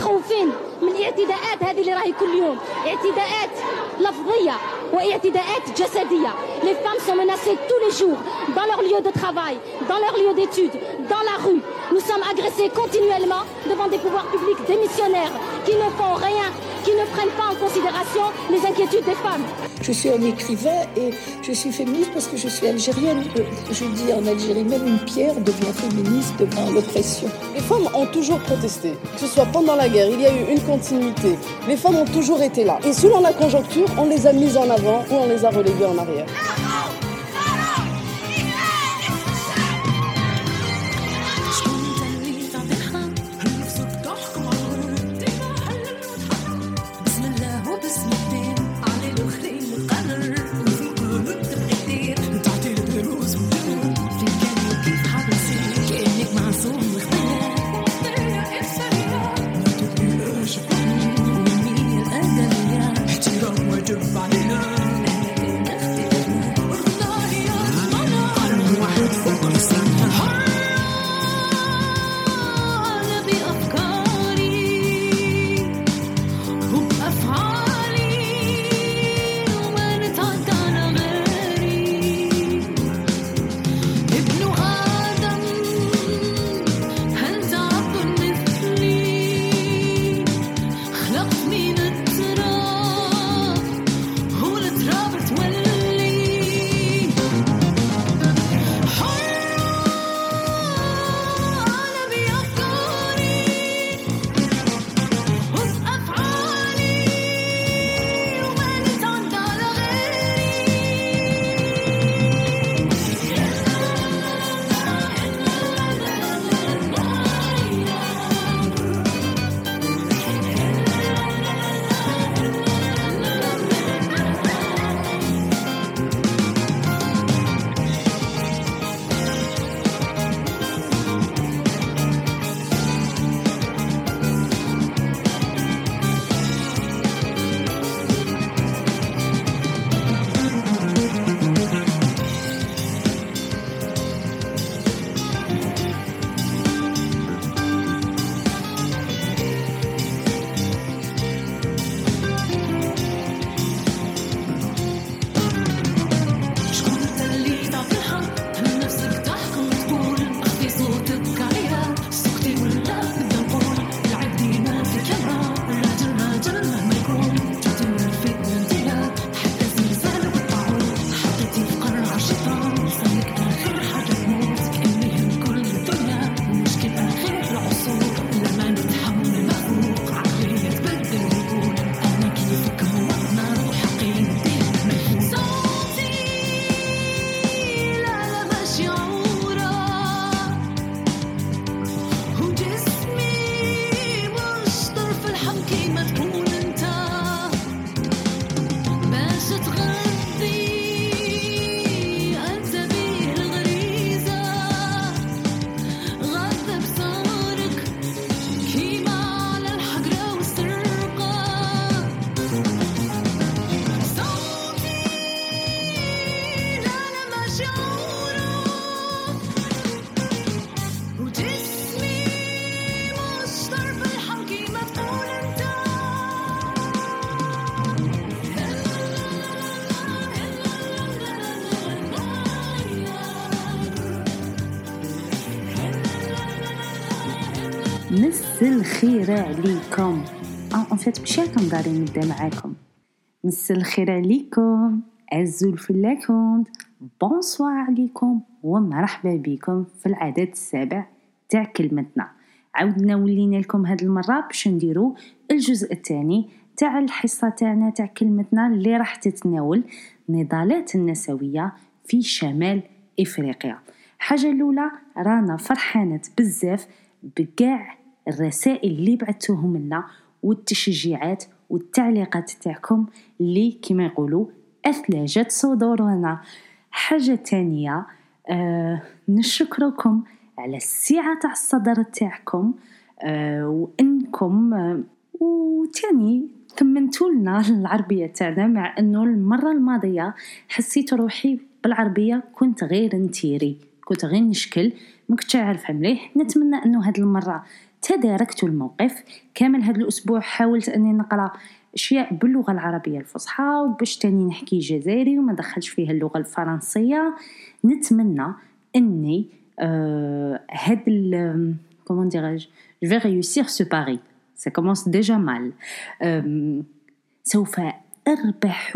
متخوفين من الاعتداءات هذه اللي راهي كل يوم اعتداءات لفظية واعتداءات جسدية les femmes sont menacées tous les jours dans leur lieu de travail dans leur lieu d'études dans la rue nous sommes agressés continuellement devant des pouvoirs publics démissionnaires qui ne font rien qui ne prennent pas en considération les inquiétudes des femmes. Je suis un écrivain et je suis féministe parce que je suis algérienne. Je dis en Algérie, même une pierre devient féministe devant l'oppression. Les femmes ont toujours protesté, que ce soit pendant la guerre, il y a eu une continuité. Les femmes ont toujours été là. Et selon la conjoncture, on les a mises en avant ou on les a reléguées en arrière. الخير عليكم en fait ماشي هكا نقدر نبدأ معاكم. مس الخير عليكم. azul fellawen bonsoir عليكم ومرحبا بكم في العدد السابع تاع كلمتنا. عاودنا ولينا لكم هاد المرة باش نديرو الجزء الثاني تاع الحصة تاعنا تاع كلمتنا اللي راح تتناول نضالات النسوية في شمال إفريقيا. حاجة الأولى رانا فرحانات بزاف بكاع الرسائل اللي بعثوهم لنا والتشجيعات والتعليقات تاعكم اللي كما يقولوا اثلجت صدورنا. حاجة تانية آه نشكركم على السعة تاع الصدر تاعكم آه وإنكم آه وتاني ثمنتوا لنا العربية تاعنا مع إنه المرة الماضية حسيت روحي بالعربية كنت غير نتيري كنت غير نشكل ما كنتش عارفة مليح. نتمنى إنه هاد المرة تداركت الموقف كامل هذا الأسبوع حاولت أني نقرأ أشياء باللغة العربية الفصحى وباش تاني نحكي جزائري وما دخلش فيها اللغة الفرنسية. نتمنى أني آه هاد ال comment dirais-je je vais réussir ce pari. Ça commence déjà mal. Euh, سوف أربح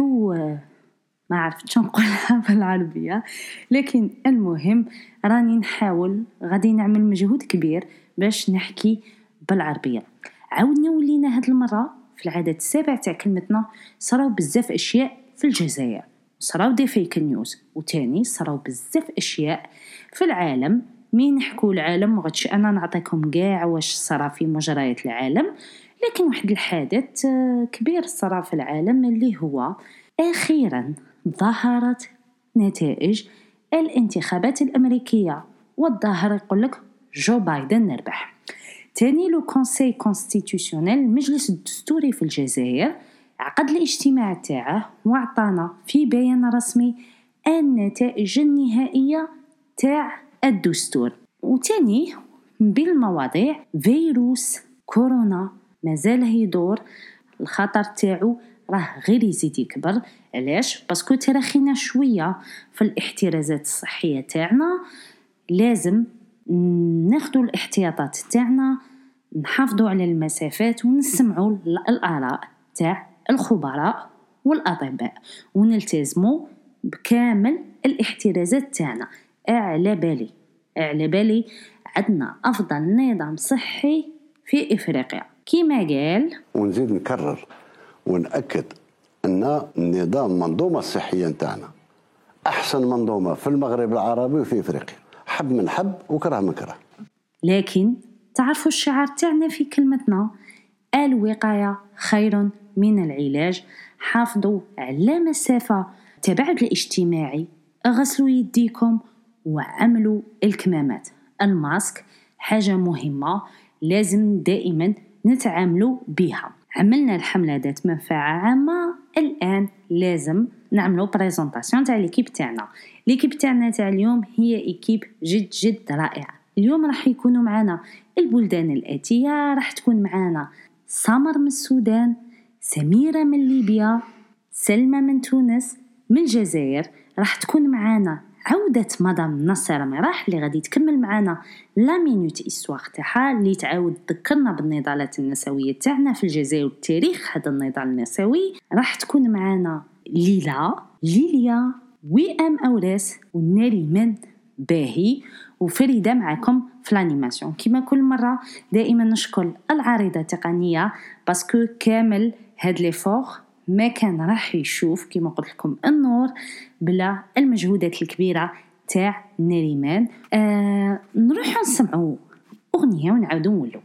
ما عرفت نقولها بالعربية. لكن المهم راني نحاول غادي نعمل مجهود كبير باش نحكي بالعربية. عاودنا ولينا هاد المرة في العدد السابع تاع كلمتنا صراو بزاف أشياء في الجزائر. صراو دي فيك نيوز وتاني صراو بزاف أشياء في العالم. مين نحكو العالم؟ مغدش أنا نعطيكم قاع واش صرا في مجريات العالم. لكن واحد الحادث آه، كبير صرا في العالم اللي هو أخيرا ظهرت نتائج الانتخابات الأمريكية. والظاهر يقولك جو بايدن نربح. تاني le conseil constitutionnel المجلس الدستوري في الجزائر عقد الاجتماع تاعه وعطانا في بيان رسمي النتائج النهائية تاع الدستور. وتاني من بين المواضيع فيروس كورونا مازال يدور الخطر تاعو راه غير يزيد يكبر. علاش؟ باسكو تراخينا شوية في الاحترازات الصحية تاعنا لازم ناخدو الاحتياطات تاعنا نحافظوا على المسافات ونسمعوا الآراء تاع الخبراء والأطباء ونلتزموا بكامل الاحترازات تاعنا. اعلى بالي اعلى بالي عندنا أفضل نظام صحي في إفريقيا. كيما قال ونزيد نكرر ونأكد أن النظام المنظومة الصحية نتاعنا أحسن منظومة في المغرب العربي وفي إفريقيا. حب من حب وكره من كره. لكن تعرفوا الشعار تاعنا في كلمتنا؟ الوقاية خير من العلاج. حافظوا على مسافة. التباعد الاجتماعي. غسلوا يديكم وعملوا الكمامات. الماسك حاجة مهمة. لازم دائما نتعاملوا بها. عملنا الحملة ذات منفعة عامة. الآن لازم نعملوا présentation تاع l'équipe تاعنا. l'équipe تاعنا تاع اليوم هي équipe جد جد رائعة. اليوم راح يكونوا معنا البلدان الآتية راح تكون معنا سمر من السودان سميرة من ليبيا سلمى من تونس من الجزائر. راح تكون معنا عودة مدام نصر مراح اللي غادي تكمل معنا la minute histoire تاعها اللي تعاود تذكرنا بالنضالات النسوية تاعنا في الجزائر وتاريخ هذا النضال النسوي. راح تكون معنا ليلى ليليا وئام اوراس ونريمان باهي. وفريدة معكم في ال animation. كما كل مرة دائما نشكر العارضه التقنية parce que كامل هاد لي ما كان راح يشوف كما قلت لكم النور بلا المجهودات الكبيرة تاع نريمان آه نروح نسمعوا أغنية ونعاودو نولو.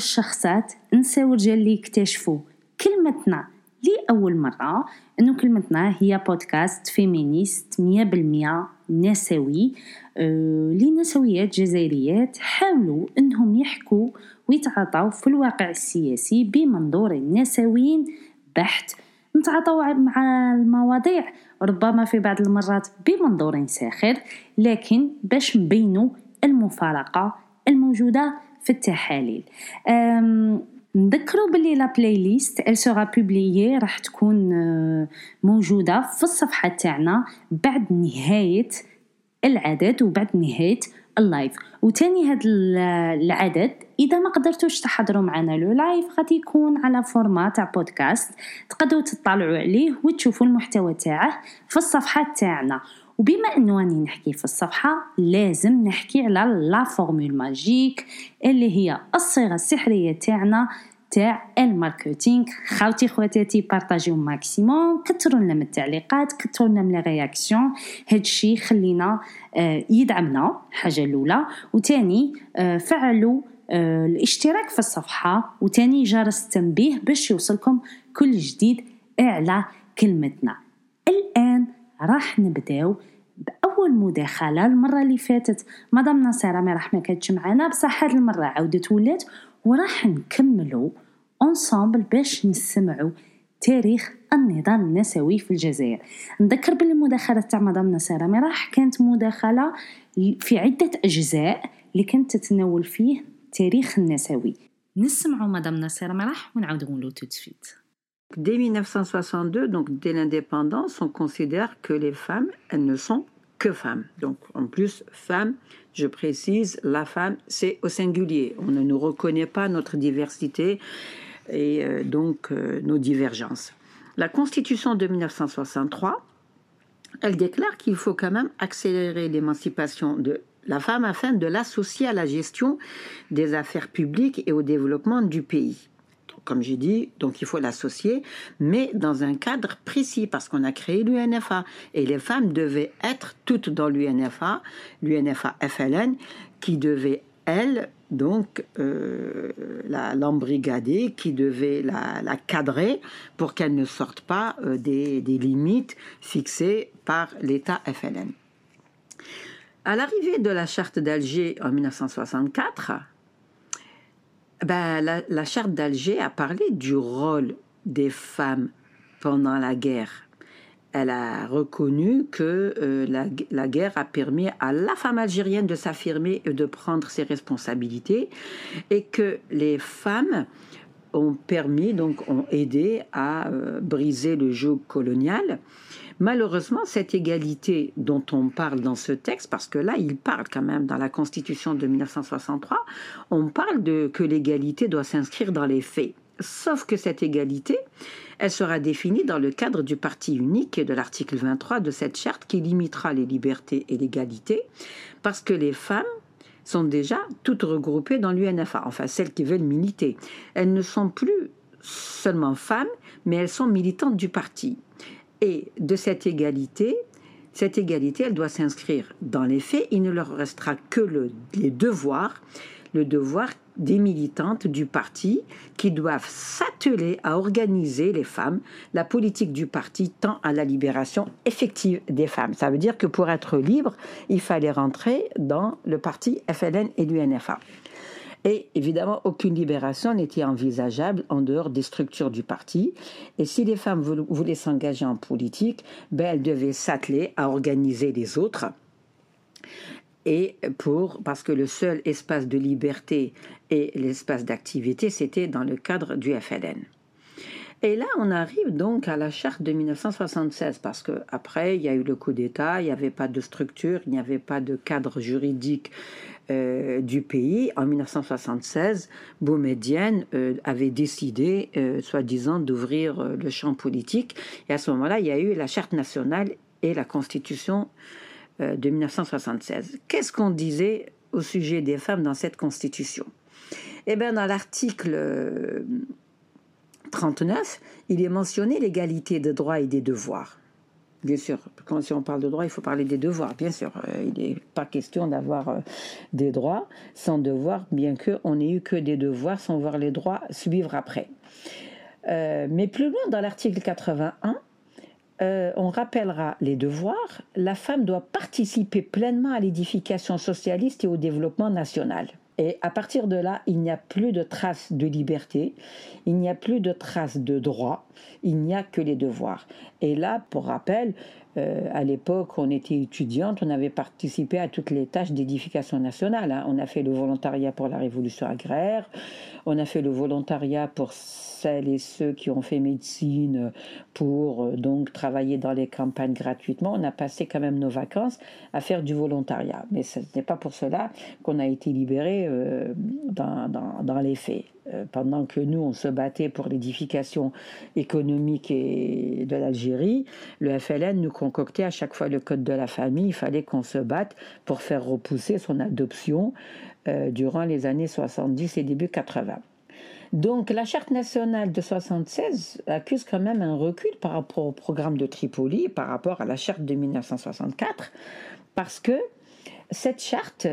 نذكر للشخصات نساو رجال اللي يكتشفوا كلمتنا لأول مرة أنه كلمتنا هي بودكاست فيمينيست مية بالمية نسوي. أه لنسويات جزائريات حاولوا أنهم يحكوا ويتعاطوا في الواقع السياسي بمنظور نسوي بحت. نتعاطوا مع المواضيع ربما في بعض المرات بمنظور ساخر لكن باش نبينوا المفارقة الموجودة في التحاليل. نذكروا باللي la playlist elle sera publiée راح تكون آه، موجودة في الصفحة تاعنا بعد نهاية العدد وبعد نهاية ال live وتاني هذا العدد إذا ما قدرتوش تحضروا معنا le live غادي يكون على format تاع بودكاست تقدروا تطلعوا عليه وتشوفوا المحتوى تاعه في الصفحة تاعنا. وبما إنه راني نحكي في الصفحة لازم نحكي على la formule magique اللي هي الصيغة السحرية تاعنا تاع ال marketing. خاوتي خواتاتي بارطاجيو maximum. كثروا لنا من التعليقات كثروا لنا من réactions هادشي خلينا آه يدعمنا. حاجة الأولى. وتاني آه فعلوا آه الاشتراك في الصفحة. وتاني جرس التنبيه باش يوصلكم كل جديد على كلمتنا. راح نبداو بأول مداخلة المرة اللي فاتت. مدام نصيره ما راح ما كانتش معنا بصح هاد المرة عاودت ولات وراح نكملوا انصامبل باش نسمعوا تاريخ النضال النسوي في الجزائر. نذكر بالمداخله تاع مدام نصيره راح كانت مداخلة في عدة أجزاء اللي كانت تتناول فيه تاريخ النسوي. نسمعوا مدام نصيره راح ونعاودوا نقولوا تو سويت Dès 1962, donc dès l'indépendance, on considère que les femmes, elles ne sont que femmes. Donc en plus, femmes, je précise, la femme, c'est au singulier. On ne nous reconnaît pas notre diversité et euh, donc euh, nos divergences. La Constitution de 1963, elle déclare qu'il faut quand même accélérer l'émancipation de la femme afin de l'associer à la gestion des affaires publiques et au développement du pays comme j'ai dit, donc il faut l'associer, mais dans un cadre précis, parce qu'on a créé l'UNFA, et les femmes devaient être toutes dans l'UNFA, l'UNFA FLN, qui devait, elle, donc euh, l'embrigader, qui devait la, cadrer pour qu'elle ne sorte pas euh, des limites fixées par l'État FLN. À l'arrivée de la charte d'Alger en 1964, ben, la, charte d'Alger a parlé du rôle des femmes pendant la guerre. Elle a reconnu que euh, la, guerre a permis à la femme algérienne de s'affirmer et de prendre ses responsabilités et que les femmes ont permis, donc ont aidé à euh, briser le joug colonial. Malheureusement, cette égalité dont on parle dans ce texte, parce que là, il parle quand même dans la Constitution de 1963, on parle de que l'égalité doit s'inscrire dans les faits. Sauf que cette égalité, elle sera définie dans le cadre du parti unique et de l'article 23 de cette charte qui limitera les libertés et l'égalité, parce que les femmes sont déjà toutes regroupées dans l'UNFA, enfin celles qui veulent militer. Elles ne sont plus seulement femmes, mais elles sont militantes du parti. Et de cette égalité, cette égalité, elle doit s'inscrire dans les faits. Il ne leur restera que le, les devoirs, le devoir des militantes du parti qui doivent s'atteler à organiser les femmes. La politique du parti tend à la libération effective des femmes. Ça veut dire que pour être libre, il fallait rentrer dans le parti FLN et l'UNFA. Et évidemment, aucune libération n'était envisageable en dehors des structures du parti. Et si les femmes voulaient s'engager en politique, ben, elles devaient s'atteler à organiser les autres. Et pour, parce que le seul espace de liberté et l'espace d'activité, c'était dans le cadre du FLN. Et là, on arrive donc à la charte de 1976, parce qu'après, il y a eu le coup d'État, il n'y avait pas de structure, il n'y avait pas de cadre juridique euh, du pays. En 1976, Boumedienne euh, avait décidé, euh, soi-disant, d'ouvrir le champ politique. Et à ce moment-là, il y a eu la charte nationale et la constitution de 1976. Qu'est-ce qu'on disait au sujet des femmes dans cette constitution? Eh bien, dans l'article 39, il est mentionné l'égalité des droits et des devoirs. Bien sûr, quand on parle de droits, il faut parler des devoirs, bien sûr. Euh, il n'est pas question d'avoir euh, des droits sans devoirs, bien qu'on n'ait eu que des devoirs sans voir les droits suivre après. Euh, mais plus loin dans l'article 81, on rappellera les devoirs. La femme doit participer pleinement à l'édification socialiste et au développement national. Et à partir de là, il n'y a plus de traces de liberté, il n'y a plus de traces de droit, il n'y a que les devoirs. Et là, pour rappel, euh, à l'époque, on était étudiante, on avait participé à toutes les tâches d'édification nationale. Hein. On a fait le volontariat pour la révolution agraire, on a fait le volontariat pour celles et ceux qui ont fait médecine pour euh, donc travailler dans les campagnes gratuitement. On a passé quand même nos vacances à faire du volontariat. Mais ce n'est pas pour cela qu'on a été libérés euh, dans, les faits. Euh, pendant que nous, on se battait pour l'édification économique et de l'Algérie, le FLN nous concoctait à chaque fois le code de la famille. Il fallait qu'on se batte pour faire repousser son adoption durant les années 70 et début 80. Donc la charte nationale de 76 accuse quand même un recul par rapport au programme de Tripoli, par rapport à la charte de 1964, parce que cette charte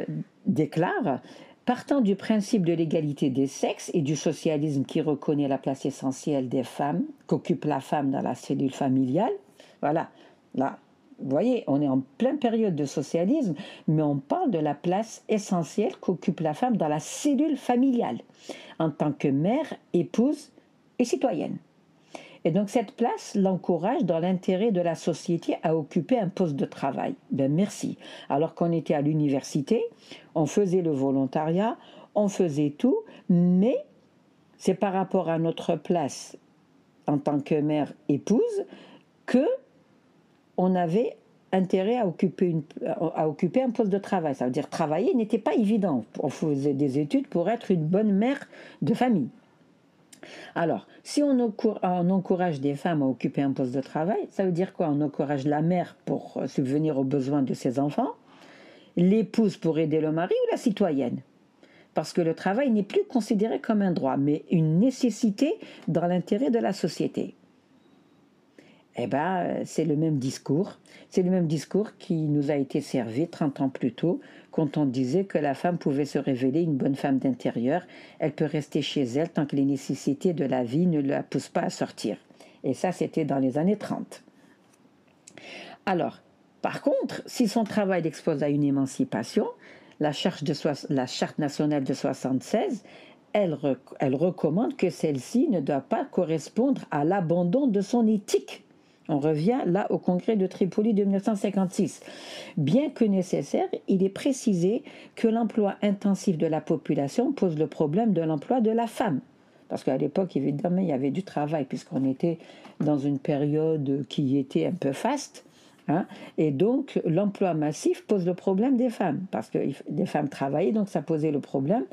déclare Partant du principe de l'égalité des sexes et du socialisme qui reconnaît la place essentielle des femmes, qu'occupe la femme dans la cellule familiale, voilà, là, vous voyez, on est en pleine période de socialisme, mais on parle de la place essentielle qu'occupe la femme dans la cellule familiale, en tant que mère, épouse et citoyenne. Et donc cette place l'encourage dans l'intérêt de la société à occuper un poste de travail. Ben merci. Alors qu'on était à l'université, on faisait le volontariat, on faisait tout, mais c'est par rapport à notre place en tant que mère épouse que on avait intérêt à occuper, un poste de travail. Ça veut dire travailler n'était pas évident. On faisait des études pour être une bonne mère de famille. Alors, si on, encourage des femmes à occuper un poste de travail, ça veut dire quoi? On encourage la mère pour subvenir aux besoins de ses enfants, l'épouse pour aider le mari ou la citoyenne? Parce que le travail n'est plus considéré comme un droit, mais une nécessité dans l'intérêt de la société. Eh ben, c'est le même discours. C'est le même discours qui nous a été servi 30 ans plus tôt, quand on disait que la femme pouvait se révéler une bonne femme d'intérieur. Elle peut rester chez elle tant que les nécessités de la vie ne la poussent pas à sortir. Et ça, c'était dans les années 30. Alors, par contre, si son travail l'expose à une émancipation, la, de la Charte nationale de 76, elle, elle recommande que celle-ci ne doit pas correspondre à l'abandon de son éthique on revient là au congrès de Tripoli de 1956. Bien que nécessaire, il est précisé que l'emploi intensif de la population pose le problème de l'emploi de la femme. Parce qu'à l'époque, évidemment, il y avait du travail, puisqu'on était dans une période qui était un peu faste. Hein. et donc, l'emploi massif pose le problème des femmes, parce que des femmes travaillaient, donc ça posait le problème.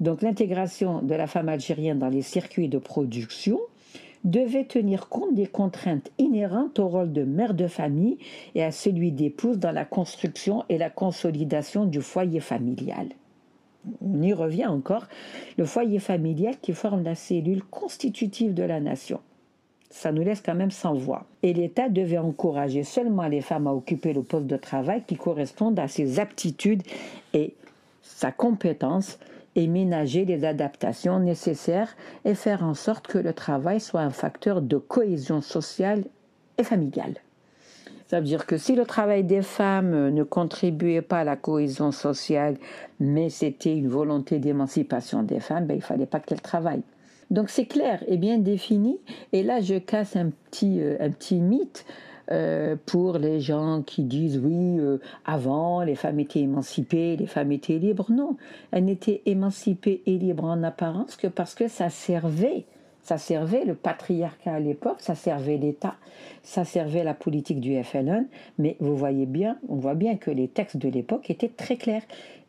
Donc, l'intégration de la femme algérienne dans les circuits de production devait tenir compte des contraintes inhérentes au rôle de mère de famille et à celui d'épouse dans la construction et la consolidation du foyer familial. On y revient encore, le foyer familial qui forme la cellule constitutive de la nation. Ça nous laisse quand même sans voix. Et l'État devait encourager seulement les femmes à occuper le poste de travail qui correspondent à ses aptitudes et sa compétence et ménager les adaptations nécessaires et faire en sorte que le travail soit un facteur de cohésion sociale et familiale. Ça veut dire que si le travail des femmes ne contribuait pas à la cohésion sociale, mais c'était une volonté d'émancipation des femmes, ben, il ne fallait pas qu'elles travaillent. Donc c'est clair et bien défini. Et là, je casse un petit, euh, un petit mythe. Euh, pour les gens qui disent oui, euh, avant les femmes étaient émancipées, les femmes étaient libres. Non, elles n'étaient émancipées et libres en apparence que parce que ça servait. Ça servait le patriarcat à l'époque, ça servait l'État, ça servait la politique du FLN, mais vous voyez bien, on voit bien que les textes de l'époque étaient très clairs.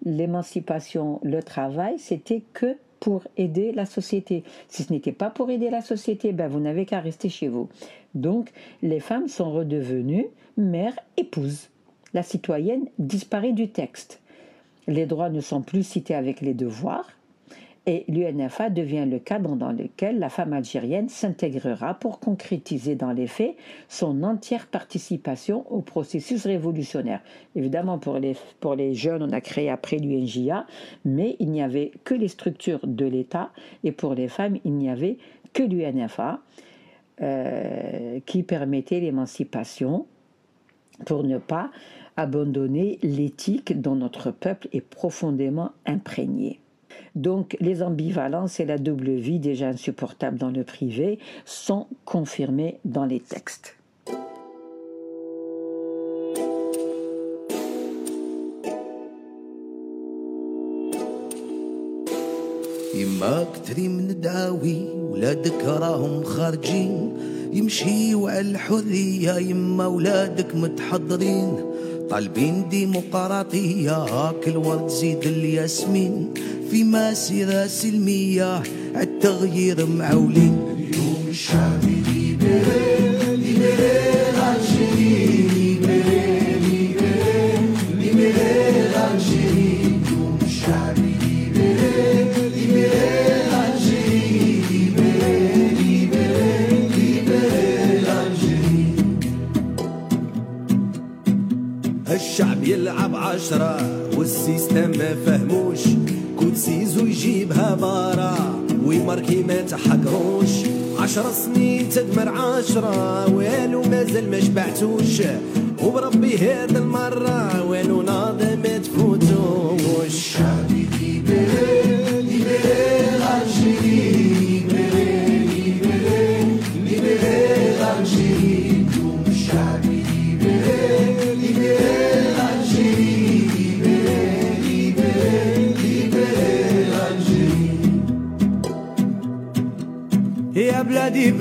L'émancipation, le travail, c'était que pour aider la société. Si ce n'était pas pour aider la société, ben vous n'avez qu'à rester chez vous. Donc, les femmes sont redevenues mères, épouses. La citoyenne disparaît du texte. Les droits ne sont plus cités avec les devoirs. Et l'UNFA devient le cadre dans lequel la femme algérienne s'intégrera pour concrétiser dans les faits son entière participation au processus révolutionnaire. Évidemment, pour les, pour les jeunes, on a créé après l'UNJA, mais il n'y avait que les structures de l'État, et pour les femmes, il n'y avait que l'UNFA. Euh, qui permettait l'émancipation pour ne pas abandonner l'éthique dont notre peuple est profondément imprégné. Donc les ambivalences et la double vie déjà insupportables dans le privé sont confirmées dans les textes. يما كتري من داوي ولادك راهم خارجين. يمشيوا على الحرية يما ولادك متحضرين. طالبين ديمقراطية هاك الورد زيد الياسمين. في مسيرة سلمية عالتغيير معولين. اليوم الشعبي الشعب يلعب عشرة والسيستم ما فهموش. كوتسيزو يجيبها بارا ويماركي ما تحقروش. عشر سنين تدمر عشرة والو مازال ما شبعتوش. وبربي هاد المرة والو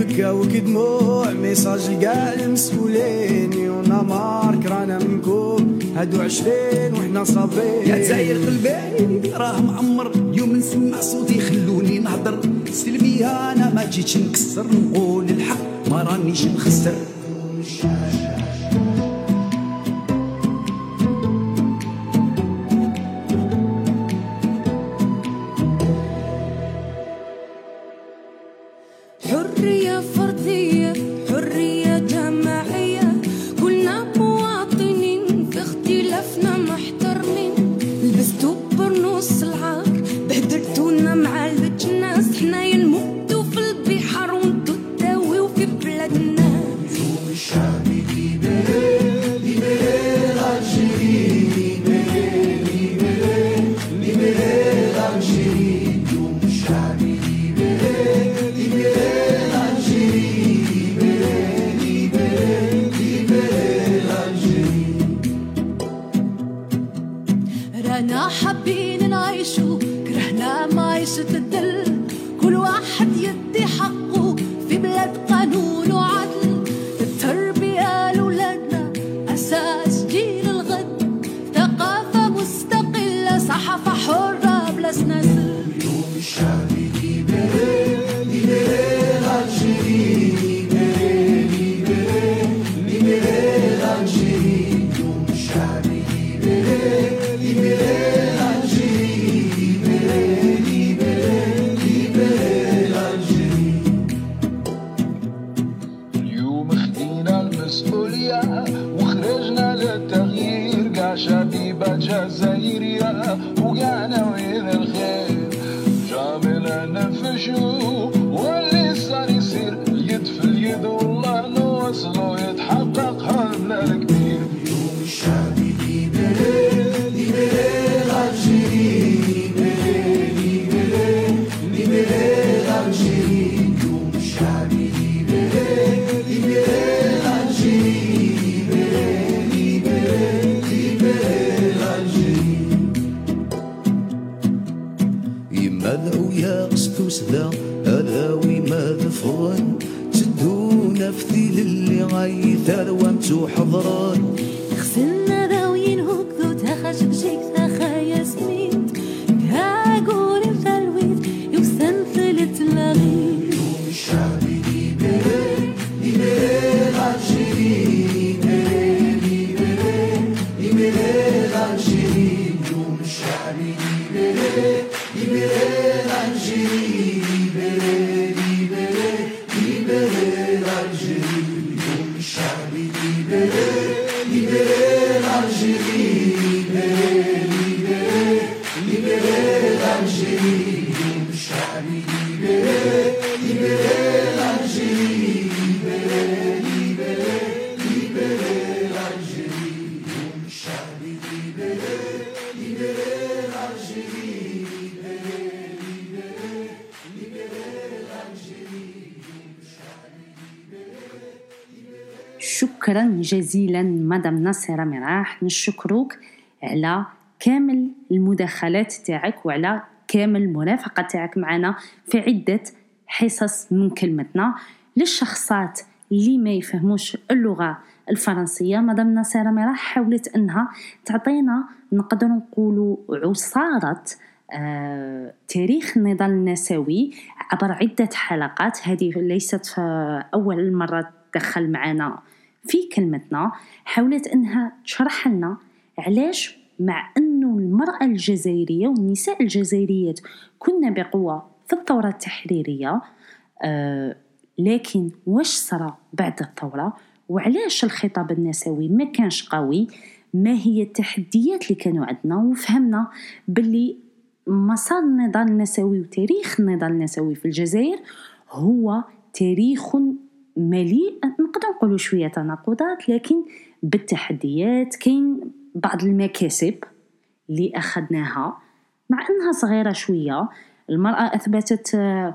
بلادي بكاو كدموع ميساج قال المسؤولين يونا مارك رانا منكم هادو عشرين وحنا صابرين يا تزاير قلبي راه معمر. يوم نسمع صوتي خلوني نهضر سلمية أنا ما جيتش نكسر. نقول الحق ما رانيش نخسر. ناصرة مراح نشكروك على كامل المداخلات تاعك وعلى كامل المرافقة تاعك معنا في عدة حصص من كلمتنا. للشخصات اللي ما يفهموش اللغة الفرنسية مدام ناصرة مراح حاولت أنها تعطينا نقدر نقولوا عصارة آه، تاريخ النضال النسوي عبر عدة حلقات. هذه ليست في أول مرة تدخل معنا في كلمتنا حاولت أنها تشرح لنا علاش مع أنه المرأة الجزائرية والنساء الجزائريات كنا بقوة في الثورة التحريرية آه لكن واش صرا بعد الثورة؟ وعلاش الخطاب النسوي ما كانش قوي؟ ما هي التحديات اللي كانوا عندنا؟ وفهمنا باللي مسار النضال النسوي وتاريخ النضال النسوي في الجزائر هو تاريخ مليء نقدر نقولوا شوية تناقضات لكن بالتحديات كاين بعض المكاسب اللي أخذناها. مع أنها صغيرة شوية المرأة أثبتت آه،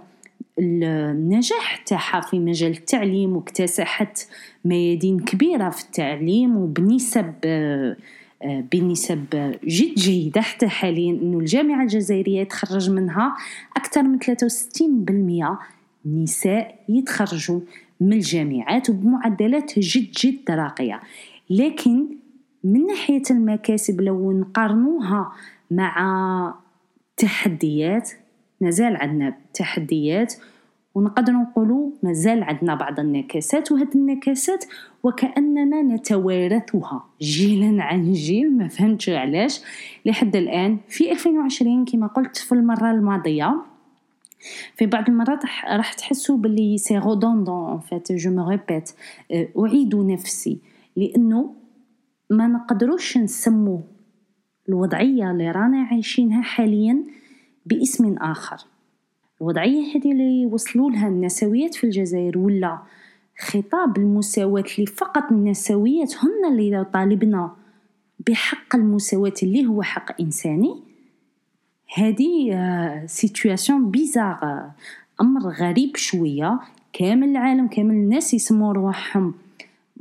النجاح تاعها في مجال التعليم واكتسحت ميادين كبيرة في التعليم وبنسب آه، آه، بنسب جد جيدة. حتى حاليا أنه الجامعة الجزائرية يتخرج منها أكثر من 63% نساء يتخرجوا من الجامعات وبمعدلات جد جد راقية. لكن من ناحية المكاسب لو نقارنوها مع تحديات مازال عندنا تحديات ونقدر نقولوا مازال عندنا بعض النكسات وهذه النكسات وكأننا نتوارثها. جيلا عن جيل ما فهمتش علاش. لحد الآن في 2020 كما قلت في المرة الماضية. في بعض المرات راح تحسوا باللي c'est redondant en fait je me répète أعيد نفسي. لأنه ما نقدروش نسمو الوضعية اللي رانا عايشينها حاليا باسم آخر. الوضعية هذه اللي وصلوا لها النسويات في الجزائر ولا خطاب المساواة اللي فقط النسويات هن اللي طالبنا بحق المساواة اللي هو حق إنساني هذه سيتواسيون بيزار آه، أمر غريب شوية. كامل العالم كامل الناس يسموا رواحهم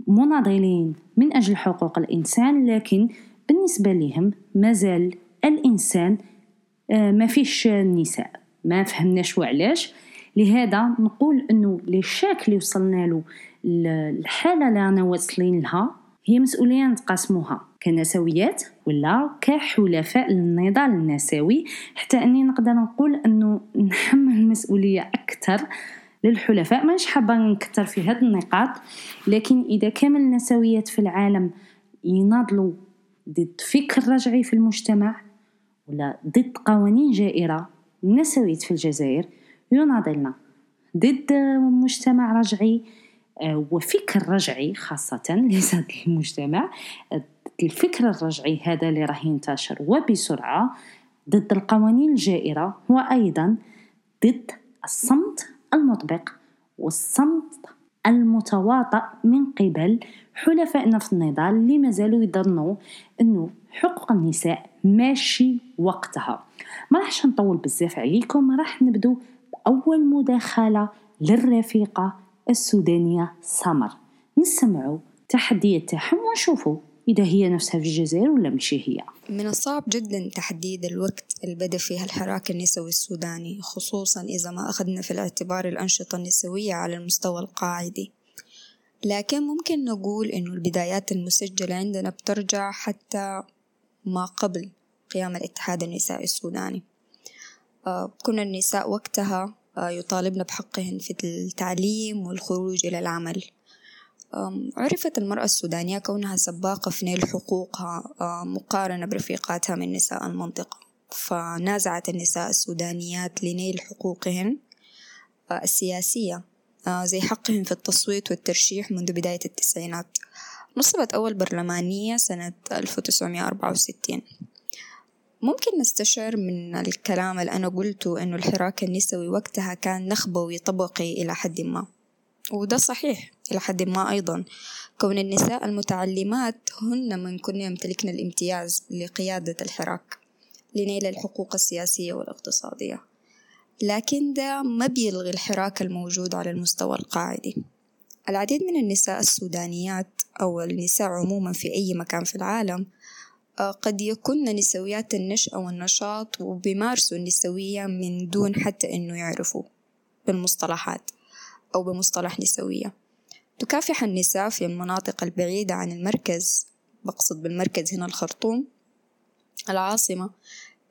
مناضلين من أجل حقوق الإنسان لكن بالنسبة لهم مازال الإنسان آه، ما فيش النساء ما فهمناش وعلاش. لهذا نقول إنه للشاك اللي وصلنا له ال- الحالة اللي رانا واصلين لها هي مسؤولية نتقاسموها كنسويات. ولا كحلفاء للنضال النسوي حتى أني نقدر نقول أنه نحمل المسؤوليه أكثر للحلفاء. مانيش حابة نكثر في هذه النقاط لكن إذا كامل النسويات في العالم يناضلوا ضد فكر رجعي في المجتمع ولا ضد قوانين جائرة النسويات في الجزائر يناضلنا ضد مجتمع رجعي آه، وفكر رجعي خاصة ليس المجتمع. الفكر الرجعي هذا اللي راه ينتشر وبسرعة ضد القوانين الجائرة وأيضا ضد الصمت المطبق والصمت المتواطئ من قبل حلفائنا في النضال اللي مازالوا يظنوا إنه حقوق النساء ماشي وقتها. ما راحش نطول بزاف عليكم راح نبدو بأول مداخلة للرفيقة السودانية سمر نسمعوا تحديات تاعهم ونشوفوا إذا هي نفسها في الجزائر ولا ماشي هي؟ من الصعب جدا تحديد الوقت اللي بدأ فيها الحراك النسوي السوداني خصوصا إذا ما أخذنا في الاعتبار الأنشطة النسوية على المستوى القاعدي. لكن ممكن نقول إنه البدايات المسجلة عندنا بترجع حتى ما قبل قيام الاتحاد النسائي السوداني. آه، كنا النساء وقتها آه، يطالبن بحقهن في التعليم والخروج إلى العمل. عرفت المرأة السودانية كونها سباقة في نيل حقوقها مقارنة برفيقاتها من نساء المنطقة. فنازعت النساء السودانيات لنيل حقوقهن السياسية زي حقهم في التصويت والترشيح منذ بداية التسعينات. نصبت أول برلمانية سنة 1964 ممكن نستشعر من الكلام اللي أنا قلته إنه الحراك النسوي وقتها كان نخبوي طبقي إلى حد ما. وده صحيح. إلى حد ما أيضا. كون النساء المتعلمات هن من كن يمتلكن الامتياز لقيادة الحراك لنيل الحقوق السياسية والاقتصادية. لكن ده ما بيلغي الحراك الموجود على المستوى القاعدي. العديد من النساء السودانيات أو النساء عموما في أي مكان في العالم آه، قد يكن نسويات النشأة والنشاط وبيمارسوا النسوية من دون حتى إنه يعرفوا بالمصطلحات أو بمصطلح نسوية. تكافح النساء في المناطق البعيدة عن المركز بقصد بالمركز هنا الخرطوم العاصمة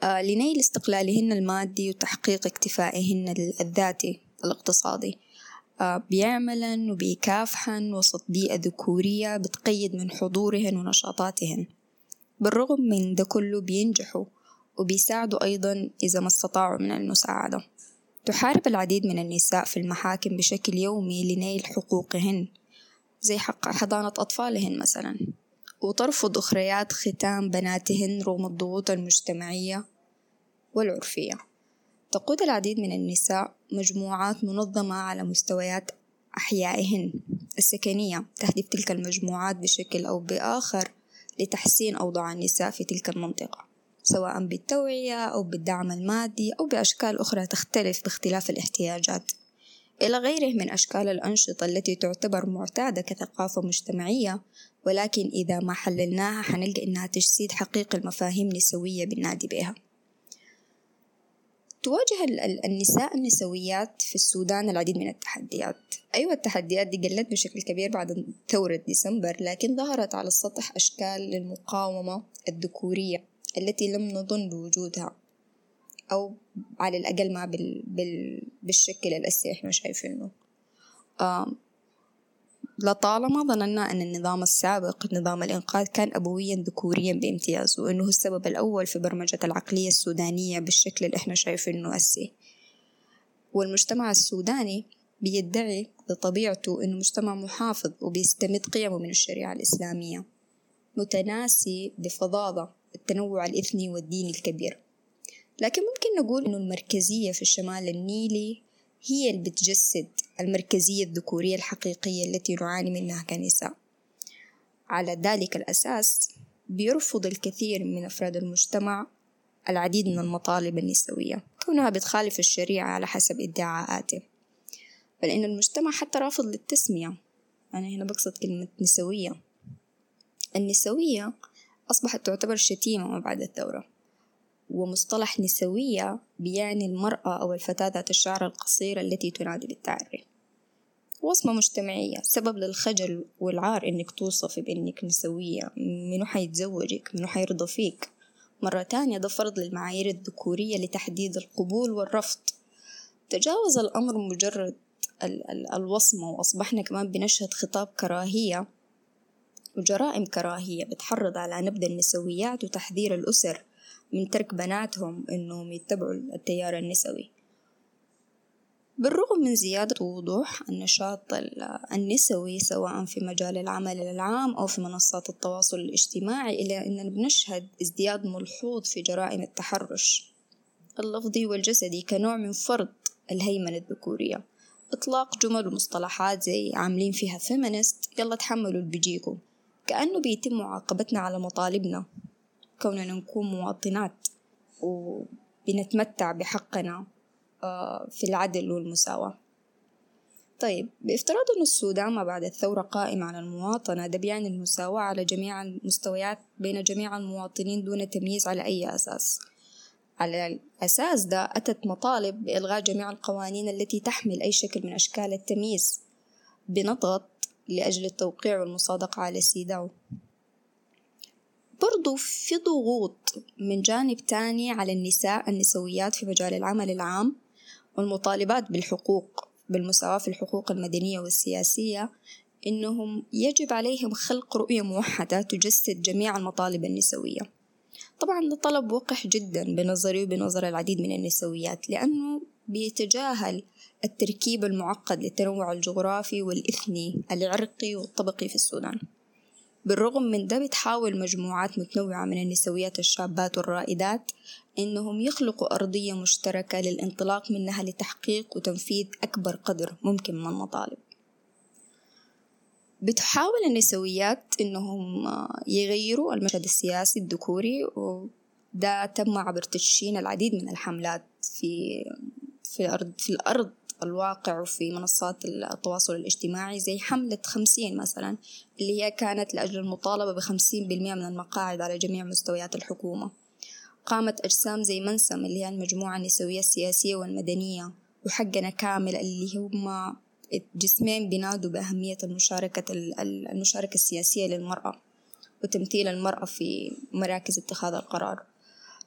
آه، لنيل استقلالهن المادي وتحقيق اكتفائهن الذاتي الاقتصادي. آه، بيعملن وبيكافحن وسط بيئة ذكورية بتقيد من حضورهن ونشاطاتهن. بالرغم من ده كله بينجحوا وبيساعدوا أيضا إذا ما استطاعوا من المساعدة. تحارب العديد من النساء في المحاكم بشكل يومي لنيل حقوقهن زي حق حضانة أطفالهن مثلا. وترفض أخريات ختام بناتهن رغم الضغوط المجتمعية والعرفية. تقود العديد من النساء مجموعات منظمة على مستويات أحيائهن السكنية تهدف تلك المجموعات بشكل أو بآخر لتحسين أوضاع النساء في تلك المنطقة. سواء بالتوعية أو بالدعم المادي أو بأشكال أخرى تختلف باختلاف الاحتياجات. إلى غيره من أشكال الأنشطة التي تعتبر معتادة كثقافة مجتمعية ولكن إذا ما حللناها حنلقى إنها تجسيد حقيقي المفاهيم نسوية بالنادي بها. تواجه النساء النسويات في السودان العديد من التحديات. أيوة التحديات دي قلت بشكل كبير بعد ثورة ديسمبر لكن ظهرت على السطح أشكال للمقاومة الذكورية. التي لم نظن بوجودها أو على الأقل ما بال... بال... بالشكل الأسي إحنا شايفينه. آه لطالما ظننا أن النظام السابق نظام الإنقاذ كان أبويا ذكوريا بامتياز وأنه السبب الأول في برمجة العقلية السودانية بالشكل اللي إحنا شايفينه أسي والمجتمع السوداني بيدعي بطبيعته أنه مجتمع محافظ وبيستمد قيمه من الشريعة الإسلامية متناسي بفظاظة التنوع الإثني والديني الكبير. لكن ممكن نقول أنه المركزية في الشمال النيلي هي اللي بتجسد المركزية الذكورية الحقيقية التي نعاني منها كنساء. على ذلك الأساس بيرفض الكثير من أفراد المجتمع العديد من المطالب النسوية. كونها بتخالف الشريعة على حسب ادعاءاته. بل إن المجتمع حتى رافض للتسمية. أنا هنا بقصد كلمة نسوية. النسوية أصبحت تعتبر شتيمة ما بعد الثورة. ومصطلح نسوية بيعني المرأة أو الفتاة ذات الشعر القصير التي تنادي بالتعري. وصمة مجتمعية سبب للخجل والعار إنك توصفي بإنك نسوية. منو حيتزوجك؟ منو حيرضى فيك؟ مرة تانية ده فرض للمعايير الذكورية لتحديد القبول والرفض. تجاوز الأمر مجرد ال ال الوصمة وأصبحنا كمان بنشهد خطاب كراهية وجرائم كراهية بتحرض على نبذ النسويات وتحذير الأسر من ترك بناتهم إنهم يتبعوا التيار النسوي. بالرغم من زيادة وضوح النشاط النسوي سواء في مجال العمل العام أو في منصات التواصل الاجتماعي إلا أننا بنشهد ازدياد ملحوظ في جرائم التحرش اللفظي والجسدي كنوع من فرض الهيمنة الذكورية. إطلاق جمل ومصطلحات زي عاملين فيها فيمينست يلا تحملوا اللي بيجيكم كأنه بيتم معاقبتنا على مطالبنا كوننا نكون مواطنات وبنتمتع بحقنا آه، في العدل والمساواة. طيب بافتراض أن السودان ما بعد الثورة قائمة على المواطنة ده بيعني المساواة على جميع المستويات بين جميع المواطنين دون تمييز على أي أساس؟ على الأساس ده أتت مطالب بإلغاء جميع القوانين التي تحمل أي شكل من أشكال التمييز بنضغط لأجل التوقيع والمصادقة على سيداو برضو في ضغوط من جانب تاني على النساء النسويات في مجال العمل العام والمطالبات بالحقوق بالمساواة في الحقوق المدنية والسياسية إنهم يجب عليهم خلق رؤية موحدة تجسد جميع المطالب النسوية. طبعا ده طلب وقح جدا بنظري وبنظر العديد من النسويات لأنه بيتجاهل التركيب المعقد للتنوع الجغرافي والإثني العرقي والطبقي في السودان. بالرغم من ده بتحاول مجموعات متنوعة من النسويات الشابات والرائدات إنهم يخلقوا أرضية مشتركة للانطلاق منها لتحقيق وتنفيذ أكبر قدر ممكن من المطالب. بتحاول النسويات إنهم يغيروا المشهد السياسي الذكوري وده تم عبر تدشين العديد من الحملات في في الأرض في الأرض الواقع وفي منصات التواصل الاجتماعي زي حملة خمسين مثلا اللي هي كانت لأجل المطالبة بخمسين بالمئة من المقاعد على جميع مستويات الحكومة. قامت أجسام زي منسم اللي هي المجموعة النسوية السياسية والمدنية وحقنا كامل اللي هم جسمين بينادوا بأهمية المشاركة المشاركة السياسية للمرأة وتمثيل المرأة في مراكز اتخاذ القرار.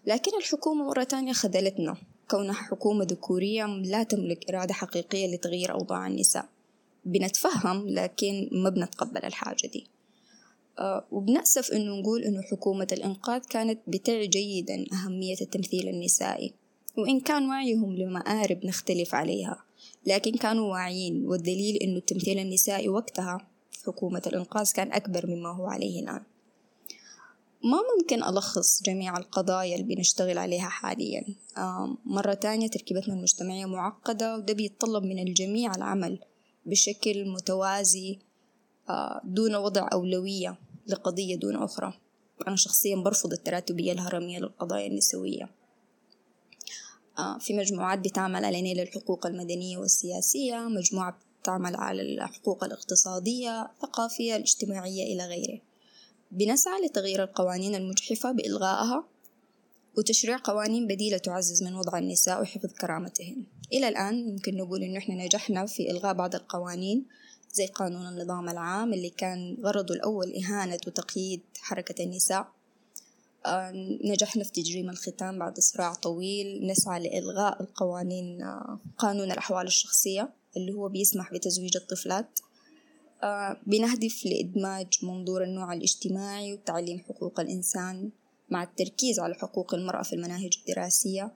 لكن الحكومة مرة تانية خذلتنا. كونها حكومة ذكورية لا تملك إرادة حقيقية لتغيير أوضاع النساء. بنتفهم لكن ما بنتقبل الحاجة دي. أه وبنأسف إنه نقول إنه حكومة الإنقاذ كانت بتعي جيدا أهمية التمثيل النسائي. وإن كان وعيهم لمآرب نختلف عليها. لكن كانوا واعيين والدليل إنه التمثيل النسائي وقتها في حكومة الإنقاذ كان أكبر مما هو عليه الآن. ما ممكن ألخص جميع القضايا اللي بنشتغل عليها حاليا. مرة تانية تركيبتنا المجتمعية معقدة وده بيتطلب من الجميع العمل بشكل متوازي دون وضع أولوية لقضية دون أخرى. أنا شخصيا برفض التراتبية الهرمية للقضايا النسوية. في مجموعات بتعمل على نيل الحقوق المدنية والسياسية مجموعة بتعمل على الحقوق الاقتصادية الثقافية الاجتماعية إلى غيره. بنسعى لتغيير القوانين المجحفة بإلغائها وتشريع قوانين بديلة تعزز من وضع النساء وحفظ كرامتهن. إلى الآن ممكن نقول إنه إحنا نجحنا في إلغاء بعض القوانين زي قانون النظام العام اللي كان غرضه الأول إهانة وتقييد حركة النساء. آه نجحنا في تجريم الختان بعد صراع طويل نسعى لإلغاء القوانين آه قانون الأحوال الشخصية اللي هو بيسمح بتزويج الطفلات. بنهدف لإدماج منظور النوع الاجتماعي وتعليم حقوق الإنسان مع التركيز على حقوق المرأة في المناهج الدراسية.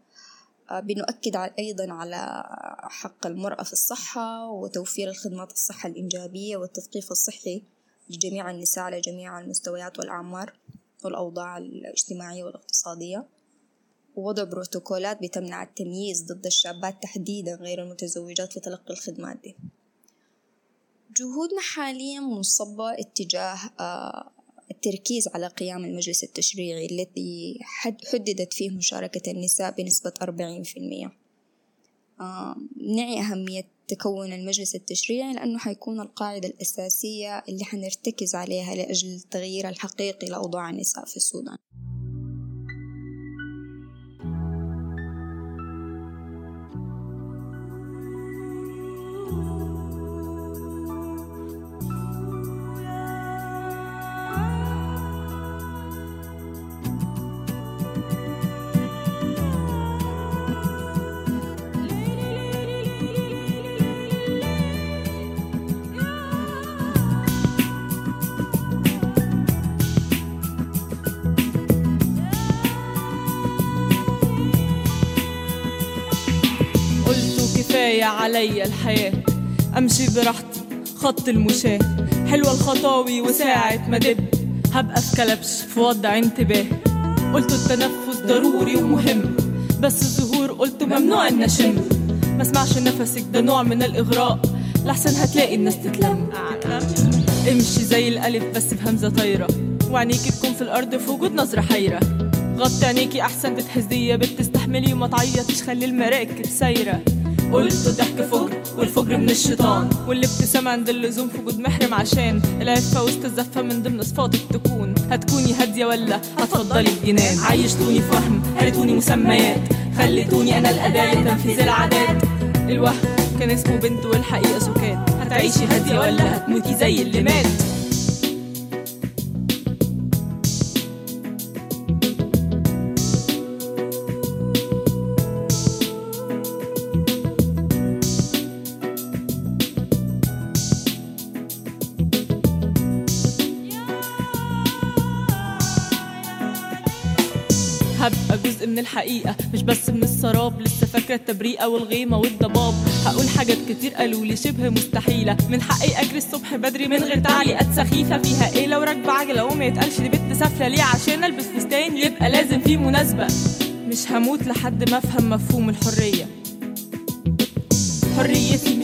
آه بنؤكد أيضا على حق المرأة في الصحة وتوفير الخدمات الصحة الإنجابية والتثقيف الصحي لجميع النساء على جميع المستويات والأعمار والأوضاع الاجتماعية والاقتصادية. ووضع بروتوكولات بتمنع التمييز ضد الشابات تحديدا غير المتزوجات في تلقي الخدمات دي. جهودنا حاليا منصبة اتجاه التركيز على قيام المجلس التشريعي الذي حددت فيه مشاركة النساء بنسبة 40% نعي أهمية تكون المجلس التشريعي لأنه حيكون القاعدة الأساسية اللي حنرتكز عليها لأجل التغيير الحقيقي لأوضاع النساء في السودان. كفاية عليا الحياة. أمشي براحتي خط المشاة. حلوة الخطاوي وساعة ما دب هبقى في كلبش في وضع انتباه. قلت التنفس ضروري ومهم. بس الظهور قلت ممنوع إن أشم. ما اسمعش نفسك ده نوع من الإغراء. لحسن هتلاقي الناس تتلم. امشي زي الألف بس بهمزة طايرة. وعينيكي تكون في الأرض في وجود نظرة حيرة. غطي عينيكي أحسن تتهزي يا تستحملي وما تعيطيش خلي المراكب سايرة. قلت ضحك فجر والفجر من الشيطان. والابتسامة عند اللزوم في وجود محرم عشان العفة وسط الزفة من ضمن صفاتك تكون هتكوني هادية ولا هتفضلي الجنان عيشتوني في وهم هرتوني مسميات. خليتوني أنا الأداة لتنفيذ العادات. الوهم كان اسمه بنت والحقيقة سكات هتعيشي هادية ولا هتموتي زي اللي مات؟ من الحقيقة. مش بس من السراب لسه فاكرة التبريئة والغيمة والضباب. هقول حاجات كتير قالوا لي شبه مستحيلة. من حقي أجري الصبح بدري من غير تعليقات سخيفة فيها. إيه لو راكبة عجلة وما يتقالش دي بنت سافلة ليه؟ عشان ألبس فستان يبقى لازم فيه مناسبة. مش هموت لحد ما أفهم مفهوم الحرية. حريتي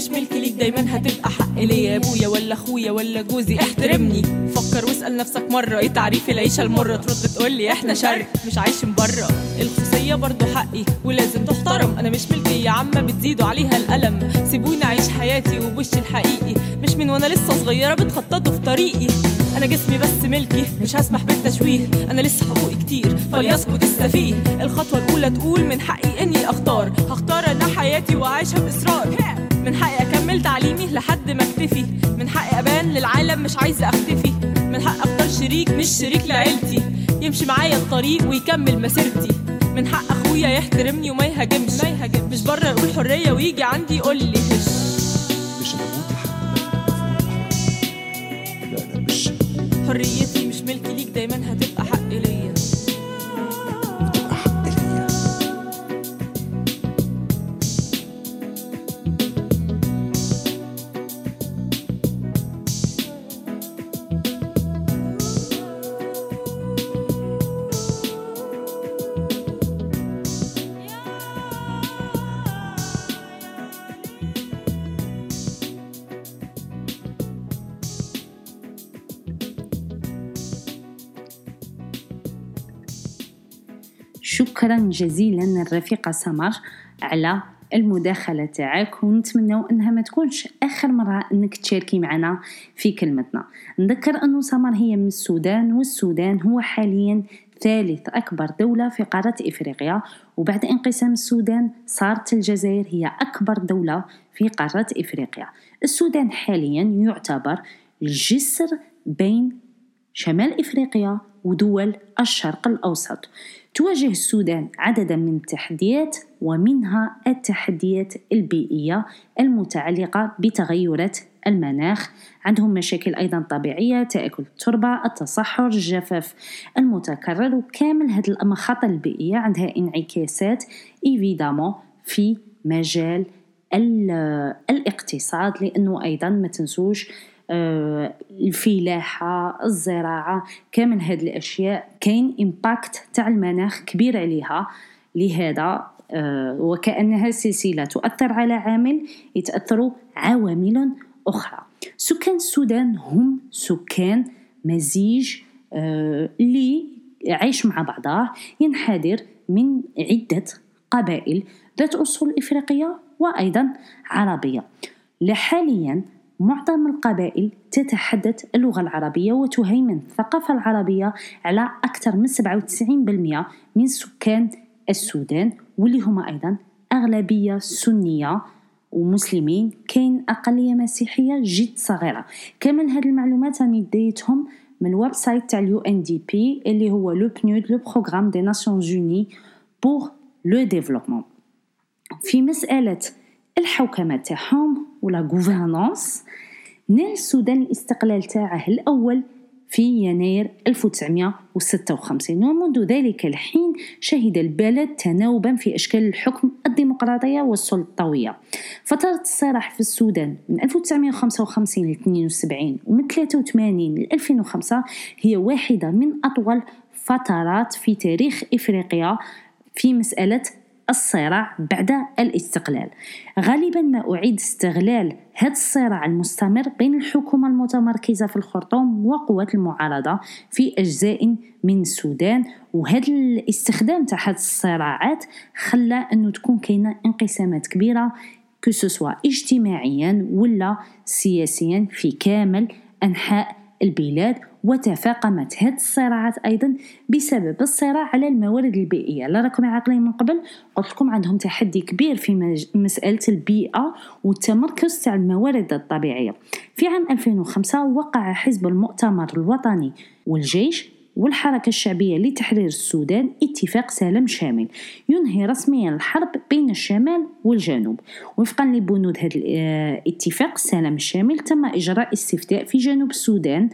دايما هتبقى حق ليا. يا أبويا ولا أخويا ولا جوزي احترمني. فكر واسأل نفسك مرة إيه تعريف العيشة المرة؟ ترد تقول لي إحنا شرق مش عايشين بره الخصوصية برضو حقي ولازم تحترم. أنا مش ملكية عامة بتزيدوا عليها الألم. سيبوني أعيش حياتي وبوشي الحقيقي. مش من وأنا لسه صغيرة بتخططوا في طريقي. أنا جسمي بس ملكي مش هسمح بالتشويه. أنا لسه حقوقي كتير فليسكت السفيه. الخطوة الأولى تقول من حقي إني أختار. هختار أنا حياتي وأعيشها بإصرار. من حقي أكمل تعليمي لحد ما اكتفي. من حقي أبان للعالم مش عايزه أختفي. من حقي أختار شريك مش شريك لعيلتي. يمشي معايا الطريق ويكمل مسيرتي. من حق أخويا يحترمني وما يهاجمش. ما يهاجمش. مش بره يقول حرية ويجي عندي يقول لي هش مش هموت لحد مش. حريتي مش ملك ليك دايما هتبقى حق ليا. جزيلا الرفيقة سمر على المداخلة تاعك ونتمنى أنها ما تكونش آخر مرة أنك تشاركي معنا في كلمتنا. نذكر انه سمر هي من السودان والسودان هو حاليا ثالث أكبر دولة في قارة إفريقيا. وبعد انقسام السودان صارت الجزائر هي أكبر دولة في قارة إفريقيا. السودان حاليا يعتبر الجسر بين شمال إفريقيا ودول الشرق الأوسط. تواجه السودان عددا من التحديات ومنها التحديات البيئية المتعلقة بتغيرات المناخ. عندهم مشاكل أيضا طبيعية تأكل التربة التصحر الجفاف المتكرر وكامل هذه المخاطر البيئية عندها انعكاسات إيفيدامون في مجال ال- الاقتصاد لأنه أيضا ما تنسوش آه، الفلاحة الزراعة كامل هاد الأشياء كاين إمباكت تاع المناخ كبير عليها. لهذا آه، وكأنها سلسلة تؤثر على عامل يتأثر عوامل أخرى. سكان السودان هم سكان مزيج آه، اللي عايش مع بعضها ينحدر من عدة قبائل ذات أصول إفريقية وأيضا عربية. حاليا معظم القبائل تتحدث اللغة العربية وتهيمن الثقافة العربية على أكثر من 97% من سكان السودان واللي هما أيضا أغلبية سنية ومسلمين كاين أقلية مسيحية جد صغيرة. كامل هاد المعلومات راني ديتهم من ال website تاع ال UNDP اللي هو le PNUD le programme des Nations Unies pour le développement. في مسألة الحوكمة تاعهم ولا gouvernance نال السودان الاستقلال تاعه الأول في يناير 1956 ومنذ ذلك الحين شهد البلد تناوبا في أشكال الحكم الديمقراطية والسلطوية. فترة الصراع في السودان من 1955 ل 72 ومن 83 ل 2005 هي واحدة من أطول فترات في تاريخ إفريقيا في مسألة الصراع بعد الاستقلال. غالبا ما أعيد استغلال هذا الصراع المستمر بين الحكومة المتمركزة في الخرطوم وقوات المعارضة في أجزاء من السودان وهذا الاستخدام تاع الصراعات خلى أنه تكون كاينة انقسامات كبيرة كسوسوا اجتماعيا ولا سياسيا في كامل أنحاء البلاد وتفاقمت هذه الصراعات أيضا بسبب الصراع على الموارد البيئية. لا راكم عاقلين من قبل قلت لكم عندهم تحدي كبير في مسألة البيئة والتمركز تاع الموارد الطبيعية. في عام 2005 وقع حزب المؤتمر الوطني والجيش والحركة الشعبية لتحرير السودان اتفاق سلام شامل ينهي رسميا الحرب بين الشمال والجنوب. وفقا لبنود هذا الاتفاق السلام الشامل تم إجراء استفتاء في جنوب السودان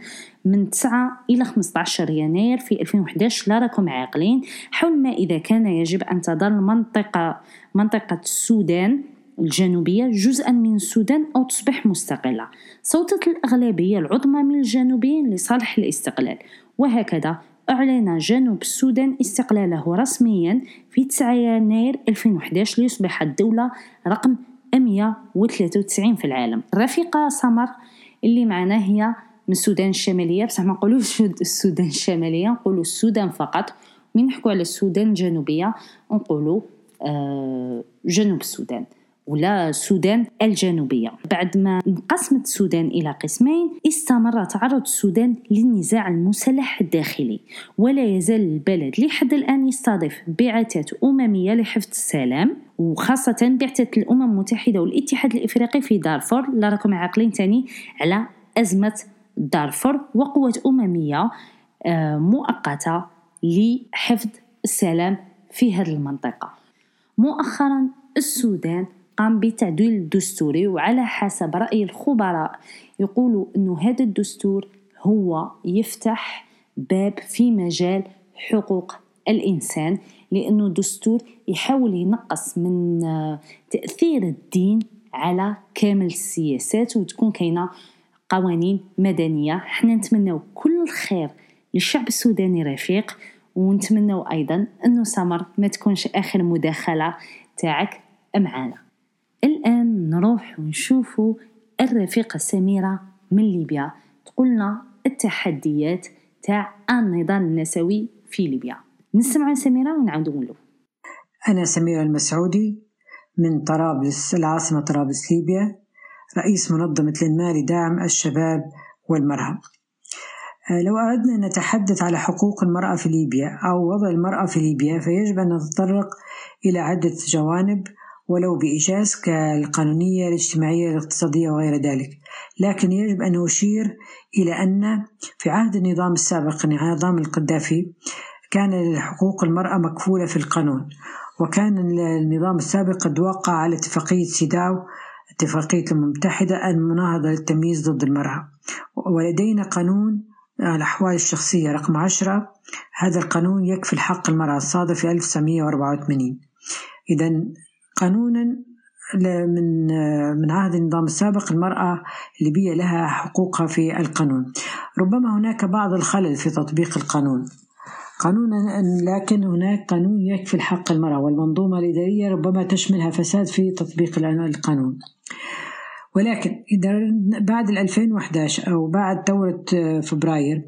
من 9 إلى 15 يناير في 2011 لا راكم عاقلين. حول ما إذا كان يجب أن تظل منطقة منطقة السودان الجنوبية جزءا من السودان أو تصبح مستقلة. صوتت الأغلبية العظمى من الجنوبيين لصالح الاستقلال. وهكذا أعلن جنوب السودان استقلاله رسميا في 9 يناير 2011 ليصبح الدولة رقم 193 في العالم. الرفيقة سمر اللي معنا هي من السودان الشمالية بصح ما نقولوش السودان الشمالية نقولوا السودان فقط. من نحكوا على السودان الجنوبية؟ نقولوا آه جنوب السودان. ولا السودان الجنوبية. بعد ما انقسمت السودان إلى قسمين استمر تعرض السودان للنزاع المسلح الداخلي ولا يزال البلد لحد الآن يستضيف بعثات أممية لحفظ السلام وخاصة بعثة الأمم المتحدة والاتحاد الإفريقي في دارفور. لا راكم عاقلين تاني على أزمة دارفور وقوة أممية آه، مؤقتة لحفظ السلام في هذه المنطقة. مؤخرا السودان قام بتعديل الدستوري وعلى حسب رأي الخبراء. يقولوا أنه هذا الدستور هو يفتح باب في مجال حقوق الإنسان لأنه الدستور يحاول ينقص من آه، تأثير الدين على كامل السياسات وتكون كاينة قوانين مدنية. حنا نتمناو كل الخير للشعب السوداني رفيق ونتمناو أيضا أنه سمر ما تكونش آخر مداخلة تاعك معانا الآن نروح ونشوفوا الرفيقة سميرة من ليبيا. تقولنا التحديات تاع النضال النسوي في ليبيا. نسمع سميرة ونعاودو نقولوا أنا سميرة المسعودي من طرابلس العاصمة طرابلس ليبيا. رئيس منظمة المال لدعم الشباب والمرأة. آه، لو أردنا أن نتحدث على حقوق المرأة في ليبيا أو وضع المرأة في ليبيا فيجب أن نتطرق إلى عدة جوانب. ولو بإيجاز كالقانونية الاجتماعية الاقتصادية وغير ذلك. لكن يجب أن أشير إلى أن في عهد النظام السابق نظام القذافي كان حقوق المرأة مكفولة في القانون وكان النظام السابق قد وقع على اتفاقية سيداو اتفاقية المتحدة المناهضة للتمييز ضد المرأة. ولدينا قانون الأحوال الشخصية رقم عشرة. هذا القانون يكفي حق المرأة الصادر في 1984 إذا قانونا من من عهد النظام السابق المرأة الليبية لها حقوقها في القانون. ربما هناك بعض الخلل في تطبيق القانون. قانونا لكن هناك قانون يكفي الحق المرأة والمنظومة الإدارية ربما تشملها فساد في تطبيق القانون. ولكن إذا بعد 2011 أو بعد ثورة فبراير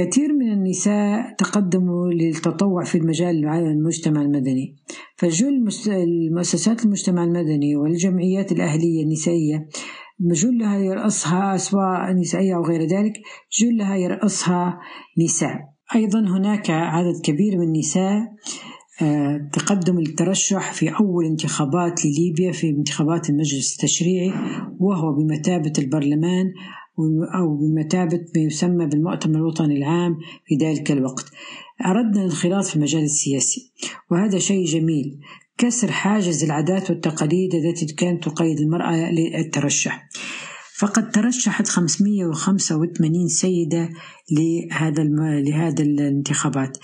كثير من النساء تقدموا للتطوع في المجال المجتمع المدني. فجل المؤسسات المجتمع المدني والجمعيات الأهلية النسائية جلها يرأسها سواء نسائية أو غير ذلك جلها يرأسها نساء. أيضا هناك عدد كبير من النساء آه، تقدم للترشح في أول انتخابات لليبيا في انتخابات المجلس التشريعي وهو بمثابة البرلمان أو بمثابة ما يسمى بالمؤتمر الوطني العام في ذلك الوقت. أردنا الانخراط في المجال السياسي وهذا شيء جميل. كسر حاجز العادات والتقاليد التي كانت تقيد المرأة للترشح. فقد ترشحت 585 سيدة لهذا. لهذا الانتخابات.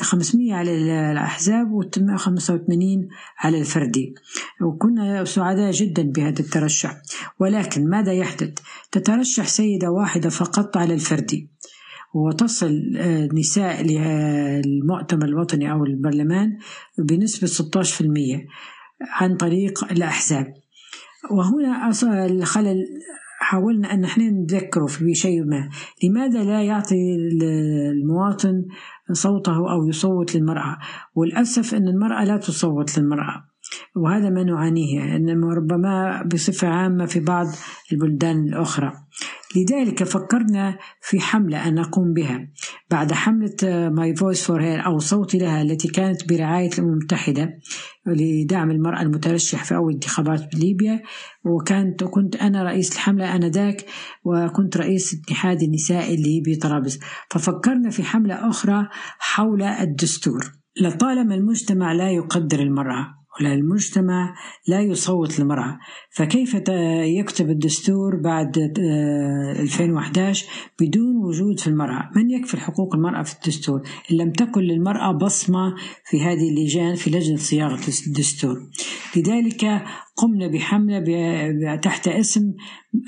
500 آه، على الأحزاب و85 على الفردي وكنا سعداء جدا بهذا الترشح. ولكن ماذا يحدث؟ تترشح سيدة واحدة فقط على الفردي وتصل آه، نساء للمؤتمر الوطني أو البرلمان بنسبة 16% عن طريق الأحزاب. وهنا الخلل حاولنا أن نحن نذكره في شيء ما. لماذا لا يعطي المواطن صوته أو يصوت للمرأة؟ والأسف أن المرأة لا تصوت للمرأة وهذا ما نعانيه إنما ربما بصفة عامة في بعض البلدان الأخرى. لذلك فكرنا في حملة أن نقوم بها. بعد حملة My Voice for Her أو صوتي لها التي كانت برعاية الأمم المتحدة لدعم المرأة المترشح في أول انتخابات بليبيا وكانت كنت أنا رئيس الحملة آنذاك وكنت رئيس اتحاد النساء الليبي طرابلس. ففكرنا في حملة أخرى حول الدستور. لطالما المجتمع لا يقدر المرأة. المجتمع لا يصوت للمرأة فكيف يكتب الدستور بعد 2011 بدون وجود في المرأة؟ من يكفل حقوق المرأة في الدستور؟ إن لم تكن للمرأة بصمة في هذه اللجان في لجنة صياغة الدستور. لذلك قمنا بحملة تحت اسم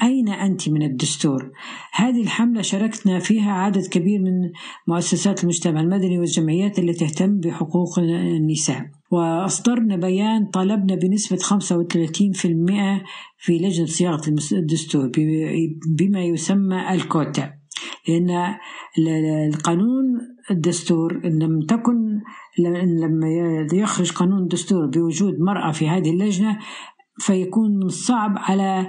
أين أنت من الدستور؟ هذه الحملة شاركنا فيها عدد كبير من مؤسسات المجتمع المدني والجمعيات التي تهتم بحقوق النساء. وأصدرنا بيان طالبنا بنسبة 35% في لجنة صياغة الدستور بما يسمى الكوتا. لأن القانون الدستور إن لم تكن لما يخرج قانون الدستور بوجود مرأة في هذه اللجنة فيكون صعب على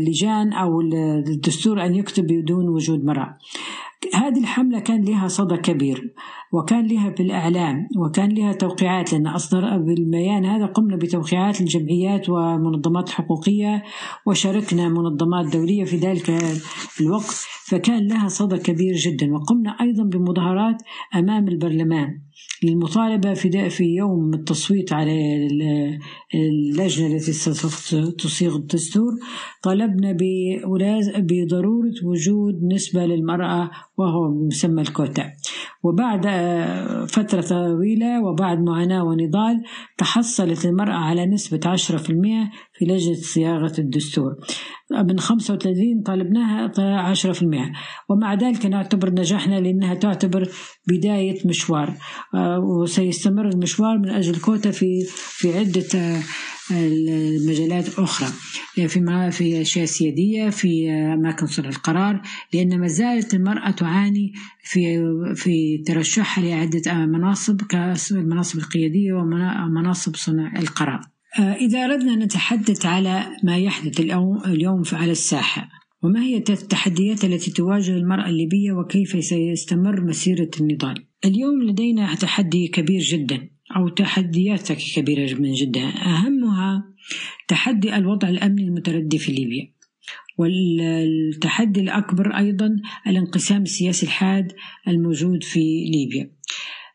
اللجان أو الدستور أن يكتب بدون وجود مرأة. هذه الحملة كان لها صدى كبير. وكان لها بالإعلام وكان لها توقيعات لأن أصدر بالبيان هذا قمنا بتوقيعات الجمعيات ومنظمات حقوقية وشاركنا منظمات دولية في ذلك الوقت فكان لها صدى كبير جدا. وقمنا أيضا بمظاهرات أمام البرلمان للمطالبة في في يوم التصويت على اللجنة التي تصيغ الدستور. طلبنا بضرورة وجود نسبة للمرأة وهو يسمى الكوتا. وبعد فترة طويلة وبعد معاناة ونضال تحصلت المرأة على نسبة 10% في لجنة صياغة الدستور. من 35 طالبناها 10% ومع ذلك نعتبر نجاحنا لأنها تعتبر بداية مشوار. وسيستمر المشوار من أجل كوتا في في عدة المجالات أخرى في في أشياء سيادية في أماكن صنع القرار لأن ما زالت المرأة تعاني في في ترشحها لعدة مناصب كالمناصب القيادية ومناصب صنع القرار. إذا أردنا أن نتحدث على ما يحدث اليوم على الساحة وما هي التحديات التي تواجه المرأة الليبية وكيف سيستمر مسيرة النضال اليوم لدينا تحدي كبير جدا أو تحديات كبيرة من جدا أهمها تحدي الوضع الأمني المتردي في ليبيا والتحدي الأكبر أيضا الانقسام السياسي الحاد الموجود في ليبيا.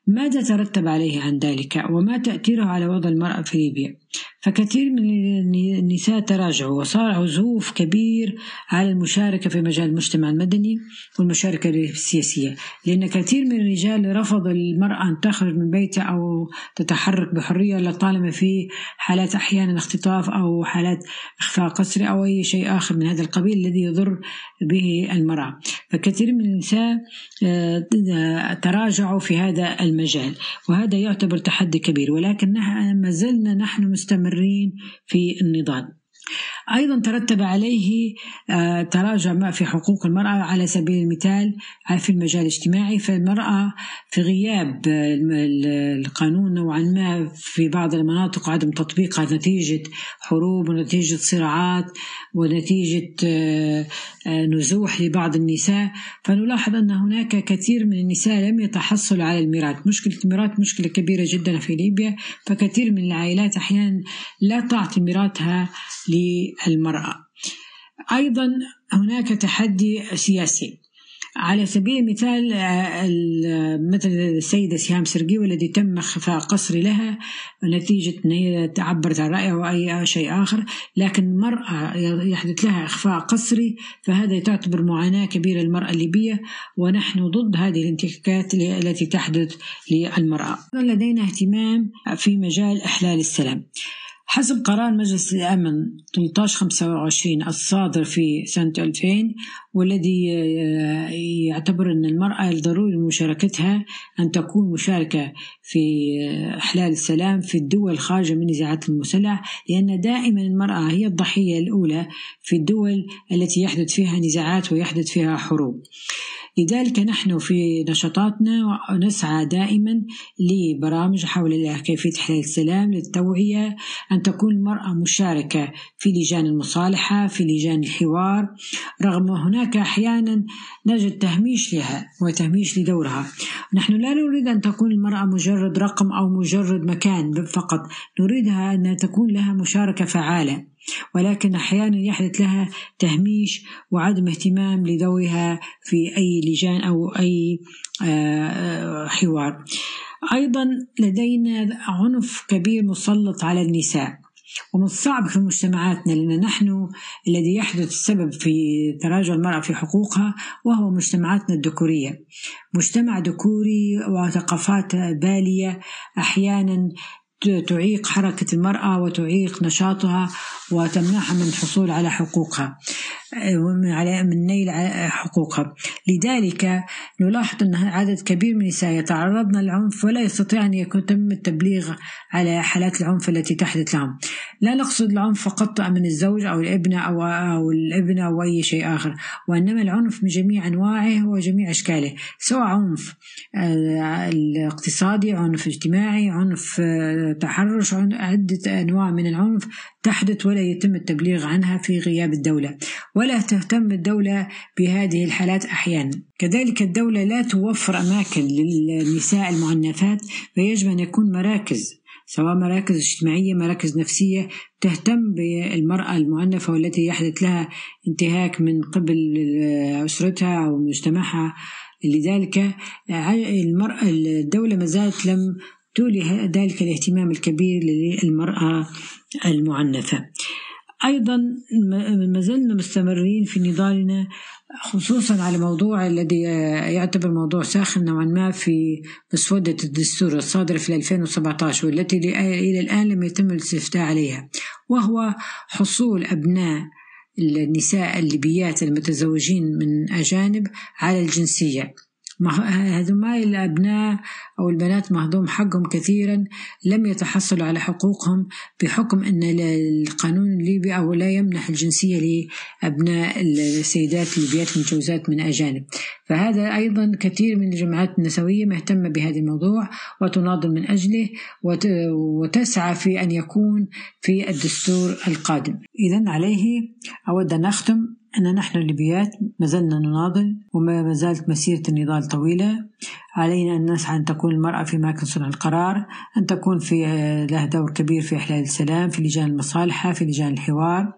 ماذا ترتب عليه عن ذلك؟ وما تأثيره على وضع المرأة في ليبيا؟ فكثير من النساء تراجعوا وصار عزوف كبير على المشاركة في مجال المجتمع المدني والمشاركة السياسية. لأن كثير من الرجال رفض المرأة أن تخرج من بيتها أو تتحرك بحرية لطالما في حالات أحيانا اختطاف أو حالات إخفاء قسري أو أي شيء آخر من هذا القبيل الذي يضر به المرأة فكثير من النساء تراجعوا في هذا المجال وهذا يعتبر تحدي كبير. ولكن ما زلنا نحن مستمرين في النضال. أيضا ترتب عليه تراجع ما في حقوق المرأة على سبيل المثال في المجال الاجتماعي. فالمرأة في غياب القانون نوعا ما في بعض المناطق وعدم تطبيقها نتيجة حروب ونتيجة صراعات ونتيجة نزوح لبعض النساء فنلاحظ أن هناك كثير من النساء لم يتحصلوا على الميراث. مشكلة الميراث مشكلة كبيرة جدا في ليبيا فكثير من العائلات أحيانا لا تعطي ميراثها للمرأة. أيضا هناك تحدي سياسي. على سبيل المثال مثل السيدة سهام سرقي والذي تم إخفاء قصري لها نتيجة أن هي تعبرت عن رأيها أو أي شيء آخر لكن مرأة يحدث لها إخفاء قصري فهذا تعتبر معاناة كبيرة للمرأة الليبية ونحن ضد هذه الانتهاكات التي تحدث للمرأة. لدينا اهتمام في مجال إحلال السلام. حسب قرار مجلس الأمن 1325 الصادر في سنة 2000 والذي يعتبر أن المرأة ضروري مشاركتها أن تكون مشاركة في إحلال السلام في الدول الخارجة من النزاعات المسلحة لأن دائما المرأة هي الضحية الأولى في الدول التي يحدث فيها نزاعات ويحدث فيها حروب. لذلك نحن في نشاطاتنا نسعى دائما لبرامج حول كيفية إحلال السلام للتوعية أن تكون المرأة مشاركة في لجان المصالحة في لجان الحوار. رغم هناك أحيانا نجد تهميش لها وتهميش لدورها. نحن لا نريد أن تكون المرأة مجرد رقم أو مجرد مكان فقط. نريدها أن تكون لها مشاركة فعالة. ولكن أحيانا يحدث لها تهميش وعدم اهتمام لدورها في أي لجان أو أي آه، حوار. أيضا لدينا عنف كبير مسلط على النساء ومن الصعب في مجتمعاتنا لأن نحن الذي يحدث السبب في تراجع المرأة في حقوقها وهو مجتمعاتنا الذكورية. مجتمع ذكوري وثقافات بالية أحيانا تعيق حركة المرأة وتعيق نشاطها وتمنعها من الحصول على حقوقها. على من نيل حقوقها. لذلك نلاحظ أن عدد كبير من النساء يتعرضن للعنف ولا يستطيع أن يتم التبليغ على حالات العنف التي تحدث لهم. لا نقصد العنف فقط من الزوج أو الابنة أو, أو الابنة أو أي شيء آخر وإنما العنف من جميع أنواعه وجميع أشكاله سواء عنف الاقتصادي عنف اجتماعي عنف تحرش عدة أنواع من العنف تحدث ولا يتم التبليغ عنها في غياب الدولة ولا تهتم الدولة بهذه الحالات أحيانا. كذلك الدولة لا توفر أماكن للنساء المعنفات فيجب أن يكون مراكز سواء مراكز اجتماعية مراكز نفسية تهتم بالمرأة المعنفة والتي يحدث لها انتهاك من قبل أسرتها أو مجتمعها. لذلك المرأة الدولة ما زالت لم تولي ذلك الاهتمام الكبير للمرأة المعنفة. أيضا ما زلنا مستمرين في نضالنا خصوصا على موضوع الذي يعتبر موضوع ساخن نوعا ما في مسودة الدستور الصادرة في 2017 والتي إلى الآن لم يتم الاستفتاء عليها وهو حصول أبناء النساء الليبيات المتزوجين من أجانب على الجنسية. هذوما الأبناء أو البنات مهضوم حقهم كثيرا لم يتحصلوا على حقوقهم بحكم أن القانون الليبي أو لا يمنح الجنسية لأبناء السيدات الليبيات المتجوزات من أجانب. فهذا أيضا كثير من الجماعات النسوية مهتمة بهذا الموضوع وتناضل من أجله وتسعى في أن يكون في الدستور القادم. إذا عليه أود أن أختم أن نحن الليبيات ما زلنا نناضل وما زالت مسيرة النضال طويلة. علينا أن نسعى أن تكون المرأة في أماكن صنع القرار أن تكون في لها دور كبير في إحلال السلام في لجان المصالحة في لجان الحوار.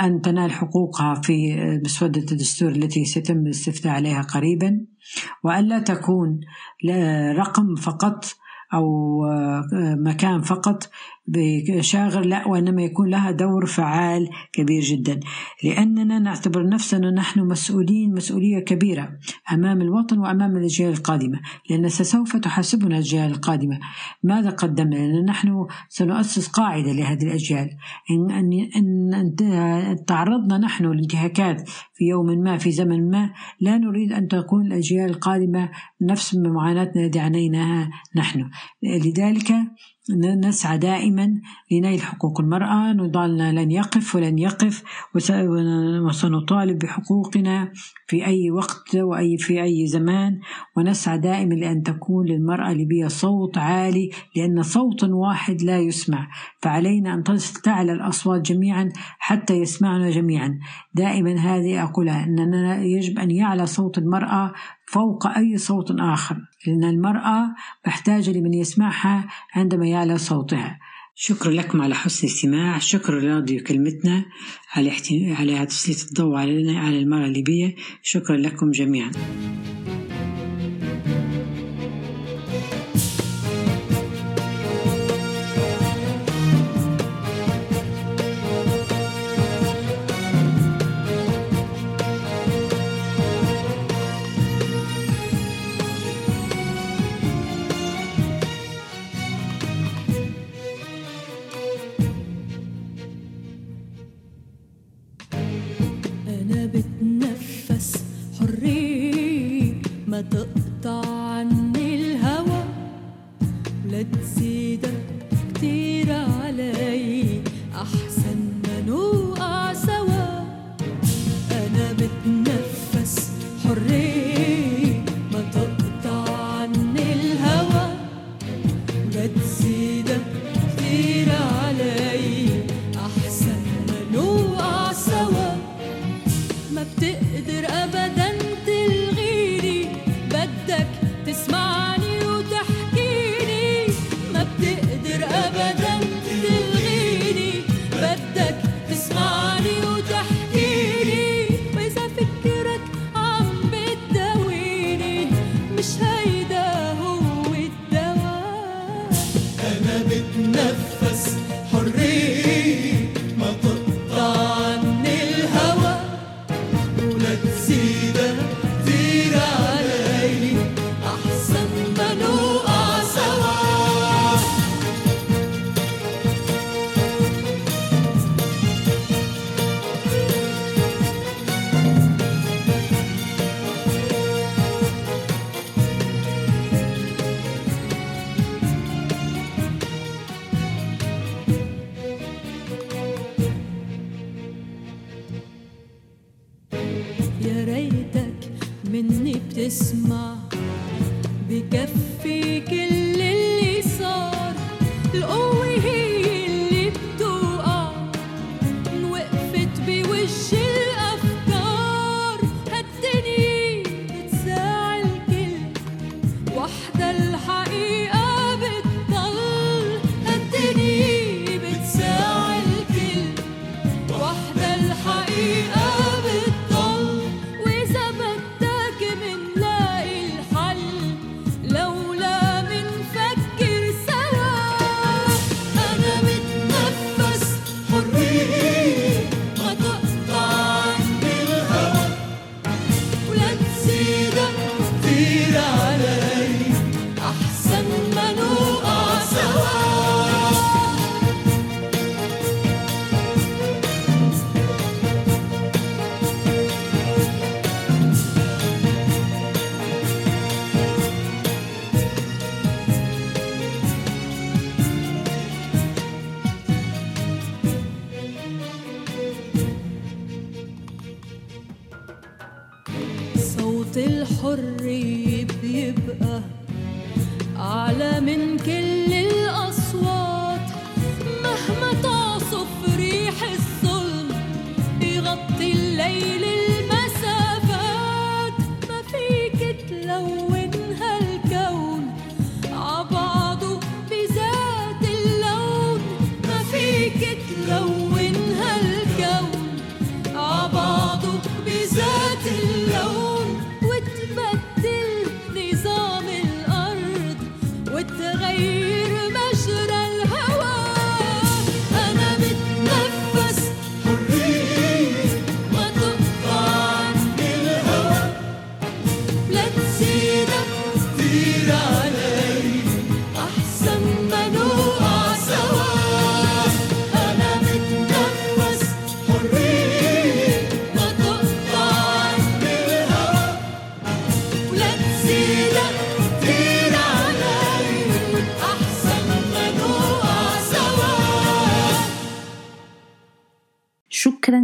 أن تنال حقوقها في مسودة الدستور التي سيتم الاستفتاء عليها قريبا وألا تكون رقم فقط أو مكان فقط بشاغر لا وإنما يكون لها دور فعال كبير جدا. لأننا نعتبر نفسنا نحن مسؤولين مسؤولية كبيرة أمام الوطن وأمام الأجيال القادمة لأن سوف تحاسبنا الأجيال القادمة. ماذا قدمنا؟ لأن نحن سنؤسس قاعدة لهذه الأجيال. إن, إن, إن تعرضنا نحن لانتهاكات في يوم ما في زمن ما لا نريد أن تكون الأجيال القادمة نفس معاناتنا التي عانيناها نحن. لذلك نسعى دائما لنيل حقوق المرأة. نضالنا لن يقف ولن يقف وسنطالب بحقوقنا في أي وقت وأي في أي زمان. ونسعى دائما لأن تكون للمرأة الليبية صوت عالي لأن صوت واحد لا يسمع. فعلينا أن تعلى الأصوات جميعا حتى يسمعنا جميعا. دائما هذه أقولها أننا يجب أن يعلى صوت المرأة فوق أي صوت آخر. لأن المرأة محتاجة لمن يسمعها عندما يعلى صوتها. شكرا لكم على حسن الاستماع. شكرا لراديو كلمتنا على على تسليط الضوء على على المرأة الليبية. شكرا لكم جميعا. Brigitte.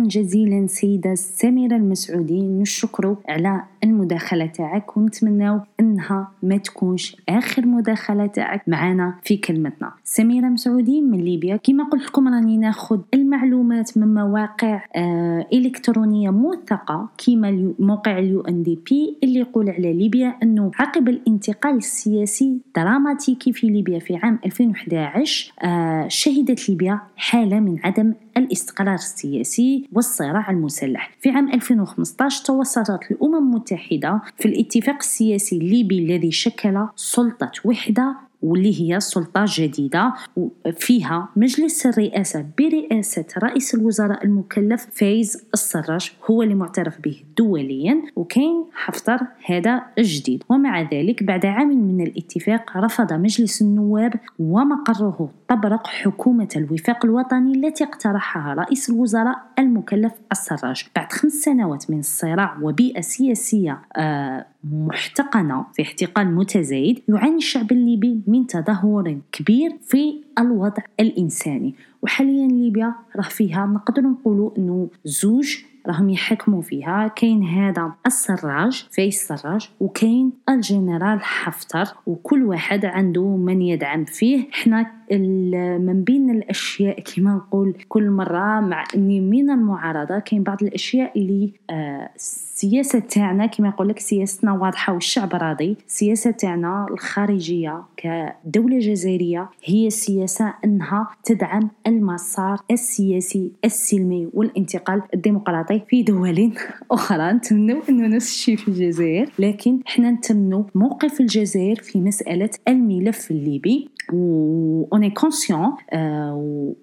جزيلا سيدة سميرة المسعودي نشكرو على المداخلة تاعك ونتمناو إنها ما تكونش آخر مداخلة تاعك معنا في كلمتنا. سميرة مسعودي من ليبيا كما قلت لكم راني ناخذ المعلومات من مواقع آه إلكترونية موثقة كما موقع ال UNDP اللي يقول على ليبيا إنه عقب الانتقال السياسي دراماتيكي في ليبيا في عام 2011 آه شهدت ليبيا حالة من عدم الاستقرار السياسي والصراع المسلح. في عام 2015 توصلت الأمم المتحدة في الاتفاق السياسي الليبي الذي شكل سلطة وحدة واللي هي سلطة جديدة فيها مجلس الرئاسة برئاسة رئيس الوزراء المكلف فايز السراج هو اللي معترف به دوليا وكاين حفتر هذا الجديد. ومع ذلك بعد عام من الاتفاق رفض مجلس النواب ومقره طبرق حكومة الوفاق الوطني التي اقترحها رئيس الوزراء المكلف السراج. بعد خمس سنوات من الصراع وبيئة سياسية آه محتقنة في احتقان متزايد يعاني الشعب الليبي من تدهور كبير في الوضع الإنساني. وحاليا ليبيا راه فيها نقدر نقولوا إنه زوج راهم يحكموا فيها. كاين هذا السراج فايز السراج وكاين الجنرال حفتر وكل واحد عنده من يدعم فيه. حنا من بين الأشياء كما نقول كل مرة مع اني من المعارضة كاين بعض الأشياء اللي آه السياسة تاعنا كما يقول لك سياستنا واضحة والشعب راضي. السياسة تاعنا الخارجية كدولة جزائرية هي سياسة أنها تدعم المسار السياسي السلمي والانتقال الديمقراطي في دول أخرى. نتمنوا أنه نفس الشيء في الجزائر لكن حنا نتمنوا موقف الجزائر في مسألة الملف الليبي. و on est conscient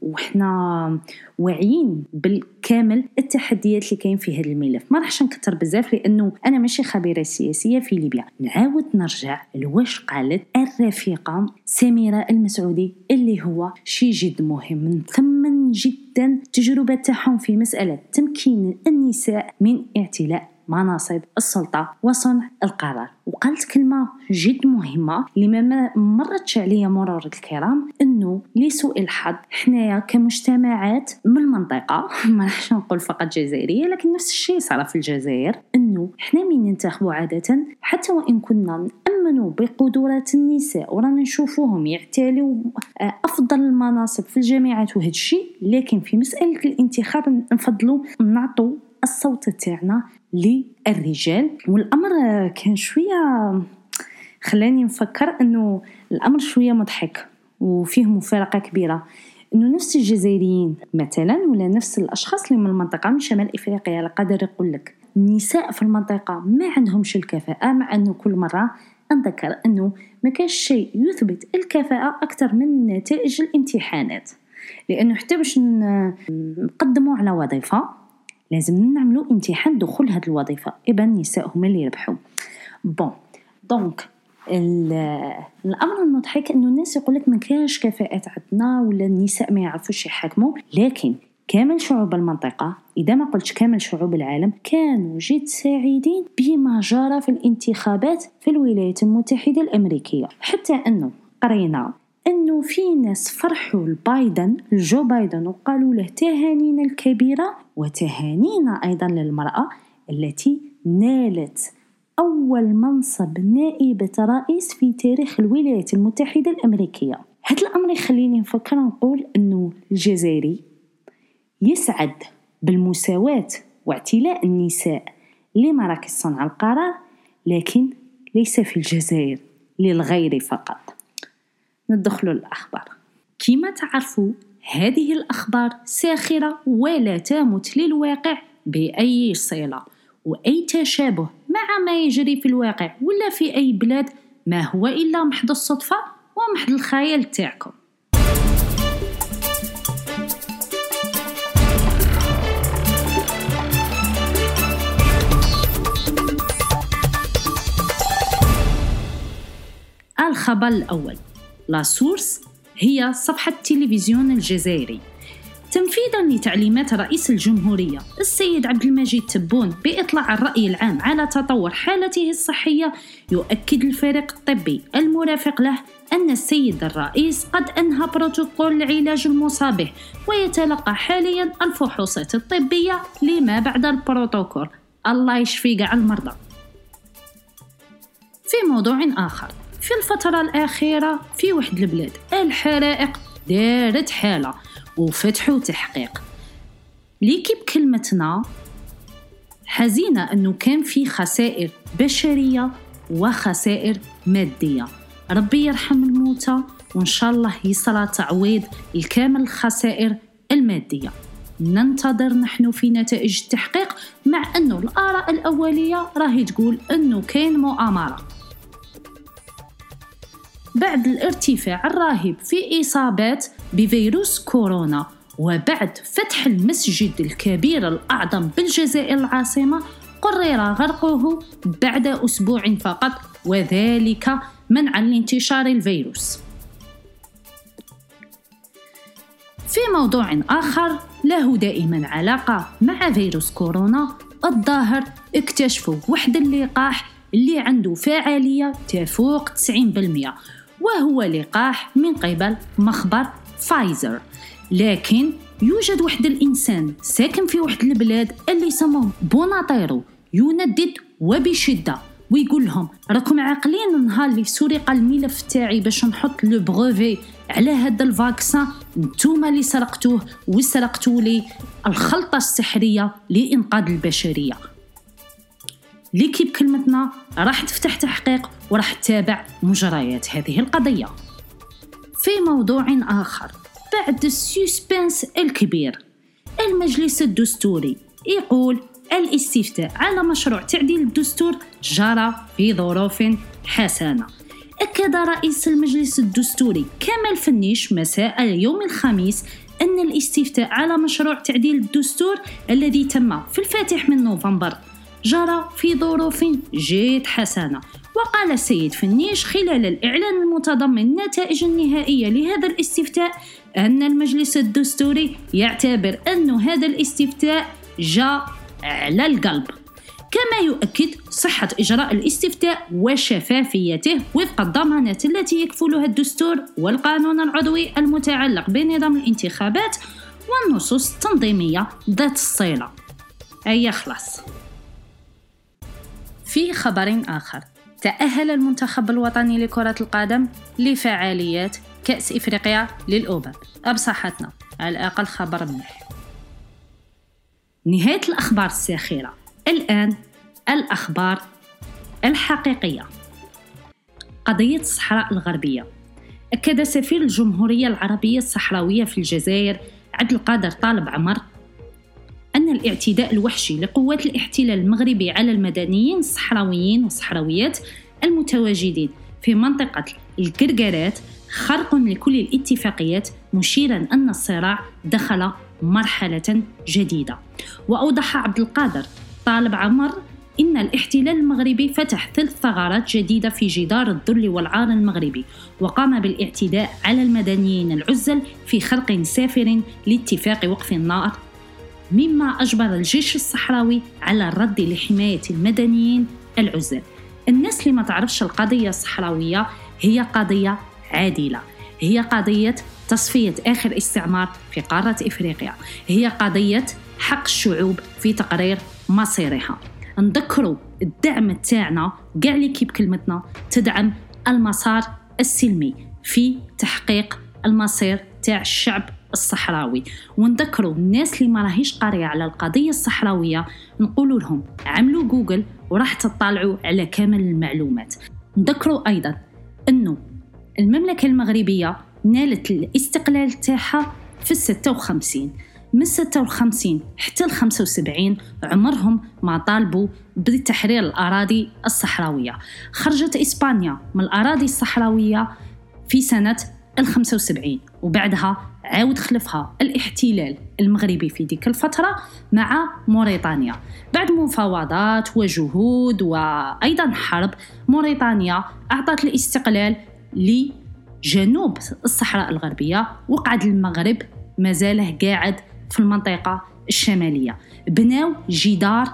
وحنا واعيين بالكامل التحديات اللي كاين في هذا الملف. ما راحش نكثر بزاف لأنه أنا ماشي خبيرة سياسية في ليبيا. نعاود نرجع لواش قالت الرفيقة سميرة المسعودي اللي هو شيء جد مهم نثمن جدا التجربه تاعهم في مسألة تمكين النساء من اعتلاء مناصب السلطة وصنع القرار. وقالت كلمة جد مهمة اللي ما مرتش عليا مرور الكرام إنه لسوء الحظ حنايا كمجتمعات من المنطقة ما راحش نقول فقط جزائرية لكن نفس الشيء صار في الجزائر إنه حنا من ننتخبوا عادة حتى وإن كنا نأمنوا بقدرات النساء ورانا نشوفوهم يعتلوا آه، افضل المناصب في الجامعات وهذا الشيء لكن في مسألة الانتخاب نفضلوا نعطوا الصوت تاعنا للرجال. والأمر كان شوية خلاني نفكر إنه الأمر شوية مضحك وفيه مفارقة كبيرة. إنه نفس الجزائريين مثلا ولا نفس الأشخاص اللي من المنطقة من شمال إفريقيا على قدر يقول لك النساء في المنطقة ما عندهمش الكفاءة مع إنه كل مرة نذكر إنه ما كاش شيء يثبت الكفاءة أكثر من نتائج الامتحانات. لأنه حتى باش نقدموا على وظيفة لازم نعملوا امتحان دخول هذه الوظيفة. et bah النساء هما اللي يربحوا bon donc الأمر المضحك إنه الناس يقول لك ما كاش كفاءات عندنا ولا النساء ما يعرفوش يحكموا لكن كامل شعوب المنطقة إذا ما قلتش كامل شعوب العالم كانوا جد سعيدين بما جرى في الانتخابات في الولايات المتحدة الأمريكية. حتى أنه قرينا أنه في ناس فرحوا لبايدن جو بايدن وقالوا له تهانينا الكبيرة وتهانينا أيضا للمرأة التي نالت أول منصب نائبة رئيس في تاريخ الولايات المتحدة الأمريكية. هذا الأمر يخليني نفكر نقول أنه الجزائري يسعد بالمساواة واعتلاء النساء لمراكز صنع القرار لكن ليس في الجزائر للغير فقط. ندخلوا الأخبار كما تعرفوا هذه الأخبار ساخرة ولا تمت للواقع بأي صلة وأي تشابه مع ما يجري في الواقع ولا في أي بلاد ما هو إلا محض الصدفة ومحض الخيال تاعكم. الخبر الأول. لا سورس هي صفحة التلفزيون الجزائري. تنفيذا لتعليمات رئيس الجمهورية السيد عبد المجيد تبون بإطلاع الرأي العام على تطور حالته الصحية يؤكد الفريق الطبي المرافق له أن السيد الرئيس قد أنهى بروتوكول العلاج المصابه ويتلقى حاليا الفحوصات الطبية لما بعد البروتوكول. الله يشفي قاع المرضى. في موضوع آخر. في الفترة الأخيرة في واحد البلاد الحرائق دارت حالة وفتحوا تحقيق ليكي بكلمتنا حزينة أنه كان في خسائر بشرية وخسائر مادية. ربي يرحم الموتى وإن شاء الله يصرى تعويض الكامل الخسائر المادية. ننتظر نحن في نتائج التحقيق مع أنه الآراء الأولية راهي تقول أنه كاين مؤامرة. بعد الارتفاع الرهيب في إصابات بفيروس كورونا وبعد فتح المسجد الكبير الأعظم بالجزائر العاصمة قرر غرقه بعد أسبوع فقط وذلك منعا لانتشار الفيروس. في موضوع آخر له دائما علاقة مع فيروس كورونا الظاهر اكتشفوا واحد اللقاح اللي عنده فعالية تفوق 90% وهو لقاح من قبل مخبر فايزر. لكن يوجد واحد الإنسان ساكن في واحد البلاد اللي سموه بوناطيرو يندد وبشدة ويقول لهم راكم عاقلين النهار اللي سرق الملف تاعي باش نحط le brevet على هذا ال vaccin؟ نتوما اللي سرقتوه وسرقتوا لي الخلطة السحرية لإنقاذ البشرية. l'équipe كلمتنا راح تفتح تحقيق وراح تتابع مجريات هذه القضية. في موضوع آخر بعد ال suspense الكبير المجلس الدستوري يقول الاستفتاء على مشروع تعديل الدستور جرى في ظروف حسنة. أكد رئيس المجلس الدستوري كمال فنيش مساء اليوم الخميس أن الاستفتاء على مشروع تعديل الدستور الذي تم في الفاتح من نوفمبر جرى في ظروف جد حسنة. وقال السيد فنيش خلال الإعلان المتضمن النتائج النهائية لهذا الاستفتاء أن المجلس الدستوري يعتبر أن هذا الاستفتاء جاء على القلب. كما يؤكد صحة إجراء الاستفتاء وشفافيته وفق الضمانات التي يكفلها الدستور والقانون العضوي المتعلق بنظام الانتخابات والنصوص التنظيمية ذات الصلة. أي خلاص في خبر آخر. تأهل المنتخب الوطني لكرة القدم لفعاليات كأس إفريقيا للأمم أبصحتنا. على الأقل خبر مليح نهاية الأخبار الساخرة. الآن الأخبار الحقيقية. قضية الصحراء الغربية. أكد سفير الجمهورية العربية الصحراوية في الجزائر عبد القادر طالب عمر أن الاعتداء الوحشي لقوات الاحتلال المغربي على المدنيين الصحراويين والصحراويات المتواجدين في منطقة الكركرات خرق لكل الاتفاقيات مشيرا أن الصراع دخل مرحلة جديدة. وأوضح عبد القادر طالب عمر إن الاحتلال المغربي فتح ثلاث ثغرات جديدة في جدار الذل والعار المغربي وقام بالاعتداء على المدنيين العزل في خرق سافر لاتفاق وقف النار مما أجبر الجيش الصحراوي على الرد لحماية المدنيين العزل. الناس اللي ما تعرفش القضية الصحراوية هي قضية عادلة. هي قضية تصفية آخر استعمار في قارة إفريقيا. هي قضية حق الشعوب في تقرير مصيرها. نذكروا الدعم تاعنا كاع اللي كيب كلمتنا تدعم المسار السلمي في تحقيق المصير تاع الشعب الصحراوي. ونذكروا الناس اللي ما راهيش قارية على القضية الصحراوية نقول لهم عملوا جوجل وراح تطلعوا على كامل المعلومات. نذكروا أيضا إنه المملكة المغربية نالت الاستقلال تاعها في الستة وخمسين. من 56 حتى ل 75 عمرهم ما طالبوا بتحرير الأراضي الصحراوية. خرجت إسبانيا من الأراضي الصحراوية في سنة ال 75 وبعدها عاود خلفها الاحتلال المغربي في ديك الفترة مع موريتانيا بعد مفاوضات وجهود وأيضا حرب موريتانيا أعطت الاستقلال لجنوب الصحراء الغربية وقعد المغرب مازاله قاعد في المنطقة الشمالية. بناو جدار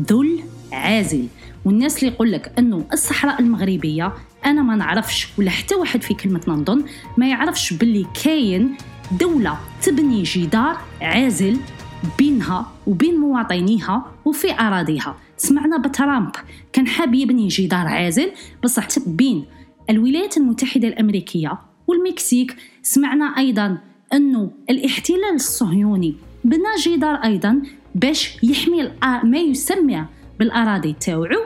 ذل عازل. والناس اللي يقول لك أنه الصحراء المغربية أنا ما نعرفش ولا حتى واحد في كلمتنا نظن ما يعرفش باللي كاين دولة تبني جدار عازل بينها وبين مواطنيها وفي أراضيها. سمعنا بترامب كان حاب يبني جدار عازل بصح بين الولايات المتحدة الأمريكية والمكسيك. سمعنا أيضا أنه الاحتلال الصهيوني بنى جدار أيضا باش يحمي ما يسمى بالأراضي تاوعو.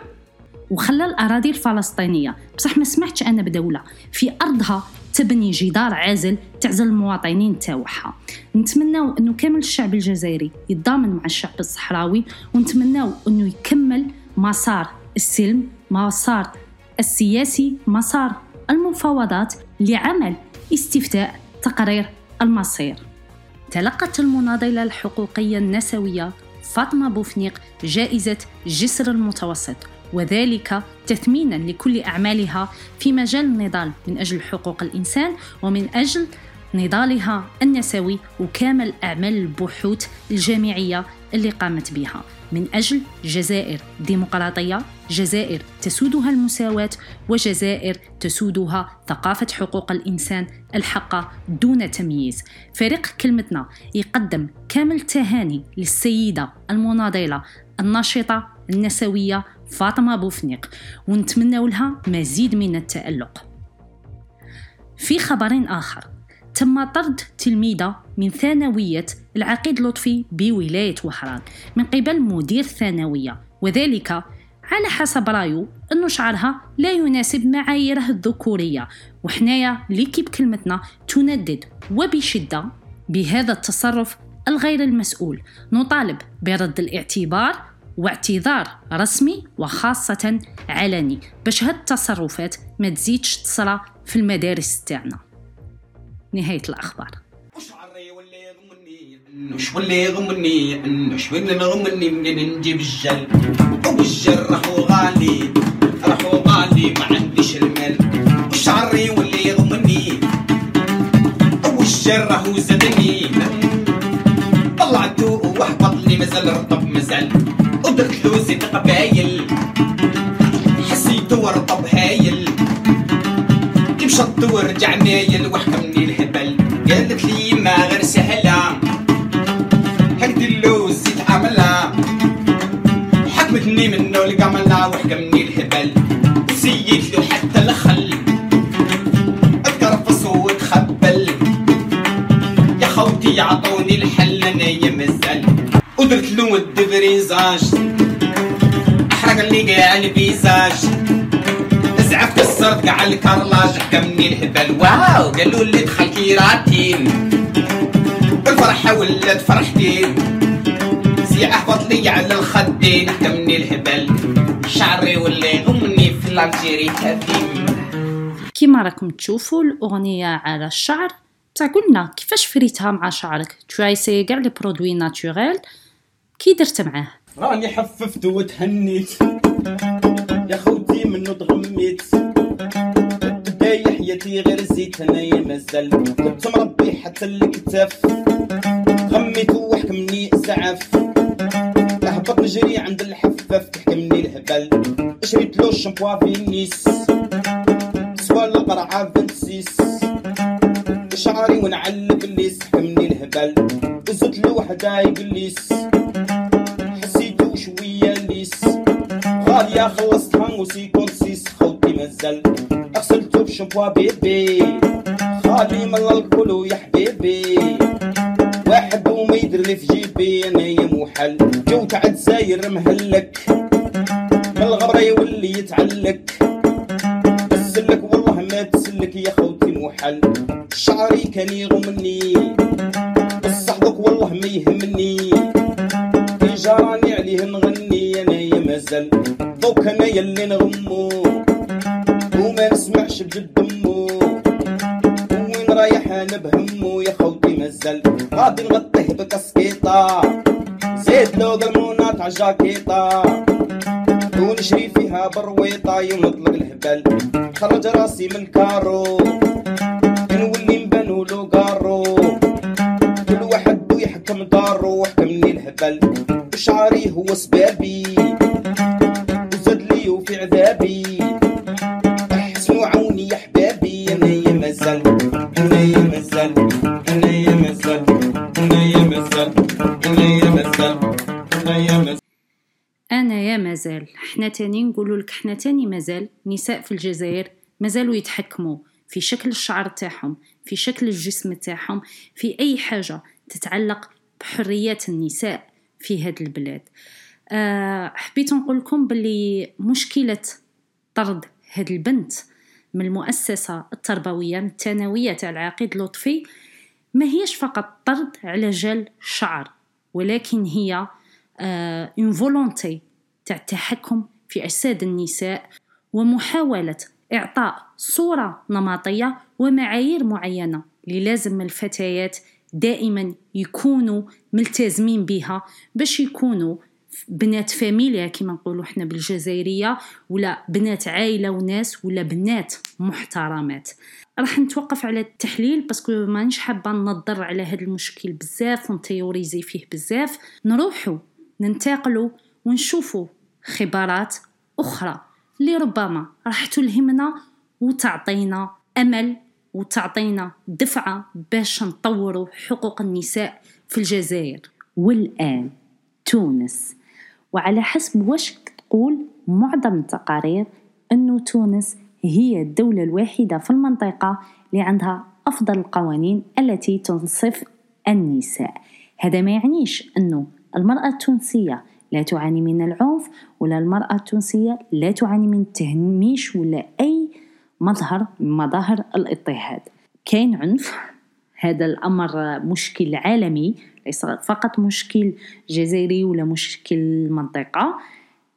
وخلى الأراضي الفلسطينية. بصح ما سمعتش أنا بدولة. في أرضها تبني جدار عازل تعزل المواطنين تاوعها. نتمناو أنه كامل الشعب الجزائري يتضامن مع الشعب الصحراوي ونتمناو أنه يكمل مسار السلم مسار السياسي مسار المفاوضات لعمل استفتاء تقرير المصير. تلقت المناضلة الحقوقية النسوية فاطمة بوفنيق جائزة جسر المتوسط. وذلك تثمينا لكل أعمالها في مجال النضال من أجل حقوق الإنسان ومن أجل نضالها النسوي وكامل أعمال البحوث الجامعية اللي قامت بها. من أجل جزائر ديمقراطية جزائر تسودها المساواة وجزائر تسودها ثقافة حقوق الإنسان الحقة دون تمييز. فريق كلمتنا يقدم كامل تهاني للسيدة المناضلة الناشطة النسوية فاطمة بوفنيق ونتمنى لها مزيد من التألق. في خبر آخر تم طرد تلميذة من ثانوية العقيد لطفي بولاية وحران من قبل مدير الثانوية وذلك على حسب رايو أنه شعرها لا يناسب معاييره الذكورية وحنايا ليكيب كلمتنا تندد وبشدة بهذا التصرف الغير المسؤول. نطالب برد الاعتبار واعتذار رسمي وخاصة علني باش هاد التصرفات ما تزيدش تصرى في المدارس تاعنا. نهاية الأخبار. وش واللي يضمني وش وين نضمني منين نجيب الجل؟ والجل راهو غالي راهو غالي ما عنديش المال. وشعري واللي يضمني والجل راهو زادني. طلعتو وحبطني مازال رطب مازال. دوسي قبايل حسيت ورطب هايل. كي مشط ورجع نايل. وحكم الكرلاج حكمني الهبل واو قالوا لي دخل كيراتين. الفرحة ولات فرحتين. زي اهبط لي على الخدين. حكمني الهبل شعري واللي غمني في الالجيري هذيم كيما راكم تشوفوا الأغنية على الشعر تاع قلنا كيفاش فريتها مع شعرك؟ ترايسي كاع لي برودوي ناتوريل كي درت معاه. راني حففت وتهنيت. يا خوتي منو تغميت حياتي غير زيت أنا مازال كنت مربي حتى الكتاف غميت وحكمني اسعاف هبط نجري عند الحفاف تحكمني الهبل شريت له الشامبوا في النيس. سوا القرعة فانسيس شعري ونعلق الليس حكمني الهبل زدت له وحدة حسيتو شوية ليس. غالية خلصتها وسيكون سيس خوتي مازال غسلتو بشامبوا بيبي خالي من الكل يا حبيبي. واحد وما يدري في جيبي. أنا يا موحل جو تاع الجزاير مهلك. من الغبرة يولي يتعلق. تسلك والله ما تسلك يا خوتي موحل شعري كان يغمني. دوك والله ما يهمني. جراني عليه نغني. أنا يا مازال دوك أنا يلي نغمو. وما نسمعش بجد دمو وين رايح أنا بهمو يا خوتي مازال. غادي نغطيه بكاسكيطة. زيد لو درمونة تاع جاكيطة. ونشري فيها برويطة ونطلق الهبل خرج راسي من الكارو نولي نبانو لو قارو. كل واحد ويحكم دارو وحكمني الهبل شعري هو سبابي. وزاد لي وفي عذابي. أنا يا مازال. حنا تاني نقولوا لك حنا تاني مازال نساء في الجزائر مازالوا يتحكموا في شكل الشعر تاعهم في شكل الجسم تاعهم في أي حاجة تتعلق بحريات النساء في هذا البلاد. أه حبيت نقول لكم باللي مشكلة طرد هاد البنت من المؤسسة التربوية من الثانوية تاع العقيد لطفي ما هيش فقط طرد على جال شعر ولكن هي une volonté تاع التحكم في أجساد النساء ومحاولة إعطاء صورة نمطية ومعايير معينة اللي لازم الفتيات دائما يكونوا ملتزمين بها باش يكونوا بنات famille كما نقولوا إحنا بالجزائرية ولا بنات عائلة وناس ولا بنات محترمات. راح نتوقف على التحليل parce que مانيش حابة ننظر على هذا المشكل بزاف و نتيوريزي فيه بزاف. نروحوا ننتقلوا ونشوفوا خبرات أخرى اللي ربما راح تلهمنا وتعطينا أمل وتعطينا دفعة باش نطوروا حقوق النساء في الجزائر والآن تونس. وعلى حسب واش تقول معظم التقارير أنه تونس هي الدولة الوحيدة في المنطقة اللي عندها أفضل القوانين التي تنصف النساء. هذا ما يعنيش أنه المرأة التونسية لا تعاني من العنف ولا المرأة التونسية لا تعاني من التهميش ولا أي مظهر من مظاهر الاضطهاد. كاين عنف. هذا الأمر مشكل عالمي ليس فقط مشكل جزائري ولا مشكل منطقة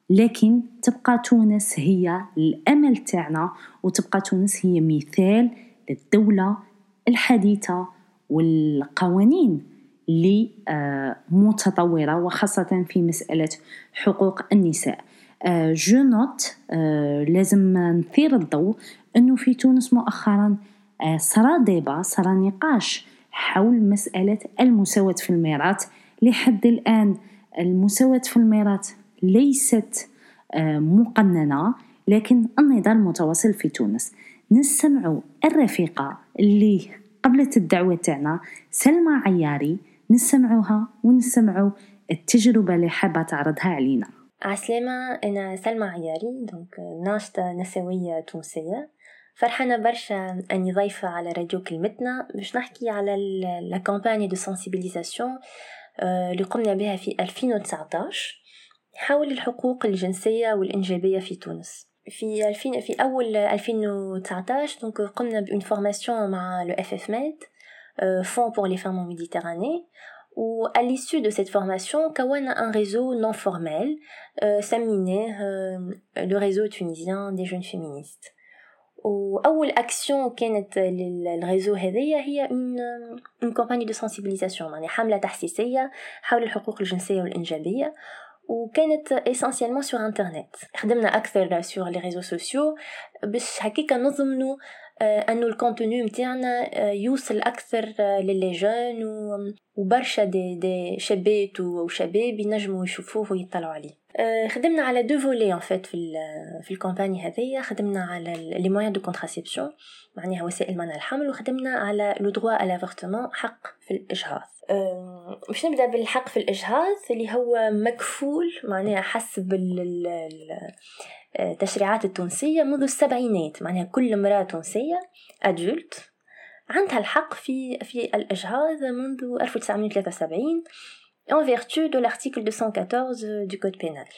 لكن تبقى تونس هي الأمل تاعنا وتبقى تونس هي مثال للدولة الحديثة والقوانين. اللي متطورة وخاصة في مسألة حقوق النساء. je note لازم نثير الضوء أنه في تونس مؤخرا صرا débat صرا نقاش حول مسألة المساواة في الميراث. لحد الآن المساواة في الميراث ليست مقننة لكن النضال متواصل في تونس. نسمعوا الرفيقة اللي قبلت الدعوة تاعنا سلمى عياري نسمعوها ونسمعوا التجربة اللي حابة تعرضها علينا. عسلامة أنا سلمى عياري donc ناشطة نسوية تونسية. فرحانة برشا أني ضيفة على راديو كلمتنا. باش نحكي على la campagne de sensibilisation اللي قمنا بها في 2019 حول الحقوق الجنسية والإنجابية في تونس. في 2000 في أول 2019 دونك قمنا بأون فورماسيون مع لو اف اف ميد Fonds pour les femmes en Méditerranée où à l'issue de cette formation كونا un réseau non formel euh, سميناه euh, le réseau tunisien des jeunes féministes وأول أكسيون كانت للريزو هذيا هي une, une campagne de sensibilisation يعني حملة تحسيسية حول الحقوق الجنسية والإنجابية وكانت اسونسيالمون سور انترنت خدمنا اكثر سور لي ريزو سوسيو باش هكاك نضمنوا أنه ال contenu نتاعنا يوصل أكثر ل les jeunes وبرشا دي, دي شابات وشباب ينجموا يشوفوه ويطلعوا عليه. خدمنا على deux volets en fait في في ال campagne هذيا. خدمنا على les moyens de contraception معناها وسائل منع الحمل وخدمنا على le droit à l'avortement حق في الإجهاض. باش نبدأ بالحق في الإجهاض اللي هو مكفول معناها حسب التشريعات التونسية منذ السبعينات معناها كل امرأة تونسية أدولت عندها الحق في في الإجهاض منذ 1973 en vertu de l'article 214 du code pénal.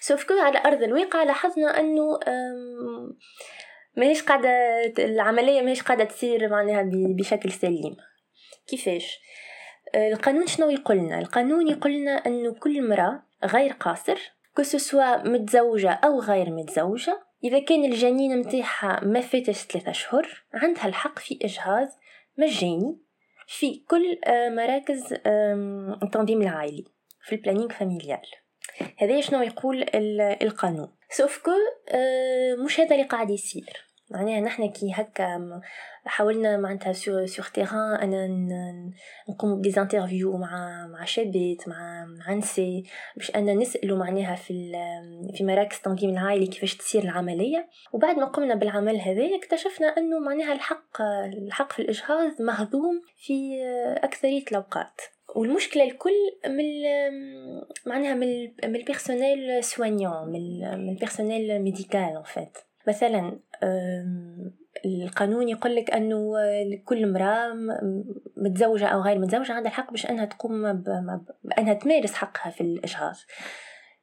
سوف كو على أرض الواقع لاحظنا أنه ماهيش قاعدة العملية ماهيش قاعدة تصير معناها بشكل سليم. كيفاش؟ القانون شنو يقولنا؟ القانون يقولنا أنه كل امرأة غير قاصر que ce soit متزوجة أو غير متزوجة إذا كان الجنين متاعها ما فاتش ثلاثة أشهر عندها الحق في إجهاض مجاني في كل مراكز التنظيم العائلي في ال planning familial هذا شنو يقول القانون. sauf que مش هذا اللي قاعد يصير. معناها نحنا كي هكا حاولنا معناتها sur sur terrain أنا نقوم ب les interviews مع مع شابات مع مع نساء باش أنا نسألو معناها في في مراكز التنظيم العائلي كيفاش تصير العملية. وبعد ما قمنا بالعمل هذا اكتشفنا أنه معناها الحق الحق في الإجهاض مهضوم في أكثرية الأوقات. والمشكلة الكل من معناها من من ال personnel soignant من ال personnel médical en fait مثلا القانون يقول لك أنه كل امرأة متزوجة أو غير متزوجة عندها الحق باش أنها تقوم بأنها تمارس حقها في الاجهاض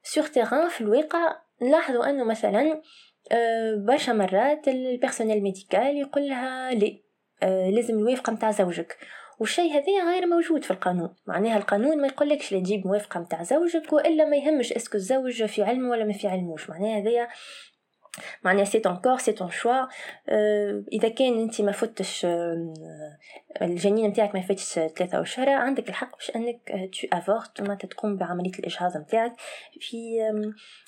sauf في الواقع نلاحظوا أنه مثلا برشا مرات ال personnel médical يقول لها لي لازم الموافقة متاع زوجك. والشيء هذا غير موجود في القانون. معناها القانون ما يقولكش لا تجيب موافقة متاع زوجك وإلا ما يهمش est-ce que الزوج في علم ولا ما في علموش. معناها هذايا معناها c'est ton corps c'est ton choix إذا كان أنت ما فتش الجنين نتاعك ما فاتش ثلاثة اشهر عندك الحق باش أنك tu avortes معناتها تقوم بعملية الإجهاض نتاعك في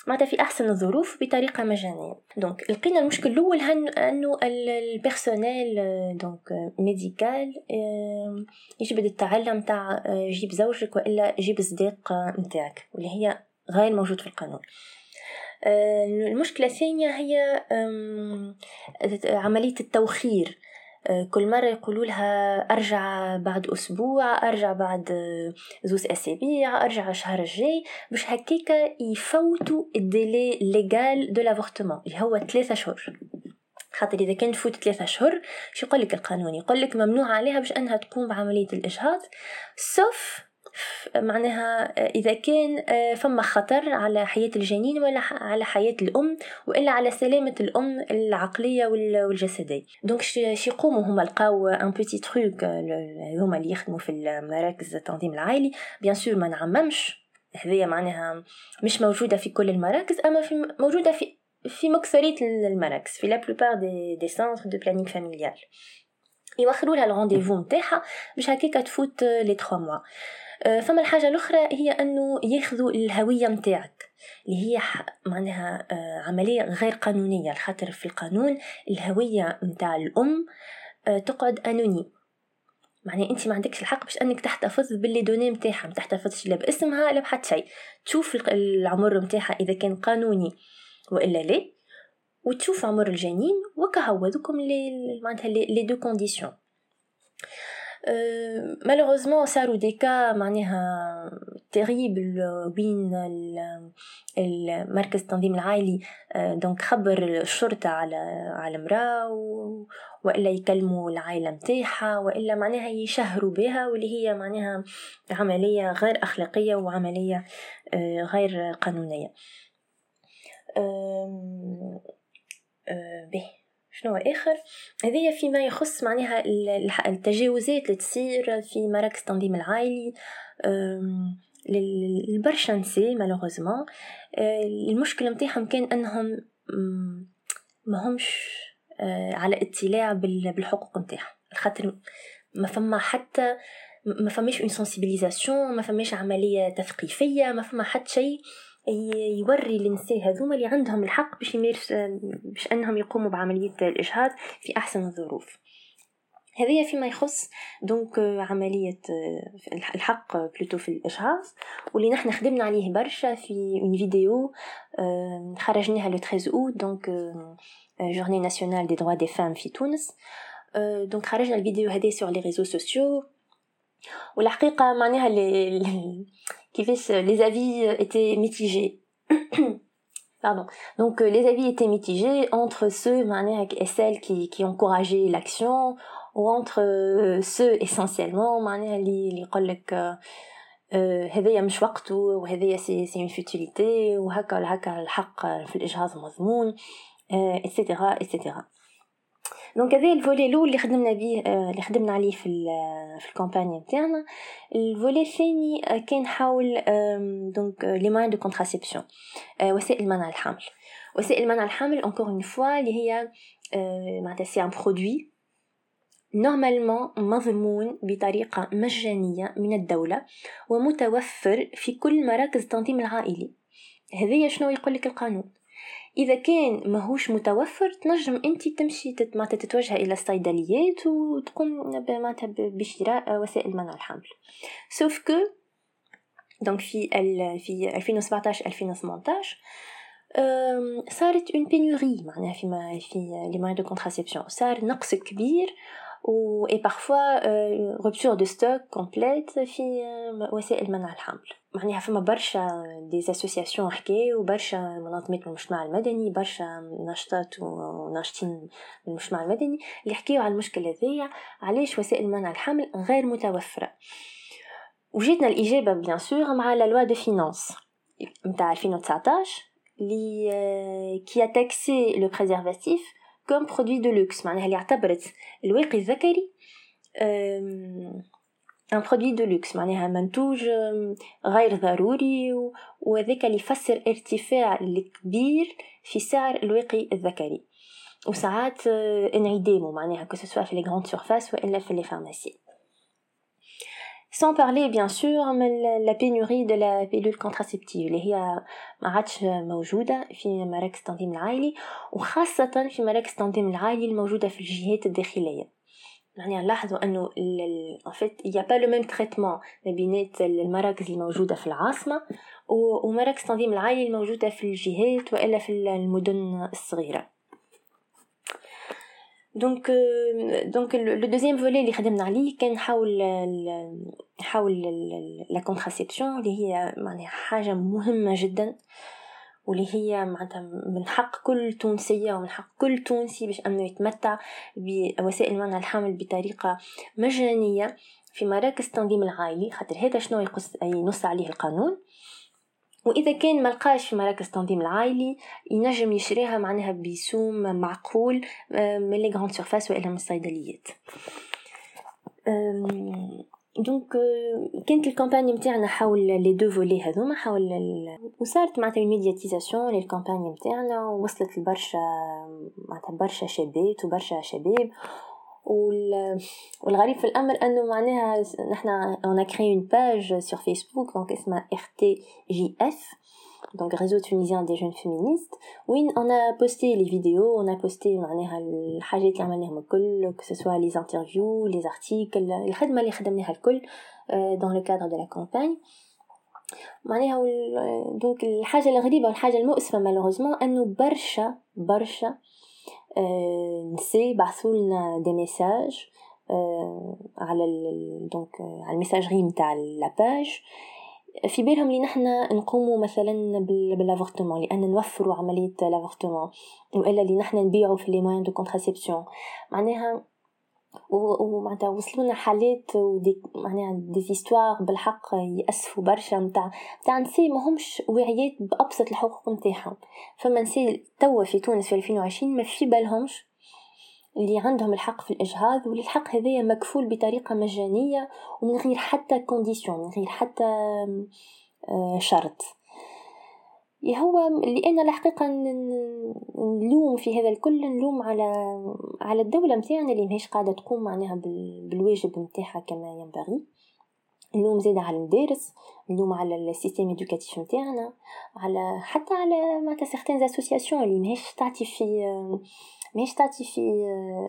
معناتها في أحسن الظروف بطريقة مجانية. donc لقينا المشكل الأول أنه ال personnel donc médical يجبد التعلم تاع جيب زوجك وإلا جيب صديق نتاعك واللي هي غير موجود في القانون. المشكلة الثانية هي عملية التوخير. كل مرة يقولوا لها أرجع بعد أسبوع أرجع بعد زوز أسابيع أرجع الشهر الجاي. باش هكاكا يفوتوا ال délai légal de l'avortement اللي هو ثلاثة شهور. خاطر إذا كان تفوت ثلاثة أشهر شو يقول لك القانون؟ يقول لك ممنوع عليها باش أنها تقوم بعملية الإجهاض sauf معناها إذا كان فما خطر على حياة الجنين ولا على حياة الأم وإلا على سلامة الأم العقلية والجسدية. donc شي يقوموا هما لقاو un petit truc هما اللي يخدموا في المراكز التنظيم العائلي. bien sûr ما نعممش. هذيا معناها مش موجودة في كل المراكز أما في موجودة في في مكثرية المراكز في la plupart des des centres de planning familial يوخروا لها ال rendez-vous نتاعها باش هكاك تفوت les 3 mois فما الحاجة الأخرى هي أنه ياخذوا الهوية متاعك اللي هي معناها عملية غير قانونية خاطر في القانون الهوية متاع الأم تقعد anonyme معناها أنت ما عندكش الحق باش أنك تحتفظ ب les données متاعها ما تحتفظش لا باسمها لا بحد شيء. تشوف العمر متاعها إذا كان قانوني وإلا لا وتشوف عمر الجنين وكهو هذوكم les معناتها les deux conditions. malheureusement صاروا des cas معناها terribles وين المركز التنظيم العائلي donc خبر الشرطة على على مرأة وإلا يكلموا العائلة متاعها وإلا معناها يشهروا بها واللي هي معناها عملية غير أخلاقية وعملية غير قانونية. به. شنو آخر؟ هذه فيما يخص معناها التجاوزات اللي تصير في مراكز التنظيم العائلي للبرشا نساء مالوغوزمون المشكلة متاعهم كان أنهم ما همش على اطلاع بالحقوق متاعهم. خاطر ما فما حتى ما فماش une sensibilisation ما فماش عملية تثقيفية ما فما حتى شيء. يوري النساء هذوما اللي عندهم الحق باش يمارس باش أنهم يقوموا بعملية الإجهاض في أحسن الظروف. هذه فيما يخص donc عملية الحق plutôt في الإجهاض واللي نحن خدمنا عليه برشا في فيديو خرجناها le 13 août donc journée nationale des droits des femmes في تونس. donc خرجنا الفيديو هذه sur les réseaux sociaux والحقيقة معناها لي كيفاش les avis étaient mitigés Pardon. Donc euh, les avis étaient mitigés entre ceux et celles qui, qui encourageaient l'action ou entre euh, ceux essentiellement معناها اللي اللي يقول لك هذايا مش وقته وهذايا c'est c'est une futilité وهكا ولا هكا الحق في الاجهاض مضمون et cetera et cetera donc هذا ال volet الأول اللي خدمنا به اللي خدمنا عليه في في ال campagne نتاعنا ال volet الثاني كان حول donc les moyens de contraception وسائل منع الحمل وسائل منع الحمل encore une fois اللي هي معناتها c'est un produit normalement مضمون بطريقة مجانية من الدولة ومتوفر في كل مراكز التنظيم العائلي هذه شنو يقول لك القانون إذا كان ماهوش متوفر تنجم انت تمشي معناتها تتوجه إلى الصيدليات وتقوم معناتها بشراء وسائل منع الحمل. sauf que donc في ال في 2017 2018 صارت une pénurie معناها فيما في les moyens de contraception صار نقص كبير و et parfois rupture de stock complète في وسائل منع الحمل معناها فما برشا des associations حكاو برشا منظمات من المجتمع المدني برشا ناشطات وناشطين من المجتمع المدني اللي حكاو على المشكلة هذيا علاش وسائل منع الحمل غير متوفرة وجيتنا الإجابة bien sûr مع la loi de finances نتاع 2019 اللي qui taxait le préservatif comme produit de luxe معناها اللي اعتبرت الواقي الذكري un produit de luxe معناها منتوج غير ضروري وهذاك اللي يفسر ارتفاع الكبير في سعر الواقي الذكري. وساعات انعدامه معناها que ce soit في les grandes surfaces وإلا في les pharmacies sans parler bien sûr من la pénurie de la pilule contraceptive اللي هي ما عادش موجودة في مراكز التنظيم العائلي وخاصة في مراكز التنظيم العائلي الموجودة في الجهات الداخلية. يعني نلاحظوا إنه en fait y a pas le même traitement ما بينات المراكز الموجودة في العاصمة ومراكز التنظيم العائلي الموجودة في الجهات وإلا في المدن الصغيرة. donc donc le deuxième volet اللي خدمنا عليه كان حول حول la contraception اللي هي معناها حاجة مهمه جدا واللي هي معناتها من حق كل تونسية ومن حق كل تونسي باش أنه يتمتع بوسائل منع الحمل بطريقة مجانية في مراكز التنظيم العائلي خاطر هذا شنو يقص ينص عليه القانون وإذا كان ملقاش في مراكز التنظيم العائلي ينجم يشريها معناها بسوم معقول من les grandes surfaces وإلا من الصيدليات donc كانت ال campagne نتاعنا حول les deux volets هذوما حول. وصارت معناتها ال médiatisation لل campagne نتاعنا ووصلت لبرشا معناتها برشا شابات وبرشا شباب وال... والغريب في الأمر إنه معناها نحنا on crée une page sur فيسبوك donc اسمها RTJF donc réseau tunisien des jeunes féministes. وين on a posté les vidéos on a posté معناها الحاجات اللي عملناهم الكل que ce soit les interviews les articles الخدمة اللي خدمناها الكل dans le cadre de la campagne. معناها وال- donc الحاجة الغريبة والحاجة المؤسفة malheureusement أنه برشا برشا نساء بعثوا لنا des messages على ال donc آه، على ال messagerie نتاع la page. في بالهم لي نحنا نقوموا مثلا بال- بال avortement لأن نوفروا عملية l'avortement وإلا اللي نحنا نبيعوا في les moyens de contraception. معناها ومعناتها وصلونا حالات و des معناها des histoires بالحق يأسفوا برشا نتاع نتاع نساء ماهمش واعيات بأبسط الحقوق نتاعهم. فما نساء توا في تونس في 2020 ما في بالهمش اللي عندهم الحق في الإجهاض واللي الحق هذايا مكفول بطريقة مجانية ومن غير حتى condition من غير حتى آه، شرط. هو أنا الحقيقة نلوم في هذا الكل نلوم على على الدولة متاعنا اللي ماهيش قاعدة تقوم معناها بال- بالواجب متاعها كما ينبغي. نلوم زيادة على المدارس نلوم على ال système éducatif متاعنا على حتى على معناتها certaines associations اللي ماهيش تعطي في ماهيش تعطي في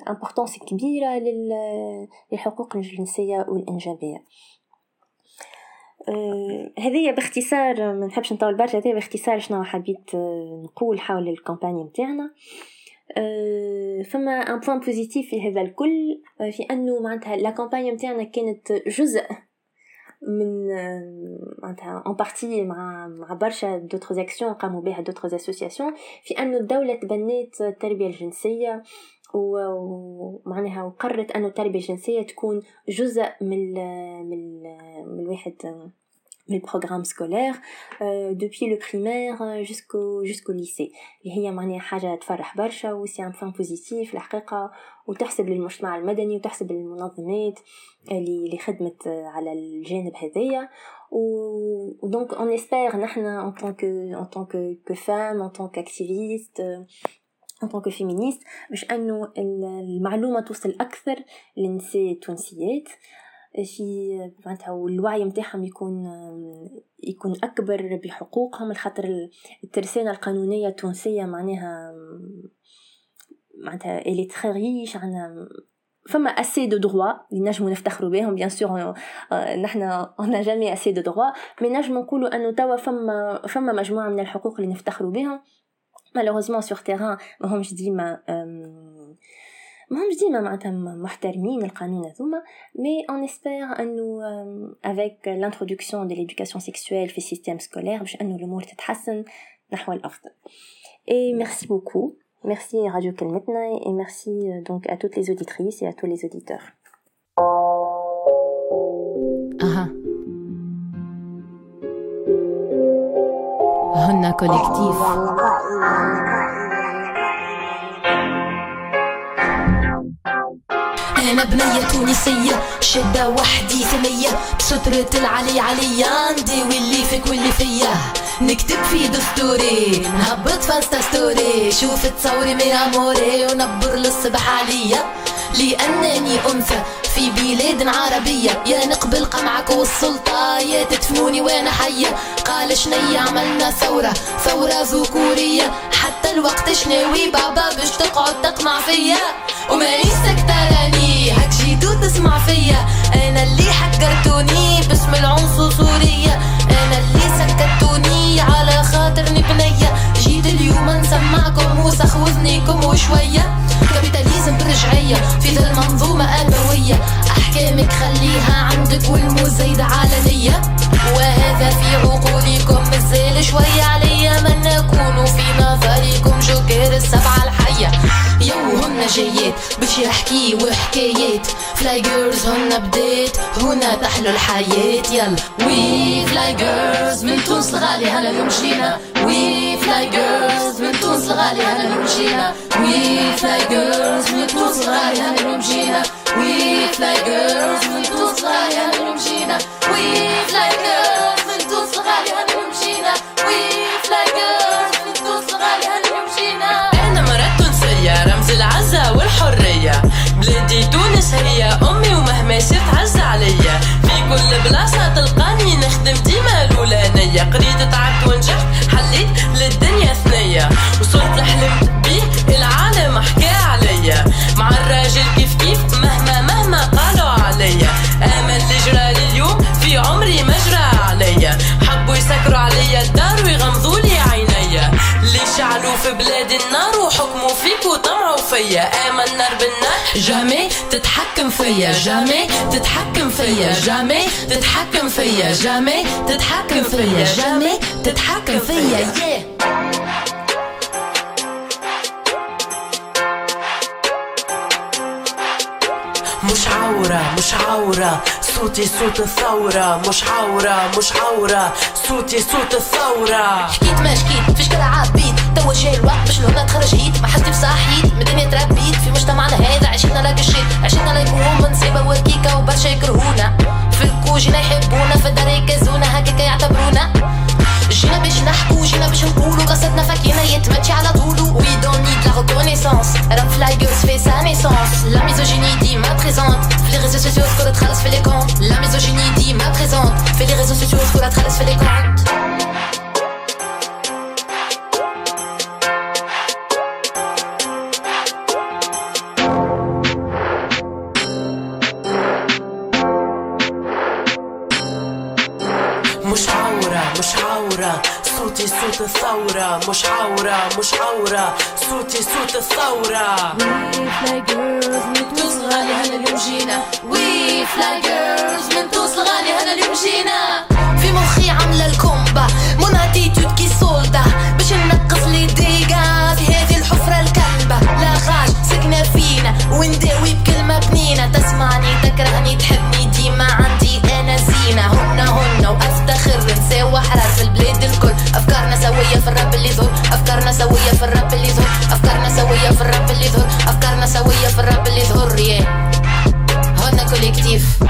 importance كبيرة لل- للحقوق الجنسية والإنجابية. هذه باختصار ما نحبش نطول برشا هذه باختصار شنو حبيت آه، نقول حول ال campagne متاعنا آه، فما un point positif في هذا الكل آه، في أنه معناتها la campagne متاعنا كانت جزء من آه، معناتها une partie مع مع برشا d'autres actions قاموا بها d'autres associations في أنه الدولة تبنات التربية الجنسية ومعناها وقررت انه التربية الجنسية تكون جزء من من من الواحد من ال programme scolaire depuis le primaire jusqu'au jusqu'au lycée اللي هي معناها حاجة تفرح برشا و c'est un point positif الحقيقة وتحسب للمجتمع المدني وتحسب للمنظمات اللي خدمت على الجانب هذايا. و donc on espère نحنا en tant que en tant que femmes en tant qu'activistes en tant que féministes باش انه المعلومه توصل أكثر للنساء التونسيات. في معناتها والوعي متاعهم يكون يكون أكبر بحقوقهم الخاطر الترسانة القانونية التونسية معناها معناتها elle est très riche عندنا فما assez de droits اللي نجمو نفتخروا بهم bien sûr نحنا on a jamais assez de droits mais نجمو نقولوا أنه توا فما فما مجموعة من الحقوق اللي نفتخروا بهم. malheureusement sur terrain ماهمش ديما أم، ماهمش ديما معناتها محترمين القانون هذوما mais on espère انه avec l'introduction de l'éducation sexuelle في ال système scolaire باش انه الأمور تتحسن نحو الافضل et merci beaucoup Merci Radio Kelmetna et merci euh, donc à toutes les auditrices et à tous les auditeurs. هن كوليكتيف أنا بنية تونسية شدة وحدي ثمية بسترة العلي عليا عندي واللي فيك واللي فيا. نكتب في دستوري نهبط فانستا ستوري شوف تصوري من اموري ونبر للصبح عليا. لأنني أنثى في بلاد عربية. يا نقبل قمعك والسلطة يا تدفنوني وأنا حية؟ قال شنية عملنا ثورة ثورة ذكورية. حتى الوقت شناوي بابا باش تقعد تقمع فيا. وماني سكتراني هاك جيتو تسمع فيا. أنا اللي حكرتوني باسم العنصرية أنا اللي سكتوني على خاطرني بنية جيت اليوم نسمعكم وسخ وذنيكم وشوية capitalisme برجعية في ذا المنظومة أبوية. أحكامك خليها عندك والمزايدة علنية. وهذا في عقولكم مازال شوية عليا. من نكون في نظركم جوكر السبعة الحية. yo هن جايات باش يحكيو حكايات Fly Girls هن بدات هنا تحلو الحياة. يلا. we Fly Girls من تونس الغالي هلا اليوم جينا. we Fly Girls من تونس الغالي هلا اليوم جينا we Fly Girls من تونس الغالي هلا اليوم جينا we Fly Girls من تونس الغالي هلا اليوم جينا we Fly Girls من تونس الغالي هلا اليوم جينا we Fly Girls من تونس الغالي هلا اليوم جينا أنا مرة تونسية رمز العزة والحرية. بلادي تونس هي أمي ومهما صرت عز عليا. كل بلاصة تلقاني. نخدم ديما الأولانية. قريت تعبت ونجحت حليت للدنيا ثنية. وصلت لحلم بيه العالم حكى عليا. مع الراجل كيف كيف مهما مهما قالوا عليا. آمل اللي جرى اليوم في عمري ما جرى عليا. حبوا يسكروا عليا الدار ويغمضوا لي عينيا. اللي شعلوا في بلاد النار وحكموا فيك وطمعوا فيا آمن النار بالنار جامي تتحكم فيا. جامي تتحكم فيا. جامي تتحكم فيا. جامي تتحكم فيا. جامي تتحكم فيا. مش عورة مش عورة. صوتي صوت الثورة. مش عورة مش عورة. صوتي صوت الثورة. حكيت ما شكيت فيش كده عبيد توا جاي الوقت باش لهنا تخرج هيت ما حسيت بصحيت من الدنيا تربيت في مجتمعنا هذا. عشنا لا قشيت عشنا لا يكون نصيبة وركيكة وبرشا يكرهونا. في الكوجينا يحبونا. في الدار يكزونا. هكاك يعتبرونا. جينا باش نحكو. جينا باش نقولو. قصتنا فكينا يتمشي على طولو. وي دون نيد لا ريكونيسونس راب فلاي جيرلز في سا نيسونس لا ميزوجيني ديما بريزونت في لي ريزو سوسيو تقول تخلص في لي كونت لا ميزوجيني ديما بريزونت في لي ريزو سوسيو تخلص في لي كونت صوت الثورة مش عورة مش عورة صوتي صوت الثورة. Fly Girls من تونس الغالي هنا اليوم جينا we Fly Girls من تونس الغالي هنا اليوم جينا في مخي عاملة ال combat mon attitude كي soldat باش ننقص les dégâts في هذه الحفرة الكلبة. la rage سكنة فينا. ونداوي بكلمة البلاد الكل. أفكارنا سوية في الراب اللي يظهر أفكارنا سوية في الراب اللي يظهر أفكارنا سوية في الراب اللي يظهر أفكارنا سوية في الراب اللي يظهر يا هن collectif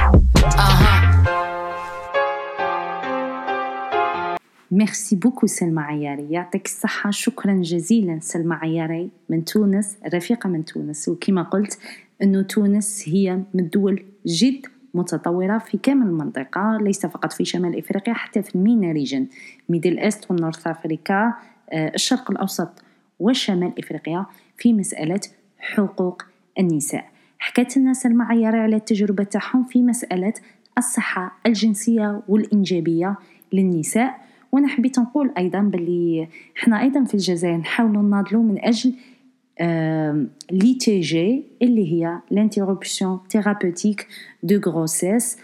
أها. merci beaucoup سلمى عياري يعطيك الصحة. شكرا جزيلا سلمى عياري. من تونس رفيقة من تونس. وكما قلت أنه تونس هي من الدول جد متطورة في كامل المنطقة ليس فقط في شمال إفريقيا حتى في ال MENA region Middle East و North Africa آه، الشرق الأوسط وشمال إفريقيا في مسألة حقوق النساء. حكت لنا سلمى على التجربة تاعهم في مسألة الصحة الجنسية والإنجابية للنساء. وأنا حبيت نقول أيضا باللي إحنا أيضا في الجزائر نحاولوا نناضلوا من أجل TG اللي هي l'interruption thérapeutique de grossesse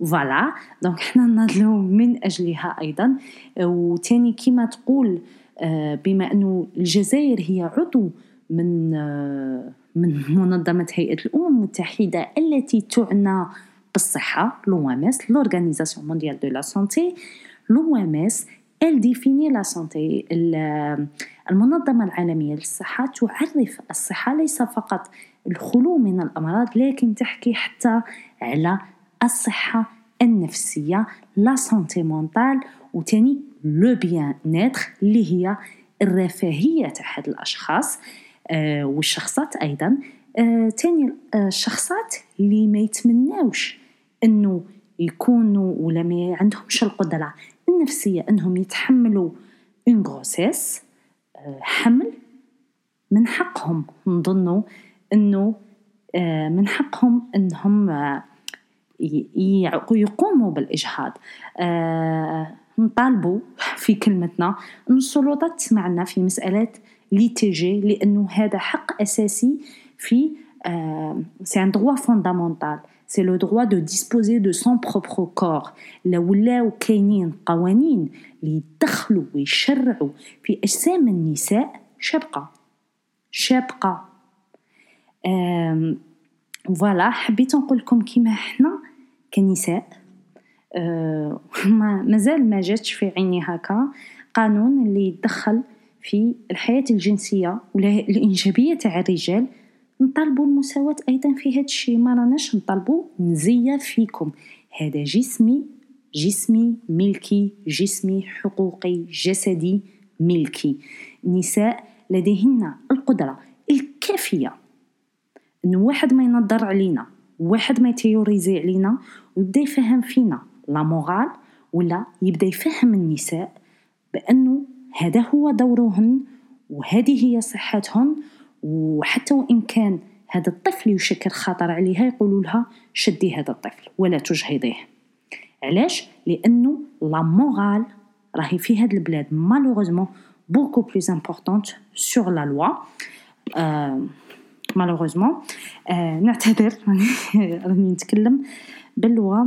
voilà donc حنا نناضلوا من أجلها أيضا. وتاني كيما تقول آه، بما أنه الجزائر هي عضو من آه، من منظمة هيئة الأمم المتحدة التي تعنى بالصحة l'OMS l'Organisation mondiale de la santé l'OMS elle définit la santé. ال- المنظمة العالمية للصحة تعرف الصحة ليس فقط الخلو من الأمراض لكن تحكي حتى على الصحة النفسية la santé mentale وتاني le bien اللي هي الرفاهية تاع هاد الأشخاص آه والشخصات أيضا. آه تاني آه الشخصات اللي ما يتمناوش إنه يكونوا ولا ما عندهمش القدرة النفسية إنهم يتحملوا une grossesse حمل من حقهم نظنوا إنه آه، من حقهم إنهم آه، يقوموا بالإجهاض. آه، نطالبوا في كلمتنا ان السلطات تسمعنا في مسألة l'ITG لأنه هذا حق أساسي في c'est un droit fondamental. c'est le droit de disposer de son propre corps. لو ولاو كاينين قوانين اللي يدخلوا ويشرعوا. في أجسام النساء شابقة. آم، فوالا حبيت نقول لكم كيما إحنا كنساء. آه، ما مازال ما جاتش في عيني هكا. قانون اللي يتدخل في الحياة الجنسية ولا الإنجابية تاع الرجال نطالبوا المساواة أيضا في هذا الشيء. ما راناش نطالبوا مزية فيكم. هذا جسمي جسمي ملكي جسمي حقوقي جسدي ملكي. نساء لديهن القدرة الكافية. انه واحد ما ينظر علينا واحد ما يتيوريزي علينا ويبدأ يفهم فينا لا مورال ولا يبدأ يفهم النساء بأنه هذا هو دورهن وهذه هي صحتهن وحتى وإن كان هذا الطفل يشكل خطر عليها يقولوا لها شدي هذا الطفل ولا تجهضيه. علاش؟ لأنه la morale راهي في هاد البلاد malheureusement l'emporte sur la loi. euh, malheureusement آه نعتذر راني نتكلم باللغة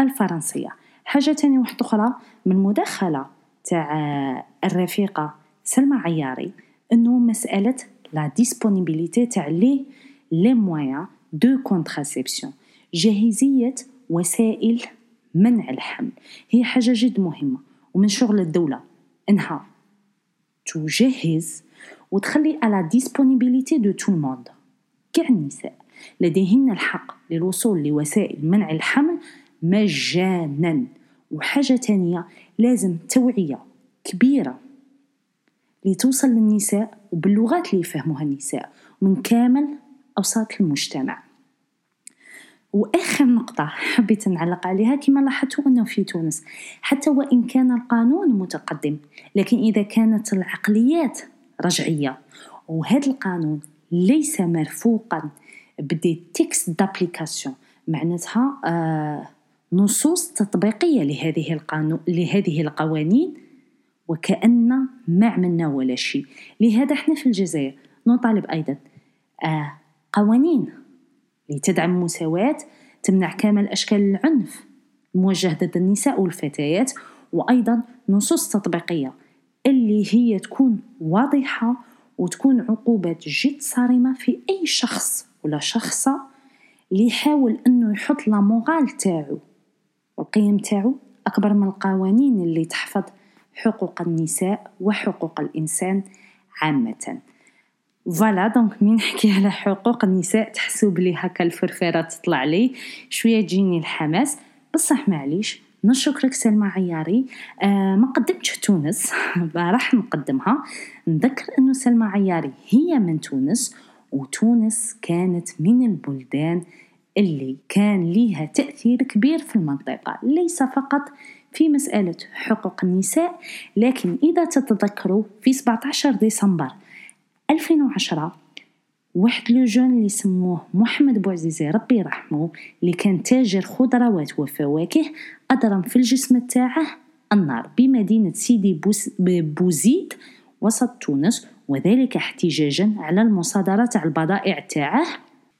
الفرنسية. حاجة تانية واحدة أخرى من المداخلة تاع الرفيقة سلمى عياري إنه مسألة la disponibilité تاع les les moyens de contraception جاهزية وسائل منع الحمل. هي حاجة جد مهمة. ومن شغل الدولة إنها تجهز وتخلي à la disponibilité de tout le monde كاع النساء لديهن الحق للوصول لوسائل منع الحمل مجانا. وحاجة تانية لازم توعية كبيرة. لتوصل للنساء وباللغات اللي يفهموها النساء من كامل أوساط المجتمع. وآخر نقطة حبيت نعلق عليها كما لاحظتوا أنه في تونس حتى وإن كان القانون متقدم لكن إذا كانت العقليات رجعية وهذا القانون ليس مرفوقا ب des textes d'application معناتها آه نصوص تطبيقية لهذه القانون لهذه القوانين وكأن ما عملنا ولا شيء. لهذا إحنا في الجزائر نطالب أيضا آه قوانين لتدعم المساواة تمنع كامل أشكال العنف الموجه ضد النساء والفتيات وأيضا نصوص تطبيقية اللي هي تكون واضحة وتكون عقوبات جد صارمة في أي شخص ولا شخصة اللي يحاول أنه يحط la morale تاعو والقيم تاعو أكبر من القوانين اللي تحفظ حقوق النساء وحقوق الإنسان عامة. voilà donc مين نحكي على حقوق النساء تحسوا بلي هكا الفرفرة تطلع لي. شوية تجيني الحماس. بصح معليش نشكرك سلمى عياري. آه ما قدمتش تونس. راح نقدمها. نذكر إنه سلمى عياري هي من تونس وتونس كانت من البلدان اللي كان ليها تأثير كبير في المنطقة. ليس فقط في مسألة حقوق النساء لكن إذا تتذكروا في 17 ديسمبر 2010 واحد لو جون اللي سموه محمد بوعزيزي ربي يرحمه اللي كان تاجر خضروات وفواكه أضرم في الجسم تاعه النار بمدينة سيدي بوزيد وسط تونس وذلك احتجاجا على المصادرة تاع البضائع تاعه.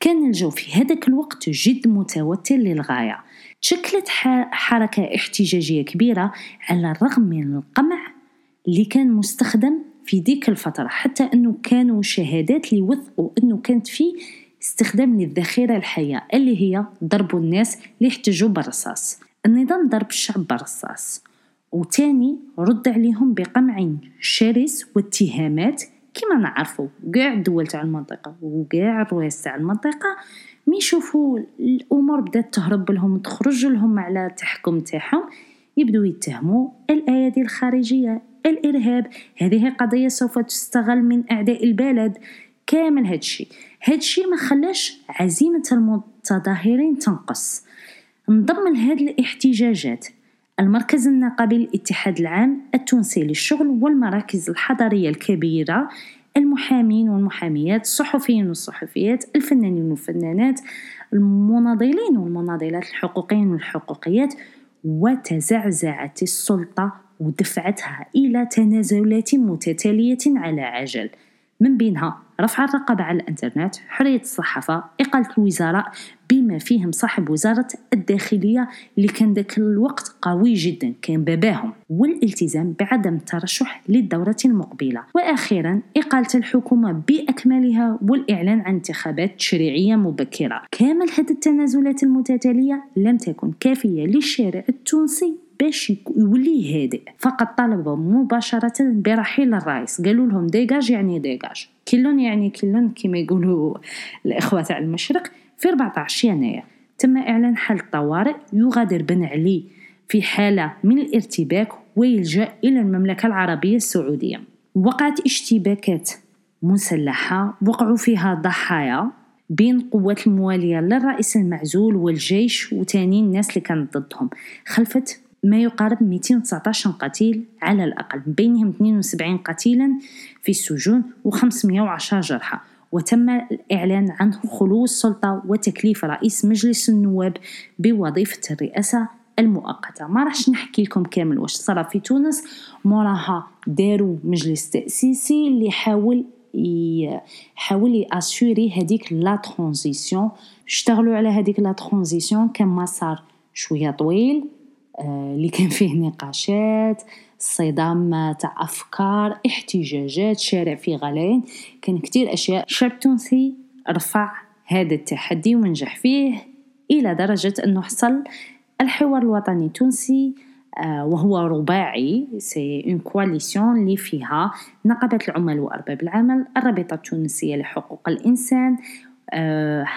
كان الجو في هذاك الوقت جد متوتر للغاية. تشكلت حركة احتجاجية كبيرة على الرغم من القمع اللي كان مستخدم في ديك الفترة حتى أنه كانوا شهادات اللي وثقوا أنه كانت في استخدام للذخيرة الحية اللي هي ضرب الناس اللي يحتجوا بالرصاص النظام ضرب الشعب بالرصاص وتاني رد عليهم بقمع شرس واتهامات. كما نعرفوا كاع الدول تاع المنطقة وكاع الرؤساء تاع المنطقة مي يشوفوا الأمور بدات تهرب لهم تخرج لهم على التحكم تاعهم. يبدو يتهموا الايادي الخارجية الإرهاب هذه قضية سوف تستغل من أعداء البلد. كامل هادشي. هادشي ما خلاش عزيمة المتظاهرين تنقص. انضم لهذه الاحتجاجات. المركز النقابي للاتحاد العام التونسي للشغل والمراكز الحضرية الكبيرة. المحامين والمحاميات الصحفيين والصحفيات الفنانين والفنانات المناضلين والمناضلات الحقوقيين والحقوقيات وتزعزعت السلطة ودفعتها إلى تنازلات متتالية على عجل. من بينها رفع الرقابة على الإنترنت حرية الصحافة إقالة الوزراء بما فيهم صاحب وزارة الداخلية اللي كان ذاك الوقت قوي جدا كان باباهم والالتزام بعدم الترشح للدورة المقبلة. وأخيرا إقالة الحكومة بأكملها والإعلان عن انتخابات تشريعية مبكرة. كامل هذه التنازلات المتتالية لم تكن كافية للشارع التونسي. باش يولي هادئ. فقط طالبوا مباشرة برحيل الرئيس. قالوا لهم dégage يعني dégage كلون يعني كلون كما يقولوا الإخوة تاع المشرق في 14 يناير. تم إعلان حالة طوارئ يغادر بن علي في حالة من الارتباك ويلجأ إلى المملكة العربية السعودية. وقعت اشتباكات مسلحة وقعوا فيها ضحايا بين قوات الموالية للرئيس المعزول والجيش وتاني الناس اللي كانت ضدهم. خلفت ما يقارب 219 قتيل على الأقل بينهم 72 قتيلا في السجون و510 جرحى. وتم الإعلان عن خلو السلطة وتكليف رئيس مجلس النواب بوظيفة الرئاسة المؤقتة. ما راحش نحكي لكم كامل واش صرا في تونس. موراها داروا مجلس تأسيسي اللي حاول يحاول ي assurer هذيك la transition اشتغلوا على هذيك la transition كان مسار شوية طويل. اللي كان فيه نقاشات صدام تاع أفكار احتجاجات شارع في غليان. كان كتير أشياء. الشعب التونسي رفع هذا التحدي ونجح فيه إلى درجة أنه حصل الحوار الوطني التونسي آه، وهو رباعي. c'est une coalition اللي فيها نقابة العمال وأرباب العمل الرابطة التونسية لحقوق الإنسان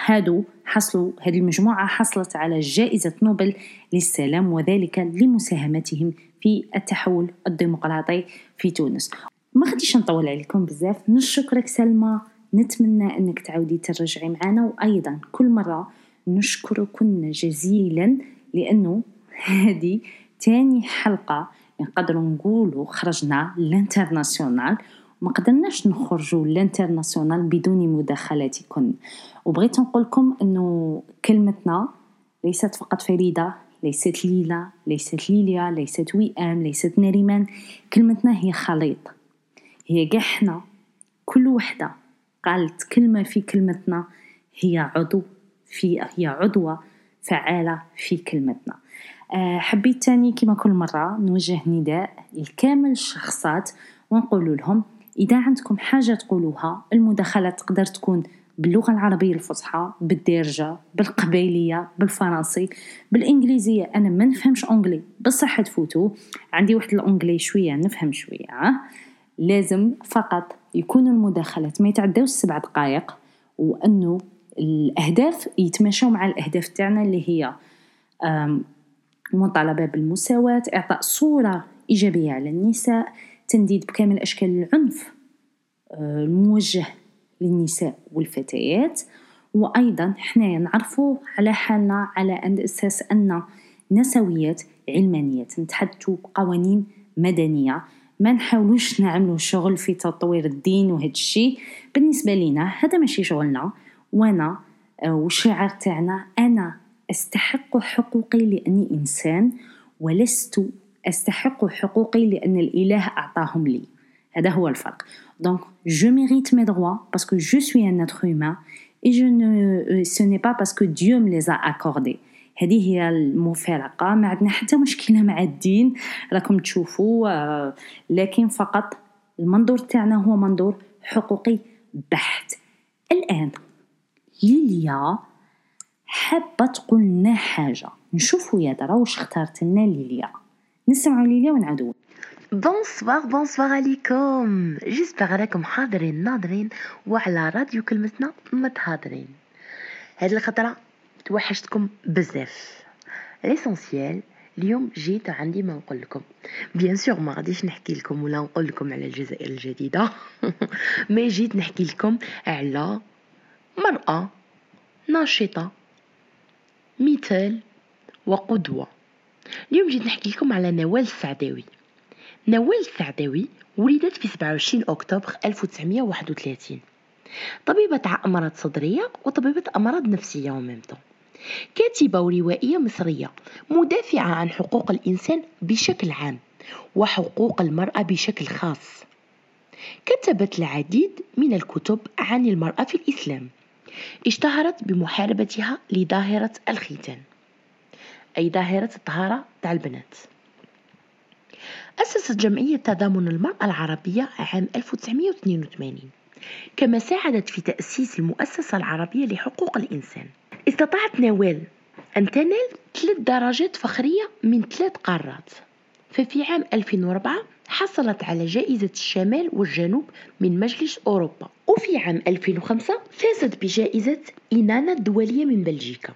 هادو حصلوا هذه المجموعة حصلت على جائزة نوبل للسلام وذلك لمساهمتهم في التحول الديمقراطي في تونس. ما غاديش نطول عليكم بزاف نشكرك سلمى نتمنى أنك تعودي ترجعي معنا وأيضا كل مرة نشكركن جزيلا لأنه هذه تاني حلقة نقدروا نقولوا خرجنا l'international. وما قدرناش نخرجوا l'international بدون مداخلاتكم وبغيت نقولكم إنه كلمتنا ليست فقط فريدة ليست ليلى ليست ليليا ليست وئام ليست نريمان كلمتنا هي خليط. هي جحنا كل وحدة قالت كلمة في كلمتنا هي عضو في هي عضوة فعالة في كلمتنا. آه، حبيت تاني كما كل مرة نوجه نداء لكامل الشخصات ونقول لهم إذا عندكم حاجة تقولوها المداخلة تقدر تكون باللغة العربية الفصحى بالدارجة بالقبيلية بالفرنسي بالإنجليزية أنا ما نفهمش أونجلي بصح تفوتوا عندي واحد الأونجلي شوية نفهم شوية؟ لازم فقط يكون المداخلات ما يتعداوش سبع دقائق وأنه الأهداف يتماشوا مع الأهداف تاعنا اللي هي مطالبة بالمساواة إعطاء صورة إيجابية على النساء تنديد بكامل أشكال العنف آه، الموجه للنساء والفتيات. وأيضا حنايا نعرفوا على حالنا على أن أساس أن نسويات علمانيات نتحدثوا بقوانين مدنية. ما نحاولوش نعملوا شغل في تطوير الدين وهذا الشيء بالنسبة لنا هذا ماشي شغلنا. وأنا آه، والشعار تاعنا أنا أستحق حقوقي لأني إنسان ولست أستحق حقوقي لأن الإله أعطاهم لي. هذا هو الفرق. دونك je mérite mes droits parce que je suis un être humain et je ne parce que Dieu me les a accordés. هذه هي المفارقة. ما عندنا حتى مشكلة مع الدين. راكم تشوفوا آه، لكن فقط المنظور تاعنا هو منظور حقوقي بحت. الآن ليليا حابة تقول لنا حاجة. نشوفوا يا ترى واش اختارت لنا ليليا. نسمعوا ليليا ونعاودوا bonsoir bonsoir عليكم. j'espère راكم حاضرين ناظرين وعلى راديو كلمتنا متحاضرين. هاد الخطرة توحشتكم بزاف. l'essentiel اليوم جيت عندي ما نقول لكم. bien sûr ما غاديش نحكي لكم ولا نقول لكم على الجزائر الجديدة. ما جيت نحكي لكم على مرأة ناشطة مثال وقدوة. اليوم جيت نحكي لكم على نوال السعداوي. نوال السعداوي ولدت في 27 أكتوبر 1931 طبيبة أمراض صدرية وطبيبة أمراض نفسية وميمتو كاتبة وروائية مصرية مدافعة عن حقوق الإنسان بشكل عام وحقوق المرأة بشكل خاص. كتبت العديد من الكتب عن المرأة في الإسلام. اشتهرت بمحاربتها لظاهرة الختان. أي ظاهرة الطهارة تاع البنات. أسست جمعية تضامن المرأة العربية عام 1982 كما ساعدت في تأسيس المؤسسة العربية لحقوق الإنسان. استطاعت نوال أن تنال ثلاث درجات فخرية من ثلاث قارات. ففي عام 2004 حصلت على جائزة الشمال والجنوب من مجلس أوروبا. وفي عام 2005 فازت بجائزة إنانا الدولية من بلجيكا.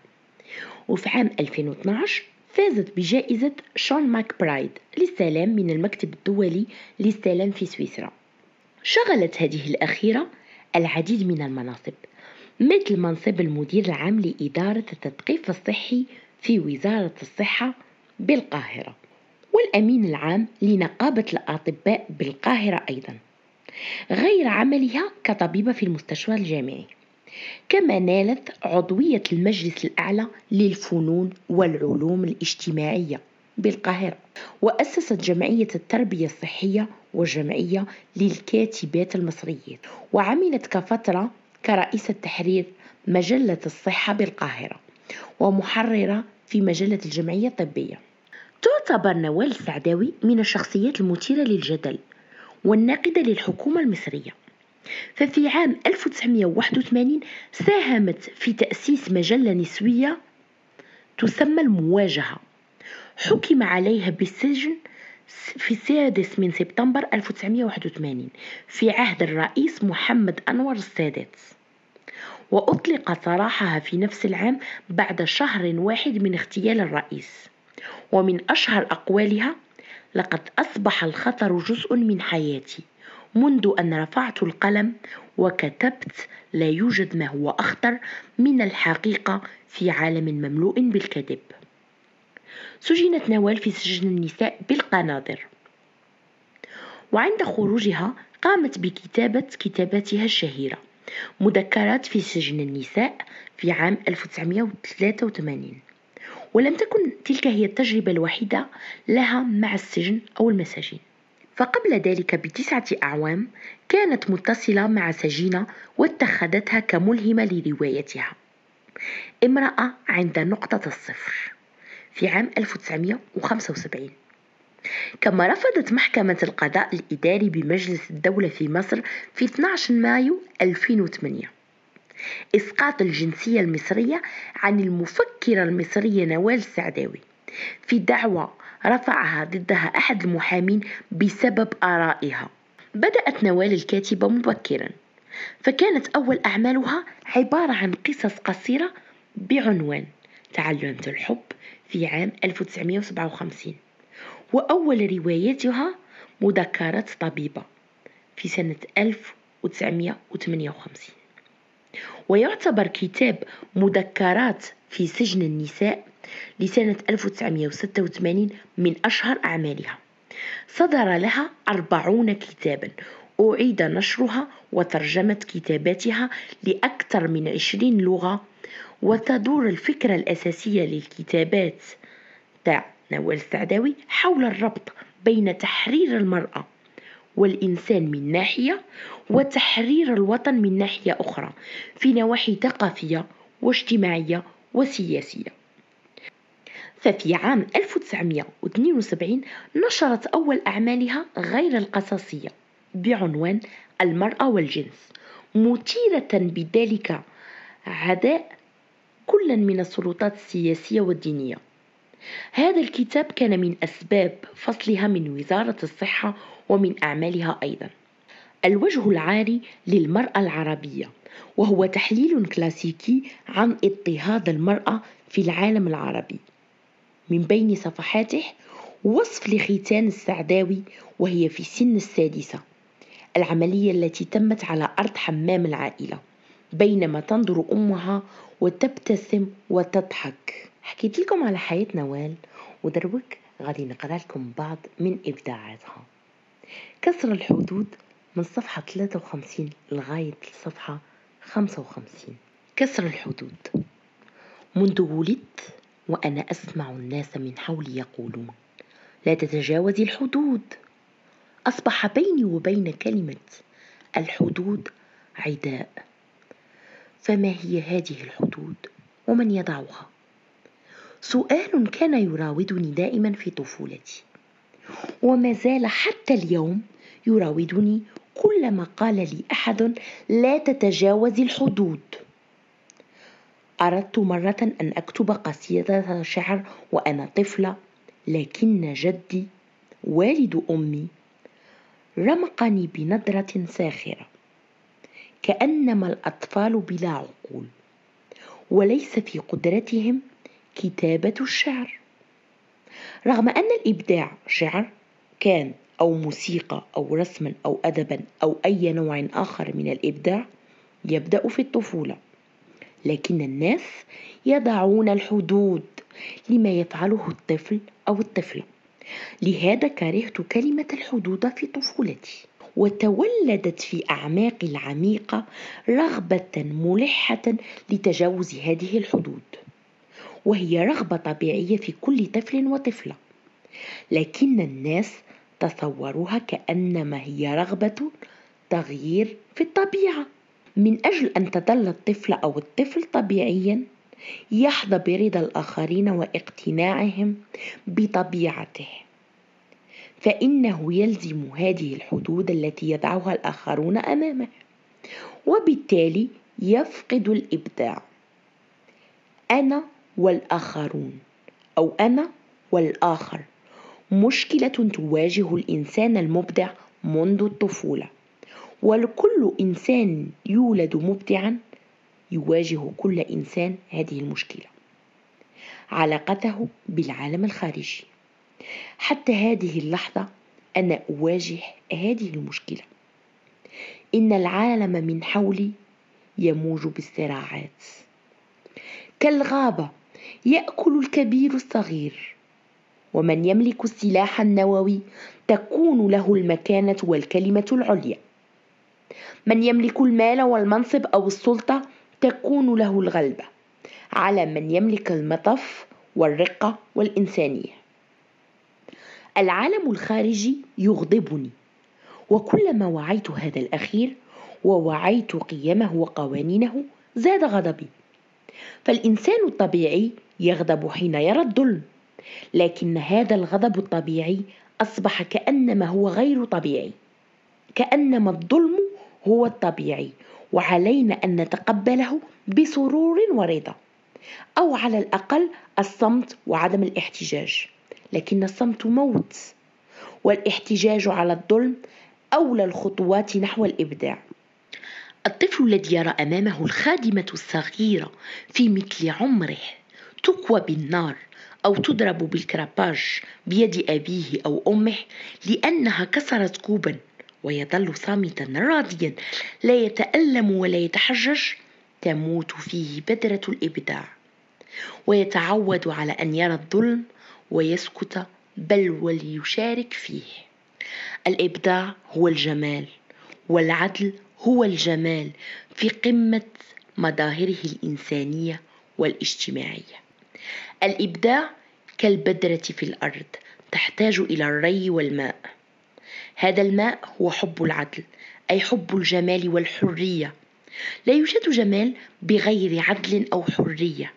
وفي عام 2012 فازت بجائزة شون ماك برايد للسلام من المكتب الدولي للسلام في سويسرا. شغلت هذه الأخيرة العديد من المناصب مثل منصب المدير العام لإدارة التثقيف الصحي في وزارة الصحة بالقاهرة والأمين العام لنقابة الأطباء بالقاهرة أيضا غير عملها كطبيبة في المستشفى الجامعي. كما نالت عضوية المجلس الأعلى للفنون والعلوم الاجتماعية بالقاهرة وأسست جمعية التربية الصحية وجمعية للكاتبات المصريات وعملت كفترة كرئيسة تحرير مجلة الصحة بالقاهرة ومحررة في مجلة الجمعية الطبية. تعتبر نوال السعداوي من الشخصيات المثيرة للجدل والناقدة للحكومة المصرية. ففي عام 1981 ساهمت في تأسيس مجلة نسوية تسمى المواجهة. حكم عليها بالسجن في السادس من سبتمبر 1981 في عهد الرئيس محمد أنور السادات. وأطلق سراحها في نفس العام بعد شهر واحد من اغتيال الرئيس. ومن أشهر أقوالها لقد أصبح الخطر جزء من حياتي. منذ أن رفعت القلم وكتبت لا يوجد ما هو أخطر من الحقيقة في عالم مملوء بالكذب. سجنت نوال في سجن النساء بالقناطر. وعند خروجها قامت بكتابة كتاباتها الشهيرة مذكرات في سجن النساء في عام 1983 ولم تكن تلك هي التجربة الوحيدة لها مع السجن أو المساجين. فقبل ذلك بتسعة أعوام كانت متصلة مع سجينة واتخذتها كملهمة لروايتها. امرأة عند نقطة الصفر في عام 1975 كما رفضت محكمة القضاء الإداري بمجلس الدولة في مصر في 12 مايو 2008 إسقاط الجنسية المصرية عن المفكرة المصرية نوال السعداوي في دعوى رفعها ضدها أحد المحامين بسبب آرائها. بدأت نوال الكاتبة مبكرا فكانت أول أعمالها عبارة عن قصص قصيرة بعنوان تعلمت الحب في عام 1957 وأول رواياتها مذكرات طبيبة في سنة 1958 ويعتبر كتاب مذكرات في سجن النساء لسنة 1986 من أشهر أعمالها. صدر لها أربعون كتابا. أعيد نشرها وترجمة كتاباتها لأكثر من عشرين لغة. وتدور الفكرة الأساسية للكتابات. تاع نوال السعداوي حول الربط بين تحرير المرأة والإنسان من ناحية وتحرير الوطن من ناحية أخرى في نواحي ثقافية واجتماعية وسياسية. ففي عام 1972 نشرت أول أعمالها غير القصصية بعنوان المرأة والجنس مثيرة بذلك عداء كل من السلطات السياسية والدينية. هذا الكتاب كان من أسباب فصلها من وزارة الصحة ومن أعمالها أيضا. الوجه العاري للمرأة العربية وهو تحليل كلاسيكي عن اضطهاد المرأة في العالم العربي. من بين صفحاته وصف لختان السعداوي وهي في سن السادسة. العملية التي تمت على أرض حمام العائلة بينما تنظر أمها وتبتسم وتضحك. حكيت لكم على حياة نوال ودروك غادي نقرأ لكم بعض من إبداعاتها. كسر الحدود من صفحة 53 لغاية الصفحة 55 كسر الحدود. منذ ولدت وأنا أسمع الناس من حولي يقولون لا تتجاوزي الحدود. أصبح بيني وبين كلمة الحدود عداء. فما هي هذه الحدود ومن يضعها؟ سؤال كان يراودني دائما في طفولتي وما زال حتى اليوم يراودني كلما قال لي أحد لا تتجاوز الحدود. أردت مرة أن أكتب قصيدة شعر وأنا طفلة لكن جدي والد أمي رمقني بنظرة ساخرة. كأنما الأطفال بلا عقول وليس في قدرتهم كتابة الشعر. رغم أن الإبداع شعر كان أو موسيقى أو رسما أو ادبا أو أي نوع آخر من الإبداع يبدأ في الطفولة. لكن الناس يضعون الحدود لما يفعله الطفل أو الطفلة. لهذا كرهت كلمة الحدود في طفولتي وتولدت في أعماق العميقة رغبة ملحة لتجاوز هذه الحدود وهي رغبة طبيعية في كل طفل وطفلة. لكن الناس تصوروها كأنما هي رغبة تغيير في الطبيعة. من أجل أن تظل الطفل أو الطفل طبيعيا يحظى برضا الآخرين واقتناعهم بطبيعته. فإنه يلزم هذه الحدود التي يضعها الآخرون أمامه وبالتالي يفقد الإبداع. أنا والآخرون أو أنا والآخر. مشكلة تواجه الإنسان المبدع منذ الطفولة. وكل إنسان يولد مبدعا يواجه كل إنسان هذه المشكلة. علاقته بالعالم الخارجي. حتى هذه اللحظة أنا أواجه هذه المشكلة. إن العالم من حولي يموج بالصراعات. كالغابة يأكل الكبير الصغير ومن يملك السلاح النووي تكون له المكانة والكلمة العليا. من يملك المال والمنصب أو السلطة تكون له الغلبة على من يملك المطف والرقة والإنسانية. العالم الخارجي يغضبني وكلما وعيت هذا الأخير ووعيت قيمه وقوانينه زاد غضبي. فالإنسان الطبيعي يغضب حين يرى الظلم لكن هذا الغضب الطبيعي أصبح كأنما هو غير طبيعي كأنما الظلم هو الطبيعي وعلينا أن نتقبله بسرور ورضا أو على الأقل الصمت وعدم الاحتجاج. لكن الصمت موت والاحتجاج على الظلم أولى الخطوات نحو الإبداع. الطفل الذي يرى أمامه الخادمة الصغيرة في مثل عمره تكوى بالنار أو تضرب بالكراباج بيد أبيه أو أمه لأنها كسرت كوبا. ويظل صامتا راضيا لا يتألم ولا يتحجج تموت فيه بذرة الإبداع. ويتعود على أن يرى الظلم ويسكت بل وليشارك فيه. الإبداع هو الجمال والعدل هو الجمال في قمة مظاهره الإنسانية والاجتماعية. الإبداع كالبذرة في الأرض تحتاج إلى الري والماء. هذا الماء هو حب العدل أي حب الجمال والحرية. لا يوجد جمال بغير عدل أو حرية.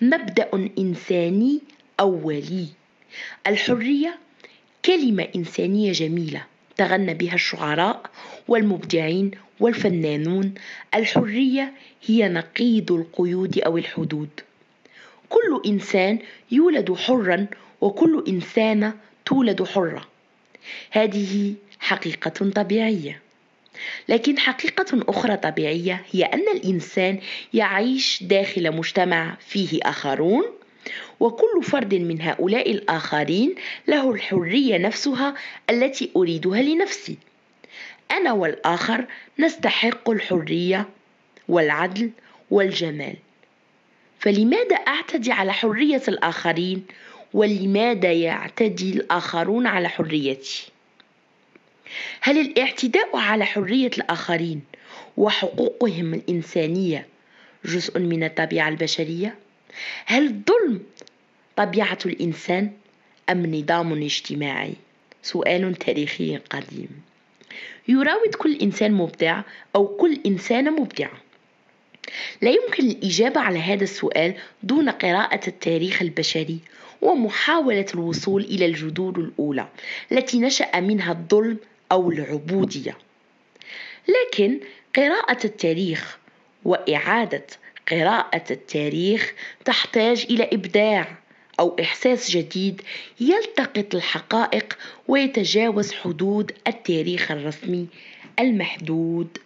مبدأ إنساني أولي. الحرية كلمة إنسانية جميلة تغنى بها الشعراء والمبدعين والفنانون. الحرية هي نقيض القيود أو الحدود. كل إنسان يولد حرا وكل إنسانة تولد حرة. هذه حقيقة طبيعية. لكن حقيقة أخرى طبيعية هي أن الإنسان يعيش داخل مجتمع فيه آخرون وكل فرد من هؤلاء الآخرين له الحرية نفسها التي أريدها لنفسي. أنا والآخر نستحق الحرية والعدل والجمال. فلماذا أعتدي على حرية الآخرين ولماذا يعتدي الآخرون على حريتي؟ هل الاعتداء على حرية الآخرين وحقوقهم الإنسانية جزء من الطبيعة البشرية؟ هل الظلم طبيعة الإنسان أم نظام اجتماعي؟ سؤال تاريخي قديم يراود كل إنسان مبدع أو كل إنسانة مبدعة لا يمكن الإجابة على هذا السؤال دون قراءة التاريخ البشري ومحاولة الوصول إلى الجذور الأولى التي نشأ منها الظلم أو العبودية. لكن قراءة التاريخ وإعادة قراءة التاريخ تحتاج إلى إبداع أو إحساس جديد يلتقط الحقائق ويتجاوز حدود التاريخ الرسمي المحدود.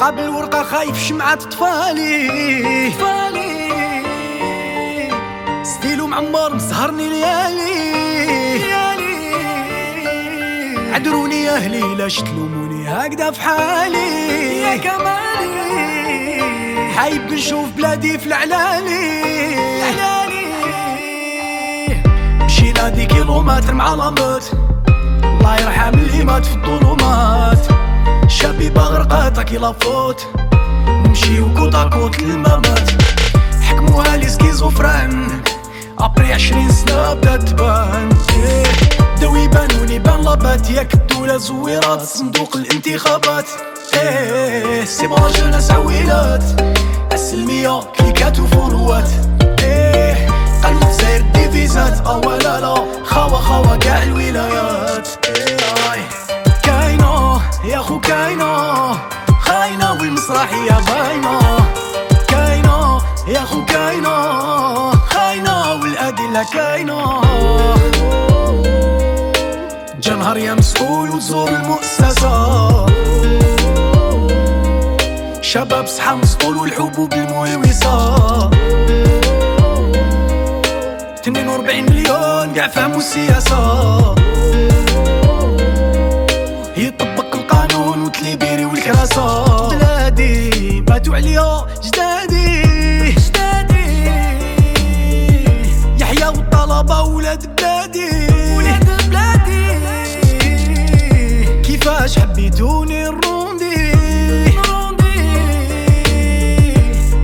قبل ورقة خايف شمعة طفالي طفالي ستيلو معمر مسهرني ليالي. ليالي. عذروني أهلي لاش تلوموني هكذا في حالي. يا كمالي. حايب نشوف بلادي في العلالي. العلالي. مشينا دي كيلومتر مع لاموت الله يرحم اللي مات في الظلمات. شابي بغرقات كي لافوت نمشيو كوت كوت للممات حكموها لي سكيزوفران. أبري عشرين سنة بدات تبان. إيه، بداو يبانوني بان لابات. ياك الدولة زويرات. صندوق الانتخابات. إيه سي بون جوناس عويلات السلمية كليكات وفولوات إيه قالوا الجزائر ديفيزات آه لا لا خوا خوا كاع الولايات. إيه يا خو كاينة خاينة والمسرحية باينة كاينة يا خو كاينة خاينة والأدلة كاينة جا نهار يا مسؤول وتزور المؤسسة. شباب صحى مسطول والحبوب المويوسة. 42 مليون قاع فهموا السياسة وتليبيري والكراسة بلادي ماتوا عليا جدادي جدادي يحيى والطلبة ولاد بلادي. ولاد بلادي. كيفاش حبيتوني الروندي؟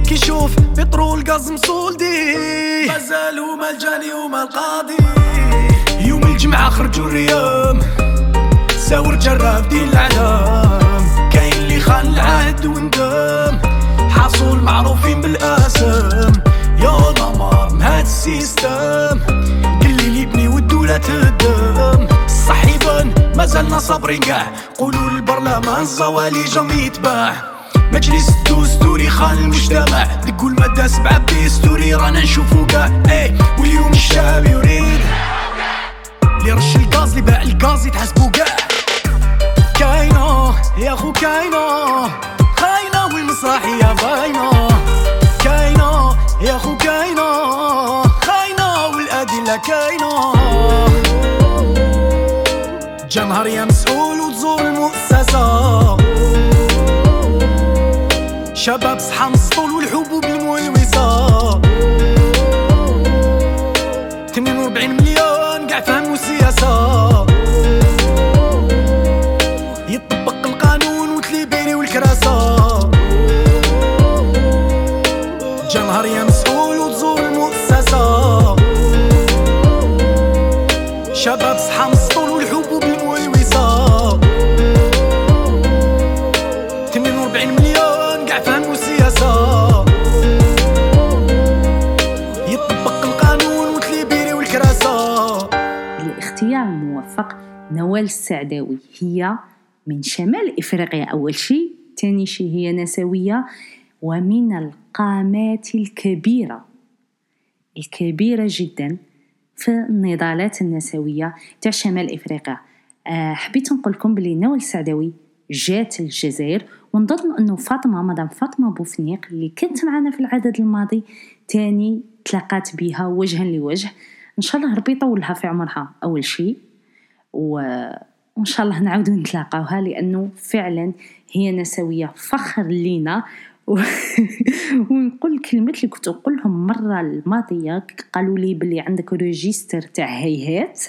كي شوف بترول غاز مسولدي مازال هما الجاني هما القاضي. يوم الجمعة خرجوا الريام. ساور جراف دين اللي خان العهد وندم. حاصل معروفين بالاسم يا نمر من هاد السيستم. اللي يبني والدولة تهدم. الصحيبان مازالنا صابرين قاع قولوا للبرلمان الزوالي جم يتباع. مجلس الدستوري خان المجتمع. دقوا المادة سبعة بيستوري رانا نشوفو قاع إيه واليوم الشعب يريد. اللي رش الغاز اللي باع الغاز يتحاسبو قاع كاينة يا خو كاينة. خاينة والمسرحية باينة؟ كاينة يا خو كاينة. خاينة والأدلة كاينة. جا نهار يا مسؤول وتزور المؤسسة. شباب صحى مسطول نوال السعداوي. هي من شمال إفريقيا أول شيء تاني شيء هي نسوية ومن القامات الكبيرة الكبيرة جدا في النضالات النسوية تاع شمال إفريقيا. آه، حبيت نقول لكم بلي نوال السعداوي جات الجزائر ونظن أنه فاطمة مدام فاطمة بوفنيق اللي كانت معنا في العدد الماضي تاني تلاقات بها وجها لوجه. إن شاء الله ربي يطولها في عمرها. أول شيء. وإن شاء الله نعاودو نتلاقاوها لأنه فعلا هي نسوية فخر لينا. و... ونقول الكلمات اللي كنت نقولهم مرة الماضية قالوا لي بلي عندك روجيستر تاع هيهات.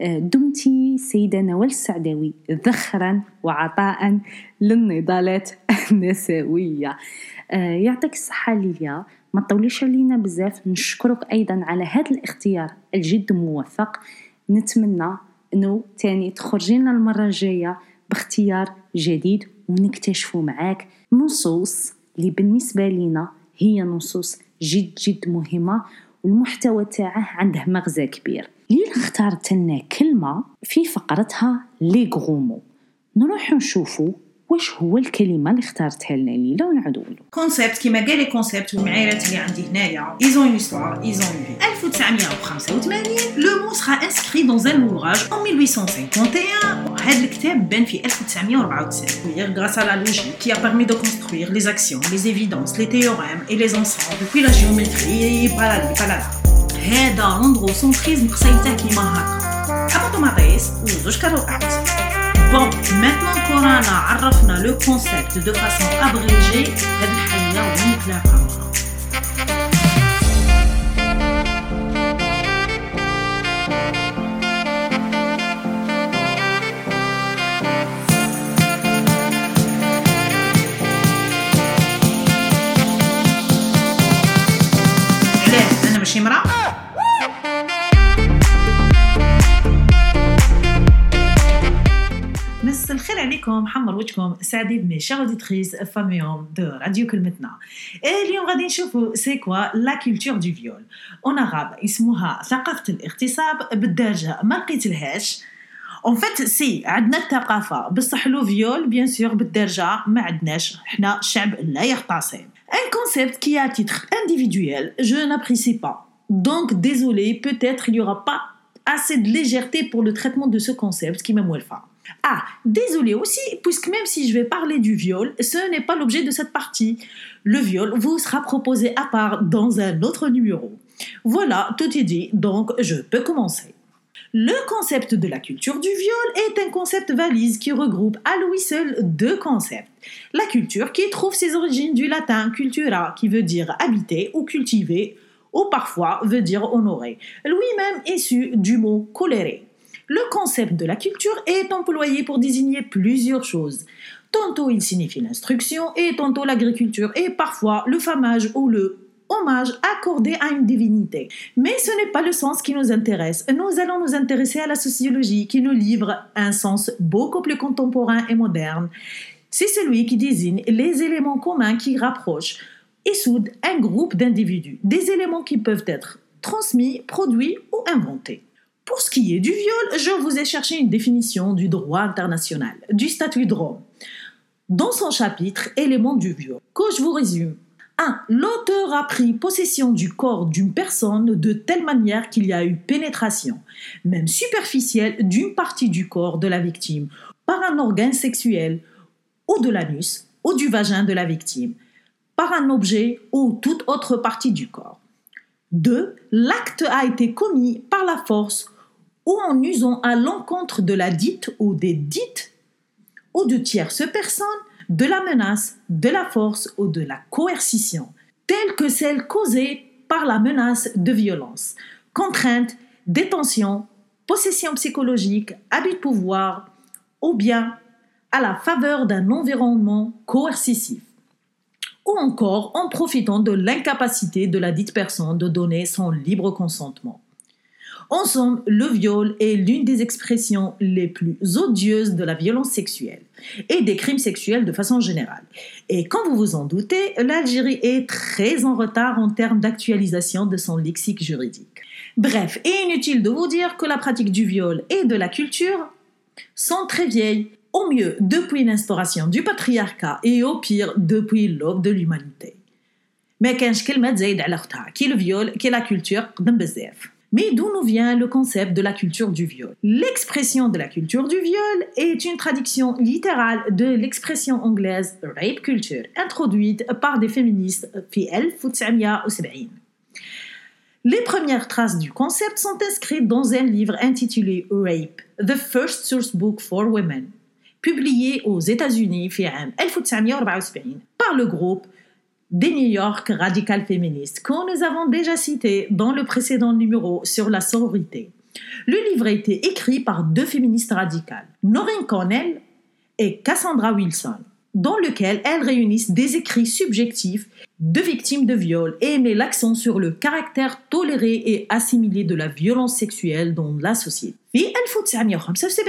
آه، دمتي سيدة نوال السعداوي ذخرا وعطاء للنضالات النسوية. آه، يعطيك الصحة ليليا ما تطوليش علينا بزاف. نشكرك أيضا على هذا الاختيار الجد موفق. نتمنى انه تاني تخرجينا المرة الجاية باختيار جديد ونكتشفوا معاك نصوص اللي بالنسبة لنا هي نصوص جد جد مهمة والمحتوى تاعه عنده مغزى كبير. ليل اختارت لنا كلمة في فقرتها لي غرومو نروح نشوفوا واش هو الكلمة اللي اختارتها لنا ليلى ونعودوا له concept كيما قال les concepts والمعايرات اللي عندي هنايا. ils ont une histoire. ils ont une vie. 1985 لو مو سera inscrit dans un ouvrage en 1851 هذا الكتاب بان في 1994 grâce à la logique qui a permis de construire les actions les évidences les théorèmes et les ensembles depuis la géométrie balala balala هذا l'androcentrisme خصيته كيما هكا حبطوا مطيس وزوج كروات Bon, maintenant qu'on a عرفنا le concept de façon abrégée, هاد الحية وين نتلاقاوها. علاه انا ماشي مرأة؟ الخير عليكم حمر وجهكم سعدي ب mes chères auditrices famille de radio كلمتنا. اليوم غادي نشوفوا c'est quoi la culture du viol en arabe اسمها ثقافة الاغتصاب بالدارجه ما لقيتلهاش؟ en fait si عندنا الثقافة. بصح le viol bien sûr بالدارجه ما عندناش. حنا شعب لا يغتصب. Un concept qui, à titre individuel, je n'apprécie pas. Donc, désolé, peut-être il n'y aura pas assez de légèreté pour le traitement de ce concept qui m'aime Ah, désolé aussi, puisque même si je vais parler du viol, ce n'est pas l'objet de cette partie. Le viol vous sera proposé à part dans un autre numéro. Voilà, tout est dit, donc je peux commencer. Le concept de la culture du viol est un concept valise qui regroupe à lui seul deux concepts. La culture qui trouve ses origines du latin cultura qui veut dire habiter ou cultiver ou parfois veut dire honorer, lui-même issu du mot colérer. Le concept de la culture est employé pour désigner plusieurs choses. Tantôt il signifie l'instruction et tantôt l'agriculture et parfois le famage ou le hommage accordé à une divinité. Mais ce n'est pas le sens qui nous intéresse. Nous allons nous intéresser à la sociologie qui nous livre un sens beaucoup plus contemporain et moderne. C'est celui qui désigne les éléments communs qui rapprochent et soudent un groupe d'individus, des éléments qui peuvent être transmis, produits ou inventés. Pour ce qui est du viol, je vous ai cherché une définition du droit international, du statut de Rome. Dans son chapitre Éléments du viol, que je vous résume. 1. L'auteur a pris possession du corps d'une personne de telle manière qu'il y a eu pénétration, même superficielle, d'une partie du corps de la victime par un organe sexuel, ou de l'anus, ou du vagin de la victime, par un objet ou toute autre partie du corps. 2. L'acte a été commis par la force ou en usant à l'encontre de la dite ou des dites ou de tierces personnes de la menace, de la force ou de la coercition, telle que celle causée par la menace de violence, contrainte, détention, possession psychologique, abus de pouvoir, ou bien à la faveur d'un environnement coercitif, ou encore en profitant de l'incapacité de la dite personne de donner son libre consentement. En somme, le viol est l'une des expressions les plus odieuses de la violence sexuelle et des crimes sexuels de façon générale. Et quand vous vous en doutez, l'Algérie est très en retard en termes d'actualisation de son lexique juridique. Bref, inutile de vous dire que la pratique du viol et de la culture sont très vieilles, au mieux depuis l'instauration du patriarcat et au pire depuis l'aube de l'humanité. Mais كانش كلمة تزايد على اختها كي le viol كي la culture قدم بزاف mais d'où nous vient le concept de la culture du viol? L'expression de la culture du viol est une traduction littérale de l'expression anglaise rape culture, introduite par des féministes fi les premières traces du concept sont inscrites dans un livre intitulé Rape, The First Source Book for Women, publié aux États-Unis par le groupe des New York Radical Féministes que nous avons déjà cité dans le précédent numéro sur la sororité. Le livre a été écrit par deux féministes radicales, Noreen Connell et Cassandra Wilson, dans lequel elles réunissent des écrits subjectifs de victimes de viol et met l'accent sur le caractère toléré et assimilé de la violence sexuelle dans la société. في 1975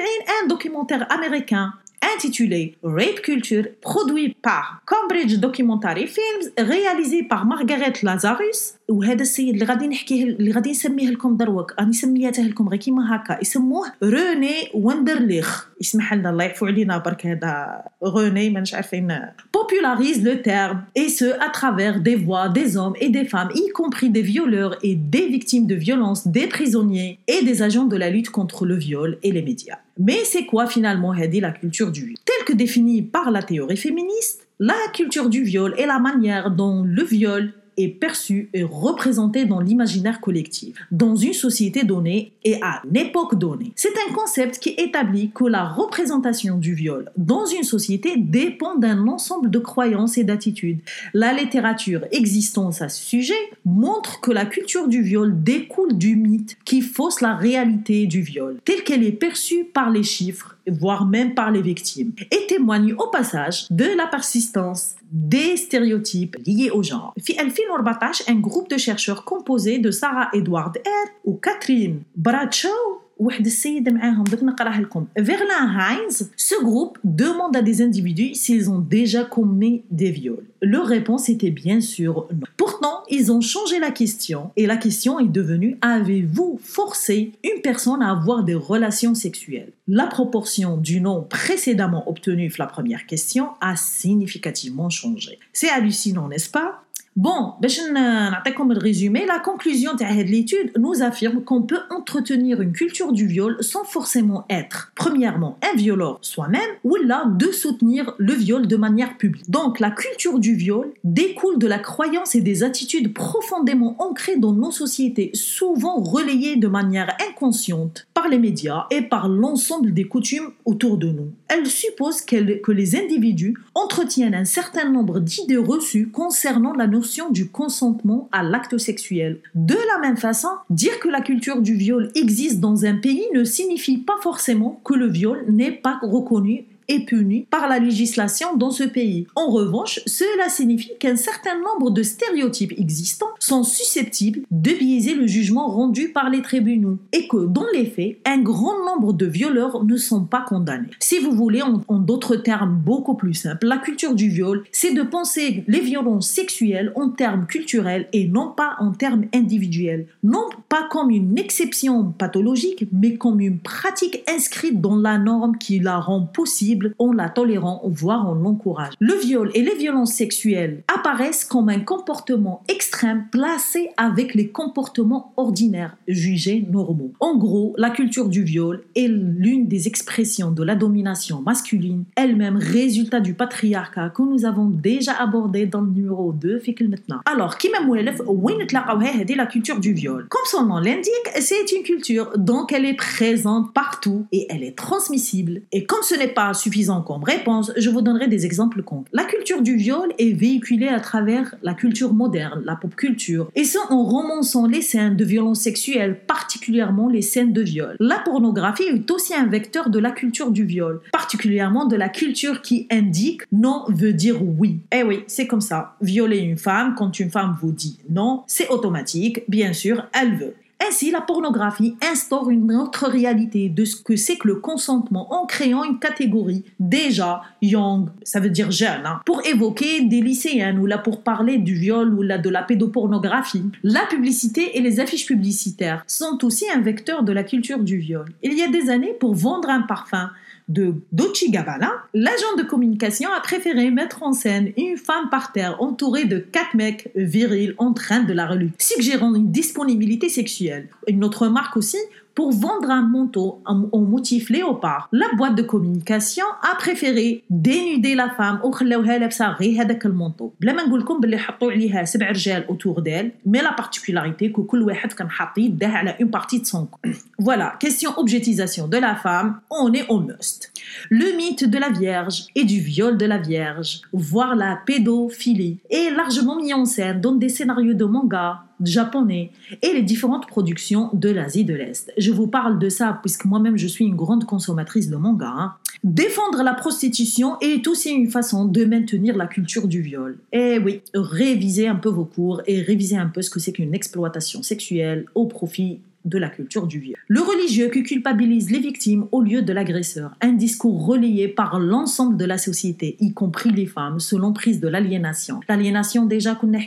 un documentaire américain intitulé Rape Culture, produit par Cambridge Documentary Films, réalisé par Margaret Lazarus وهذا السيد اللي غادي نحكيه اللي غادي نسميه لكم دروك راني سميته لكم غير كيما هكا يسموه روني وندرليخ يسمح لنا الله يعفو علينا برك هذا روني مانيش عارفين popularise le terme et ce à travers des voix des hommes et des femmes y compris des violeurs et des victimes de violences des prisonniers et des agents de la lutte contre le viol et les médias mais c'est quoi finalement Hadi la culture du viol Telle que définie par la théorie féministe, la culture du viol est la manière dont le viol est perçu et représenté dans l'imaginaire collectif, dans une société donnée et à une époque donnée. C'est un concept qui établit que la représentation du viol dans une société dépend d'un ensemble de croyances et d'attitudes. La littérature existante à ce sujet montre que la culture du viol découle du mythe qui fausse la réalité du viol, telle qu'elle est perçue par les chiffres, voire même par les victimes, et témoigne au passage de la persistance des stéréotypes liés au genre. في 2014 un groupe de chercheurs composé de Sarah Edward R ou Catherine Bradshaw واحد السيدة معاهم دوك نقراها لكم Verlin Hines ce groupe demande à des individus s'ils ont déjà commis des viols leur réponse était bien sûr non pourtant ils ont changé la question et la question est devenue avez-vous forcé une personne à avoir des relations sexuelles la proportion du nom précédemment obtenu pour la première question a significativement changé c'est hallucinant n'est-ce pas Bon, résumé, la conclusion de cette étude nous affirme qu'on peut entretenir une culture du viol sans forcément être, premièrement, un violeur soi-même, ou là, de soutenir le viol de manière publique. Donc, la culture du viol découle de la croyance et des attitudes profondément ancrées dans nos sociétés, souvent relayées de manière inconsciente par les médias et par l'ensemble des coutumes autour de nous. Elle suppose que les individus entretiennent un certain nombre d'idées reçues concernant la notion du consentement à l'acte sexuel. De la même façon, dire que la culture du viol existe dans un pays ne signifie pas forcément que le viol n'est pas reconnu et puni par la législation dans ce pays. En revanche, cela signifie qu'un certain nombre de stéréotypes existants sont susceptibles de biaiser le jugement rendu par les tribunaux et que, dans les faits, un grand nombre de violeurs ne sont pas condamnés. Si vous voulez, en, en d'autres termes beaucoup plus simples, la culture du viol, c'est de penser les violences sexuelles en termes culturels et non pas en termes individuels. Non pas comme une exception pathologique, mais comme une pratique inscrite dans la norme qui la rend possible visible, on la tolérant, voire on l'encourage. Le viol et les violences sexuelles apparaissent comme un comportement extrême placé avec les comportements ordinaires jugés normaux. En gros, la culture du viol est l'une des expressions de la domination masculine, elle-même résultat du patriarcat que nous avons déjà abordé dans le numéro 2 maintenant. Alors, qui est la culture du viol Comme son nom l'indique, c'est une culture donc elle est présente partout et elle est transmissible. Et comme ce n'est pas suffisant comme réponse, je vous donnerai des exemples concrets. La culture du viol est véhiculée à travers la culture moderne, la pop culture, et ce en romançant les scènes de violence sexuelle, particulièrement les scènes de viol. La pornographie est aussi un vecteur de la culture du viol, particulièrement de la culture qui indique non veut dire oui. Eh oui, c'est comme ça. Violer une femme, quand une femme vous dit non, c'est automatique, bien sûr, elle veut. Ainsi, la pornographie instaure une autre réalité de ce que c'est que le consentement en créant une catégorie déjà young, ça veut dire jeune, hein, pour évoquer des lycéennes ou là pour parler du viol ou là de la pédopornographie. La publicité et les affiches publicitaires sont aussi un vecteur de la culture du viol. Il y a des années, pour vendre un parfum, de Dolce Gabbana, l'agent de communication a préféré mettre en scène une femme par terre entourée de quatre mecs virils en train de la reluire, suggérant une disponibilité sexuelle. Une autre marque aussi pour vendre un manteau en, en motif léopard. La boîte de communication a préféré dénuder la femme وخلاوها لابسه غير هذاك المونطو بلا ما نقول لكم باللي حطوا عليها سبع رجال autour d'elle mais la particularité que كل واحد كان حاط يده على une partie de son corps. Voilà, question objectisation de la femme, on est au must. le mythe de la Vierge et du viol de la Vierge, voire la pédophilie, est largement mis en scène dans des scénarios de manga japonais et les différentes productions de l'Asie de l'Est. Je vous parle de ça puisque moi-même je suis une grande consommatrice de manga. hein. Défendre la prostitution est aussi une façon de maintenir la culture du viol. Et oui, révisez un peu vos cours et révisez un peu ce que c'est qu'une exploitation sexuelle au profit de la culture du viol. Le religieux qui culpabilise les victimes au lieu de l'agresseur, un discours relayé par l'ensemble de la société, y compris les femmes, sous l'emprise de l'aliénation. L'aliénation déjà qu'on a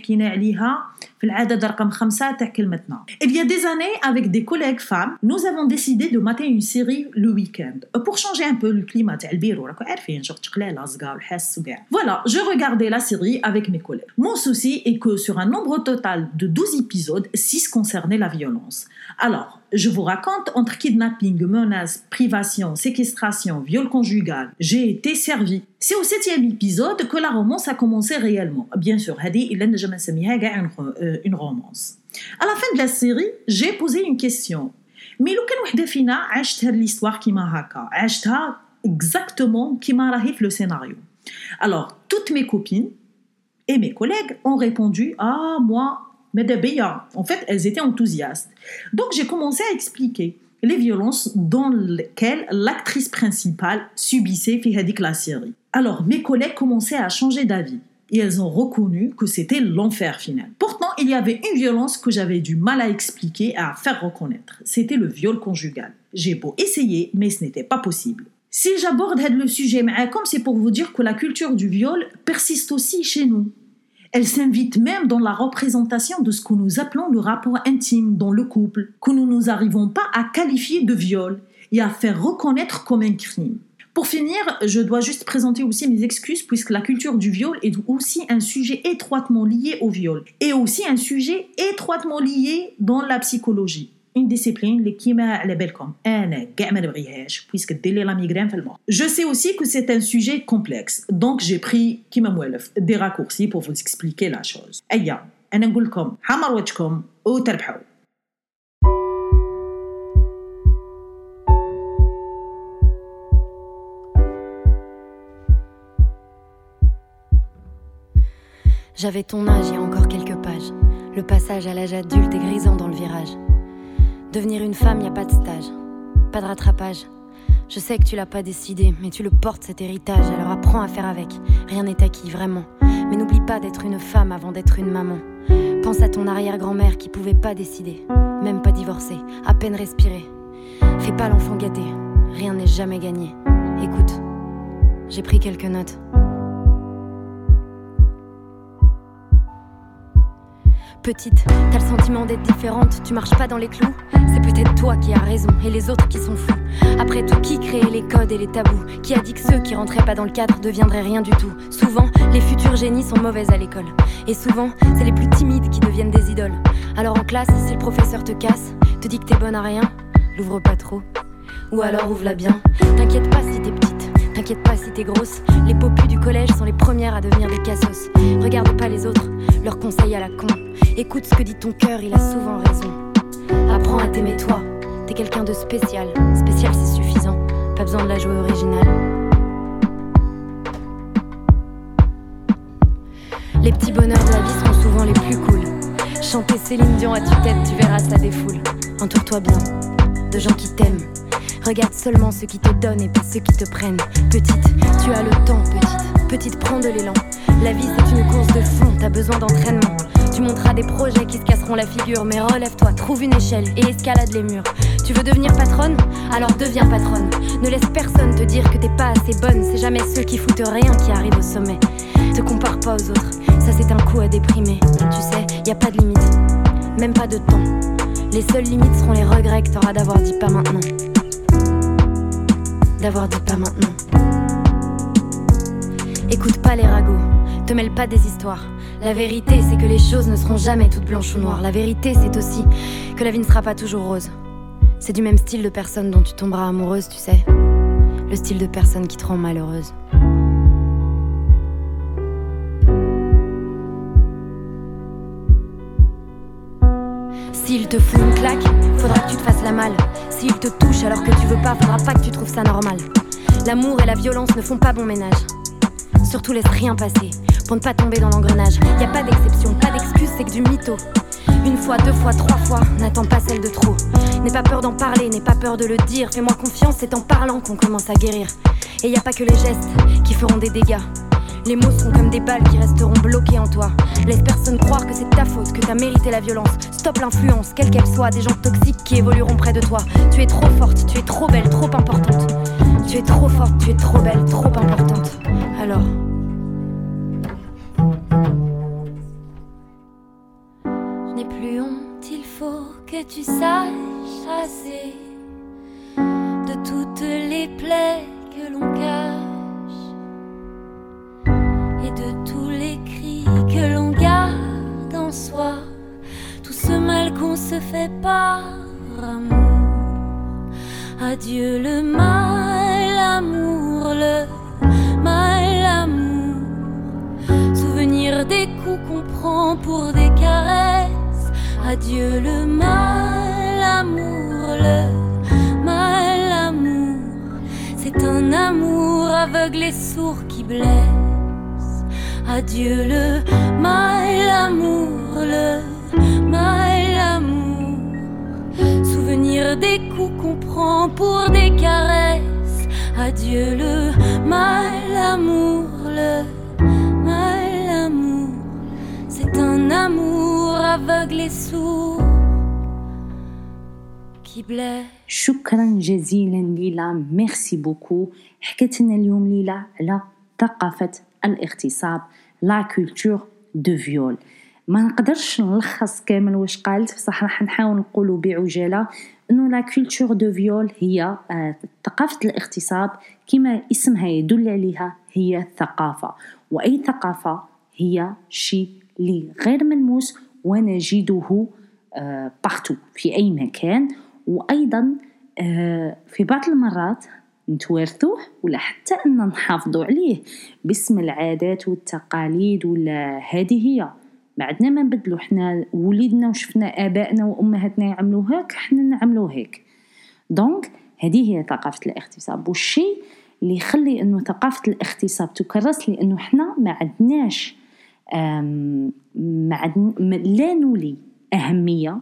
il y a des années, avec des collègues femmes, nous avons décidé de mater une série le week-end pour changer un peu le climat. Voilà, je regardais la série avec mes collègues. Mon souci est que sur un nombre total de 12 épisodes, 6 concernaient la violence. Alors, je vous raconte entre kidnapping, menaces, privation, séquestration, viol conjugal, j'ai été servi. C'est au septième épisode que la romance a commencé réellement. Bien sûr, هذه إلا نجم نسميها كاع une ro- euh, une romance. À la fin de la série, j'ai posé une question. Mais لو كان وحده فينا عاشت هاد l'histoire كيما هكا عاشتها exactement كيما راهي في le scénario. Alors, toutes mes copines et mes collègues ont répondu Ah, moi, mais des béats. En fait, elles étaient enthousiastes. Donc j'ai commencé à expliquer les violences dans lesquelles l'actrice principale subissait Fihadik la série. Alors mes collègues commençaient à changer d'avis et elles ont reconnu que c'était l'enfer final. Pourtant, il y avait une violence que j'avais du mal à expliquer et à faire reconnaître. C'était le viol conjugal. J'ai beau essayer, mais ce n'était pas possible. Si j'aborde le sujet, comme c'est pour vous dire que la culture du viol persiste aussi chez nous. Elle s'invite même dans la représentation de ce que nous appelons le rapport intime dans le couple, que nous nous arrivons pas à qualifier de viol et à faire reconnaître comme un crime. Pour finir, je dois juste présenter aussi mes excuses puisque la culture du viol est aussi un sujet étroitement lié au viol et aussi un sujet étroitement lié dans la psychologie Une discipline اللي كيما على بالكم انا كاع ما نبغيهاش puisque دير لي لا ميغرين في المخ. Je sais aussi que c'est un sujet complexe donc j'ai pris كيما موالف des raccourcis pour vous expliquer la chose. ايا انا نقول لكم حمر وجهكم وتربحوا. J'avais ton âge il y a encore quelques pages. Le passage à l'âge adulte est grisant dans le virage. Devenir une femme, y a pas de stage, pas de rattrapage. Je sais que tu l'as pas décidé, mais tu le portes cet héritage, alors apprends à faire avec. Rien n'est acquis, vraiment. Mais n'oublie pas d'être une femme avant d'être une maman. Pense à ton arrière-grand-mère qui pouvait pas décider, même pas divorcer, à peine respirer. Fais pas l'enfant gâté, rien n'est jamais gagné. Écoute, j'ai pris quelques notes. Petite, t'as le sentiment d'être différente, tu marches pas dans les clous. C'est peut-être toi qui as raison et les autres qui sont fous. Après tout, qui créait les codes et les tabous? Qui a dit que ceux qui rentraient pas dans le cadre deviendraient rien du tout? Souvent, les futurs génies sont mauvaises à l'école. Et souvent, c'est les plus timides qui deviennent des idoles. Alors en classe, si le professeur te casse, te dit que t'es bonne à rien, l'ouvre pas trop. Ou alors ouvre-la bien. T'inquiète pas si t'es petite, t'inquiète pas si t'es grosse. Les popus du collège sont les premières à devenir des cassos. Regarde pas les autres, leurs conseils à la con. Écoute ce que dit ton cœur, il a souvent raison. Apprends à t'aimer toi, t'es quelqu'un de spécial. Spécial c'est suffisant, pas besoin de la jouer originale. Les petits bonheurs de la vie seront souvent les plus cool. Chanter Céline Dion à tue-tête, tu verras ça défoule. Entoure-toi bien de gens qui t'aiment. Regarde seulement ceux qui te donnent et pas ceux qui te prennent. Petite, tu as le temps, petite. Petite, prends de l'élan. La vie c'est une course de fond, t'as besoin d'entraînement. Tu monteras des projets qui se casseront la figure, mais relève-toi, trouve une échelle et escalade les murs. Tu veux devenir patronne? Alors deviens patronne. Ne laisse personne te dire que t'es pas assez bonne, c'est jamais ceux qui foutent rien qui arrivent au sommet. Te compare pas aux autres, ça c'est un coup à déprimer. Tu sais, y a pas de limite, même pas de temps. Les seules limites seront les regrets que t'auras d'avoir dit pas maintenant. D'avoir dit pas maintenant. Écoute pas les ragots, te mêle pas des histoires. La vérité, c'est que les choses ne seront jamais toutes blanches ou noires. La vérité, c'est aussi que la vie ne sera pas toujours rose. C'est du même style de personne dont tu tomberas amoureuse, tu sais. Le style de personne qui te rend malheureuse. S'il te fout une claque, faudra que tu te fasses la malle. S'il te touche alors que tu veux pas, faudra pas que tu trouves ça normal. L'amour et la violence ne font pas bon ménage. Surtout laisse rien passer pour ne pas tomber dans l'engrenage. Y a pas d'exception, pas d'excuse, c'est que du mytho. Une fois, deux fois, trois fois, n'attends pas celle de trop. N'aie pas peur d'en parler, n'aie pas peur de le dire. Fais-moi confiance, c'est en parlant qu'on commence à guérir. Et y a pas que les gestes qui feront des dégâts. Les mots seront comme des balles qui resteront bloquées en toi. Laisse personne croire que c'est ta faute, que t'as mérité la violence. Stop l'influence, quelle qu'elle soit, des gens toxiques qui évolueront près de toi. Tu es trop forte, tu es trop belle, trop importante. Tu es trop forte, tu es trop belle, trop importante. Alors. Je n'ai plus honte, il faut que tu saches assez de toutes les plaies que l'on cache se fait par amour. Adieu le mal amour, le mal amour. Souvenir des coups qu'on prend pour des caresses. Adieu le mal amour, le mal amour. C'est un amour aveugle et sourd qui blesse. Adieu le mal amour, le mal. Souvenir des coups qu'on prend pour des caresses. Adieu le mal amour, le mal amour. C'est un amour aveugle et sourd qui blesse. شكرا جزيلا ليلى ميرسي بوكو حكت لنا اليوم ليلى على ثقافة الاغتصاب la culture du viol ما نقدرش نلخص كامل واش قالت بصح راح نحاول نقولوا بعجالة إنه la culture du viol هي آه، ثقافة الاغتصاب كما اسمها يدل عليها هي ثقافة. وأي ثقافة هي شيء اللي غير ملموس ونجده partout في أي مكان. وأيضا آه، في بعض المرات نتوارثوه ولا حتى أن نحافظوا عليه باسم العادات والتقاليد ولا هذه هي. ما عندنا ما نبدلو حنا وليدنا وشفنا آبائنا وأمهاتنا يعملوا هيك حنا نعملو هيك. دونك هذه هي ثقافة الاغتصاب. والشيء اللي يخلي إنه ثقافة الاغتصاب تكرس لأنه حنا ما عندناش ما عدن ما- لا نولي أهمية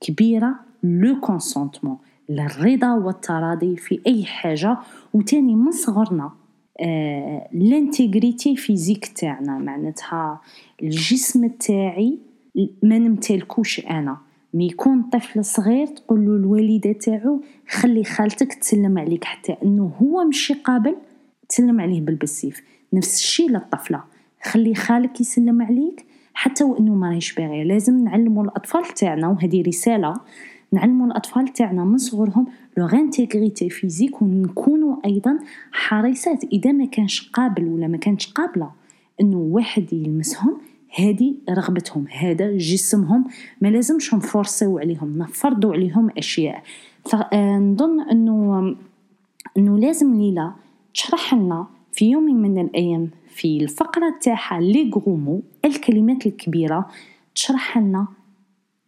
كبيرة le consentement للرضا والتراضي في أي حاجة. وتاني من صغرنا l'intégrité physique تاعنا معناتها الجسم تاعي ما نمتلكوش أنا. mais يكون طفل صغير تقول له الوالدة تاعو خلي خالتك تسلم عليك حتى إنه هو مشي قابل تسلم عليه بالبسيف. نفس الشيء للطفلة. خلي خالك يسلم عليك حتى وإنه ما راهيش باغيه لازم نعلموا الأطفال تاعنا وهذه رسالة نعلموا الأطفال تاعنا من صغرهم l'intégrité physique ونكونوا أيضا حريصات. إذا ما كانش قابل ولا ما كانش قابلة إنه واحد يلمسهم هذه رغبتهم هذا جسمهم. ما لازمش نفورسيو عليهم نفرضوا عليهم أشياء. فنظن إنه إنه لازم ليلى تشرح لنا في يوم من الأيام في الفقرة تاعها لي غرومو الكلمات الكبيرة تشرح لنا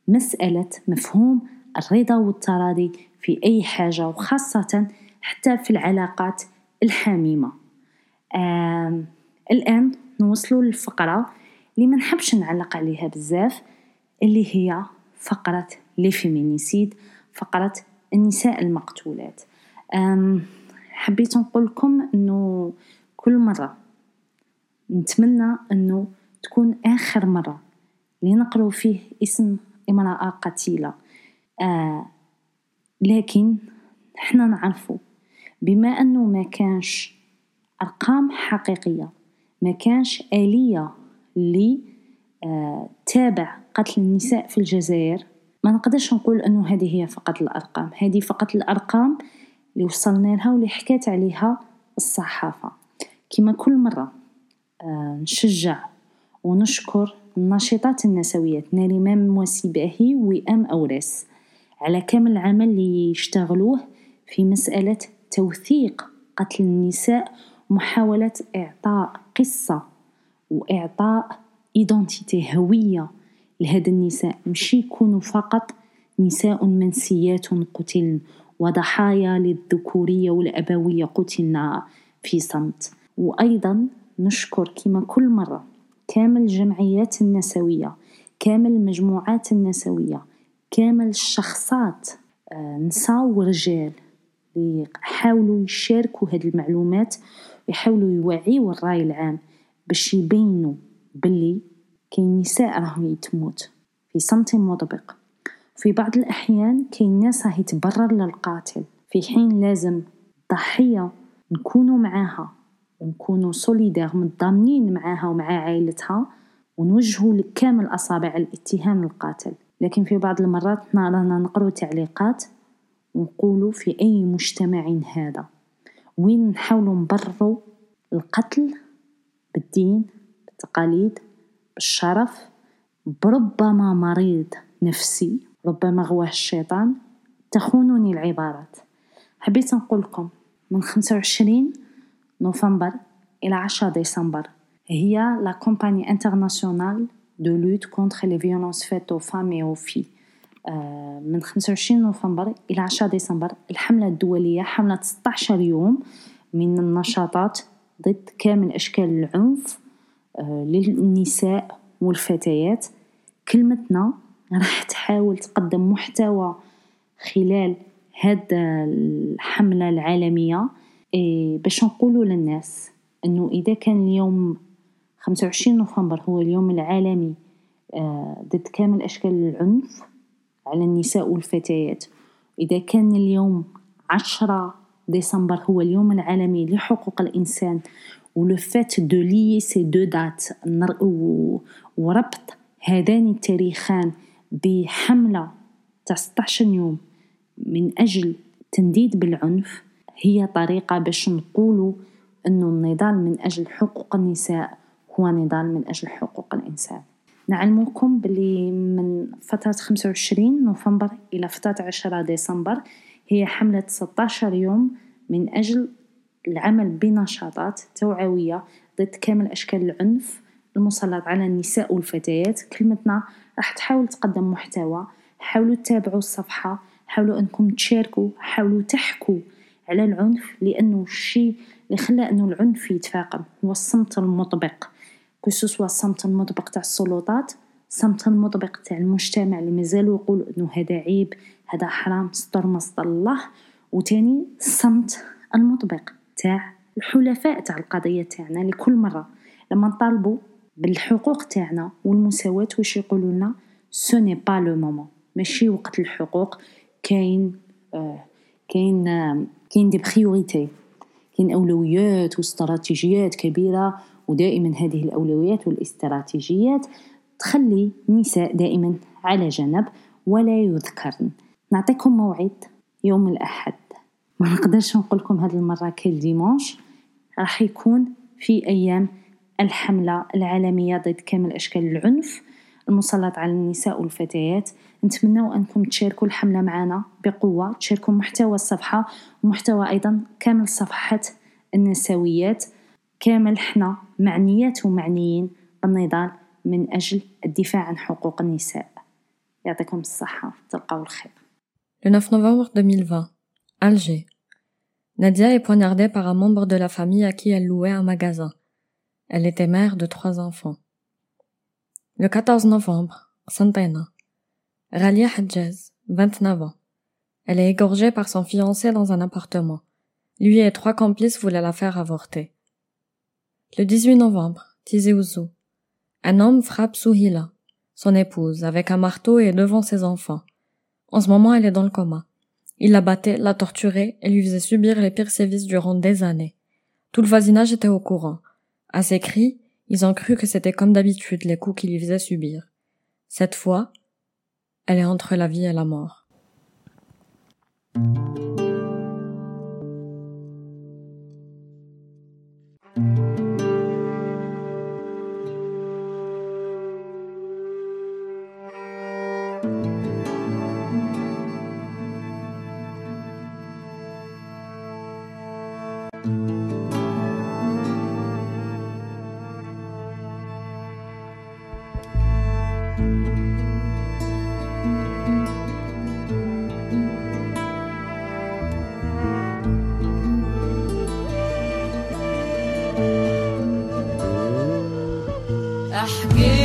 مسألة مفهوم الرضا والتراضي. في أي حاجة وخاصة حتى في العلاقات الحميمة. آم الآن نوصلوا للفقرة اللي ما نحبش نعلق عليها بزاف اللي هي فقرة لي فيمينيسيد فقرة النساء المقتولات. حبيت نقول لكم إنه كل مرة نتمنى إنه تكون آخر مرة اللي فيه اسم امرأة قتيلة. آه لكن إحنا نعرفوا بما انه ما كانش أرقام حقيقية ما كانش آلية اللي آه تابع قتل النساء في الجزائر ما نقدرش نقول انه هذه هي فقط الأرقام. هذه فقط الأرقام اللي وصلنا لها واللي حكات عليها الصحافة. كما كل مرة آه نشجع ونشكر الناشطات النسويات ناريمان مواسي باهي وئام أورس. على كامل العمل اللي يشتغلوه في مسألة توثيق قتل النساء محاولة إعطاء قصة وإعطاء إيدونتيتي هوية لهذا النساء. مش يكونوا فقط نساء منسيات قتلن وضحايا للذكورية والأبوية قتلنا في صمت. وأيضا نشكر كما كل مرة كامل الجمعيات النسوية كامل المجموعات النسوية كامل الشخصات آه، نساء ورجال اللي حاولوا يشاركوا هذه المعلومات ويحاولوا يوعيوا الرأي العام باش يبينوا باللي كاين نساء راهم يتموت في صمت مطبق. في بعض الأحيان كاين ناس راهي تبرر للقاتل في حين لازم الضحية نكونوا معاها ونكونوا سوليدير متضامنين معاها ومع عائلتها ونوجهوا كامل أصابع الاتهام للقاتل لكن في بعض المرات رانا نقرأ تعليقات ونقولوا في أي مجتمع هذا. وين نحاولوا نبرروا القتل بالدين بالتقاليد بالشرف بربما مريض نفسي ربما غواه الشيطان تخونني العبارات. حبيت نقول لكم من 25 نوفمبر إلى 10 ديسمبر هي la campagne internationale de lutte contre les violences faites aux femmes et aux filles. آه، من 25 نوفمبر إلى 10 ديسمبر الحملة الدولية حملة 16 يوم من النشاطات ضد كامل أشكال العنف آه، للنساء والفتيات. كلمتنا راح تحاول تقدم محتوى خلال هاد الحملة العالمية إيه باش نقولوا للناس إنه إذا كان اليوم 25 نوفمبر هو اليوم العالمي آه، ضد كامل أشكال العنف على النساء والفتيات. إذا كان اليوم 10 ديسمبر هو اليوم العالمي لحقوق الإنسان و le fait de lier ces deux dates وربط هذان التاريخان بحملة تاع 16 يوم من أجل تنديد بالعنف هي طريقة باش نقولوا أنه النضال من أجل حقوق النساء. هو نضال من أجل حقوق الإنسان. نعلمكم بلي من فترة 25 نوفمبر إلى فترة 10 ديسمبر هي حملة 16 يوم من أجل العمل بنشاطات توعوية ضد كامل أشكال العنف المسلط على النساء والفتيات. كلمتنا راح تحاول تقدم محتوى. حاولوا تتابعوا الصفحة. حاولوا أنكم تشاركوا. حاولوا تحكوا على العنف لأنه الشيء اللي خلى أنه العنف يتفاقم. هو الصمت المطبق. كسوسوا الصمت المطبق تاع السلطات الصمت المطبق تاع المجتمع اللي مازالوا يقولوا إنه هذا عيب هذا حرام ستر مصدر الله. وتاني الصمت المطبق تاع الحلفاء تاع القضية تاعنا لكل مرة لما نطالبوا بالحقوق تاعنا والمساواة واش يقولوا لنا سوني با لو مومون ماشي وقت الحقوق كاين آه كاين آه كاين des priorités كاين أولويات واستراتيجيات كبيرة ودائما هذه الأولويات والاستراتيجيات تخلي النساء دائما على جنب ولا يذكرن. نعطيكم موعد يوم الأحد. ما نقدرش نقول لكم هذه المرة كل dimanche راح يكون في أيام الحملة العالمية ضد كامل أشكال العنف المسلط على النساء والفتيات. نتمنى أنكم تشاركوا الحملة معنا بقوة تشاركوا محتوى الصفحة ومحتوى أيضا كامل صفحة النسويات. كامل حنا معنيات ومعنيين بالنضال من أجل الدفاع عن حقوق النساء يعطيكم الصحة تلقاو الخير Le 9 novembre 2020, Alger. Nadia est poignardée par un membre de la famille à qui elle louait un magasin. Elle était mère de trois enfants. Le 14 novembre, Santana. Ralia Hadjaz, 29 ans. Elle est égorgée par son fiancé dans un appartement. Lui et trois complices voulaient la faire avorter. Le 18 novembre, Tizi. Un homme frappe Souhila, son épouse, avec un marteau et devant ses enfants. En ce moment, elle est dans le coma. Il la battait, la torturait et lui faisait subir les pires sévices durant des années. Tout le voisinage était au courant. À ses cris, ils ont cru que c'était comme d'habitude les coups qu'il lui faisait subir. Cette fois, elle est entre la vie et la mort. gosh, good.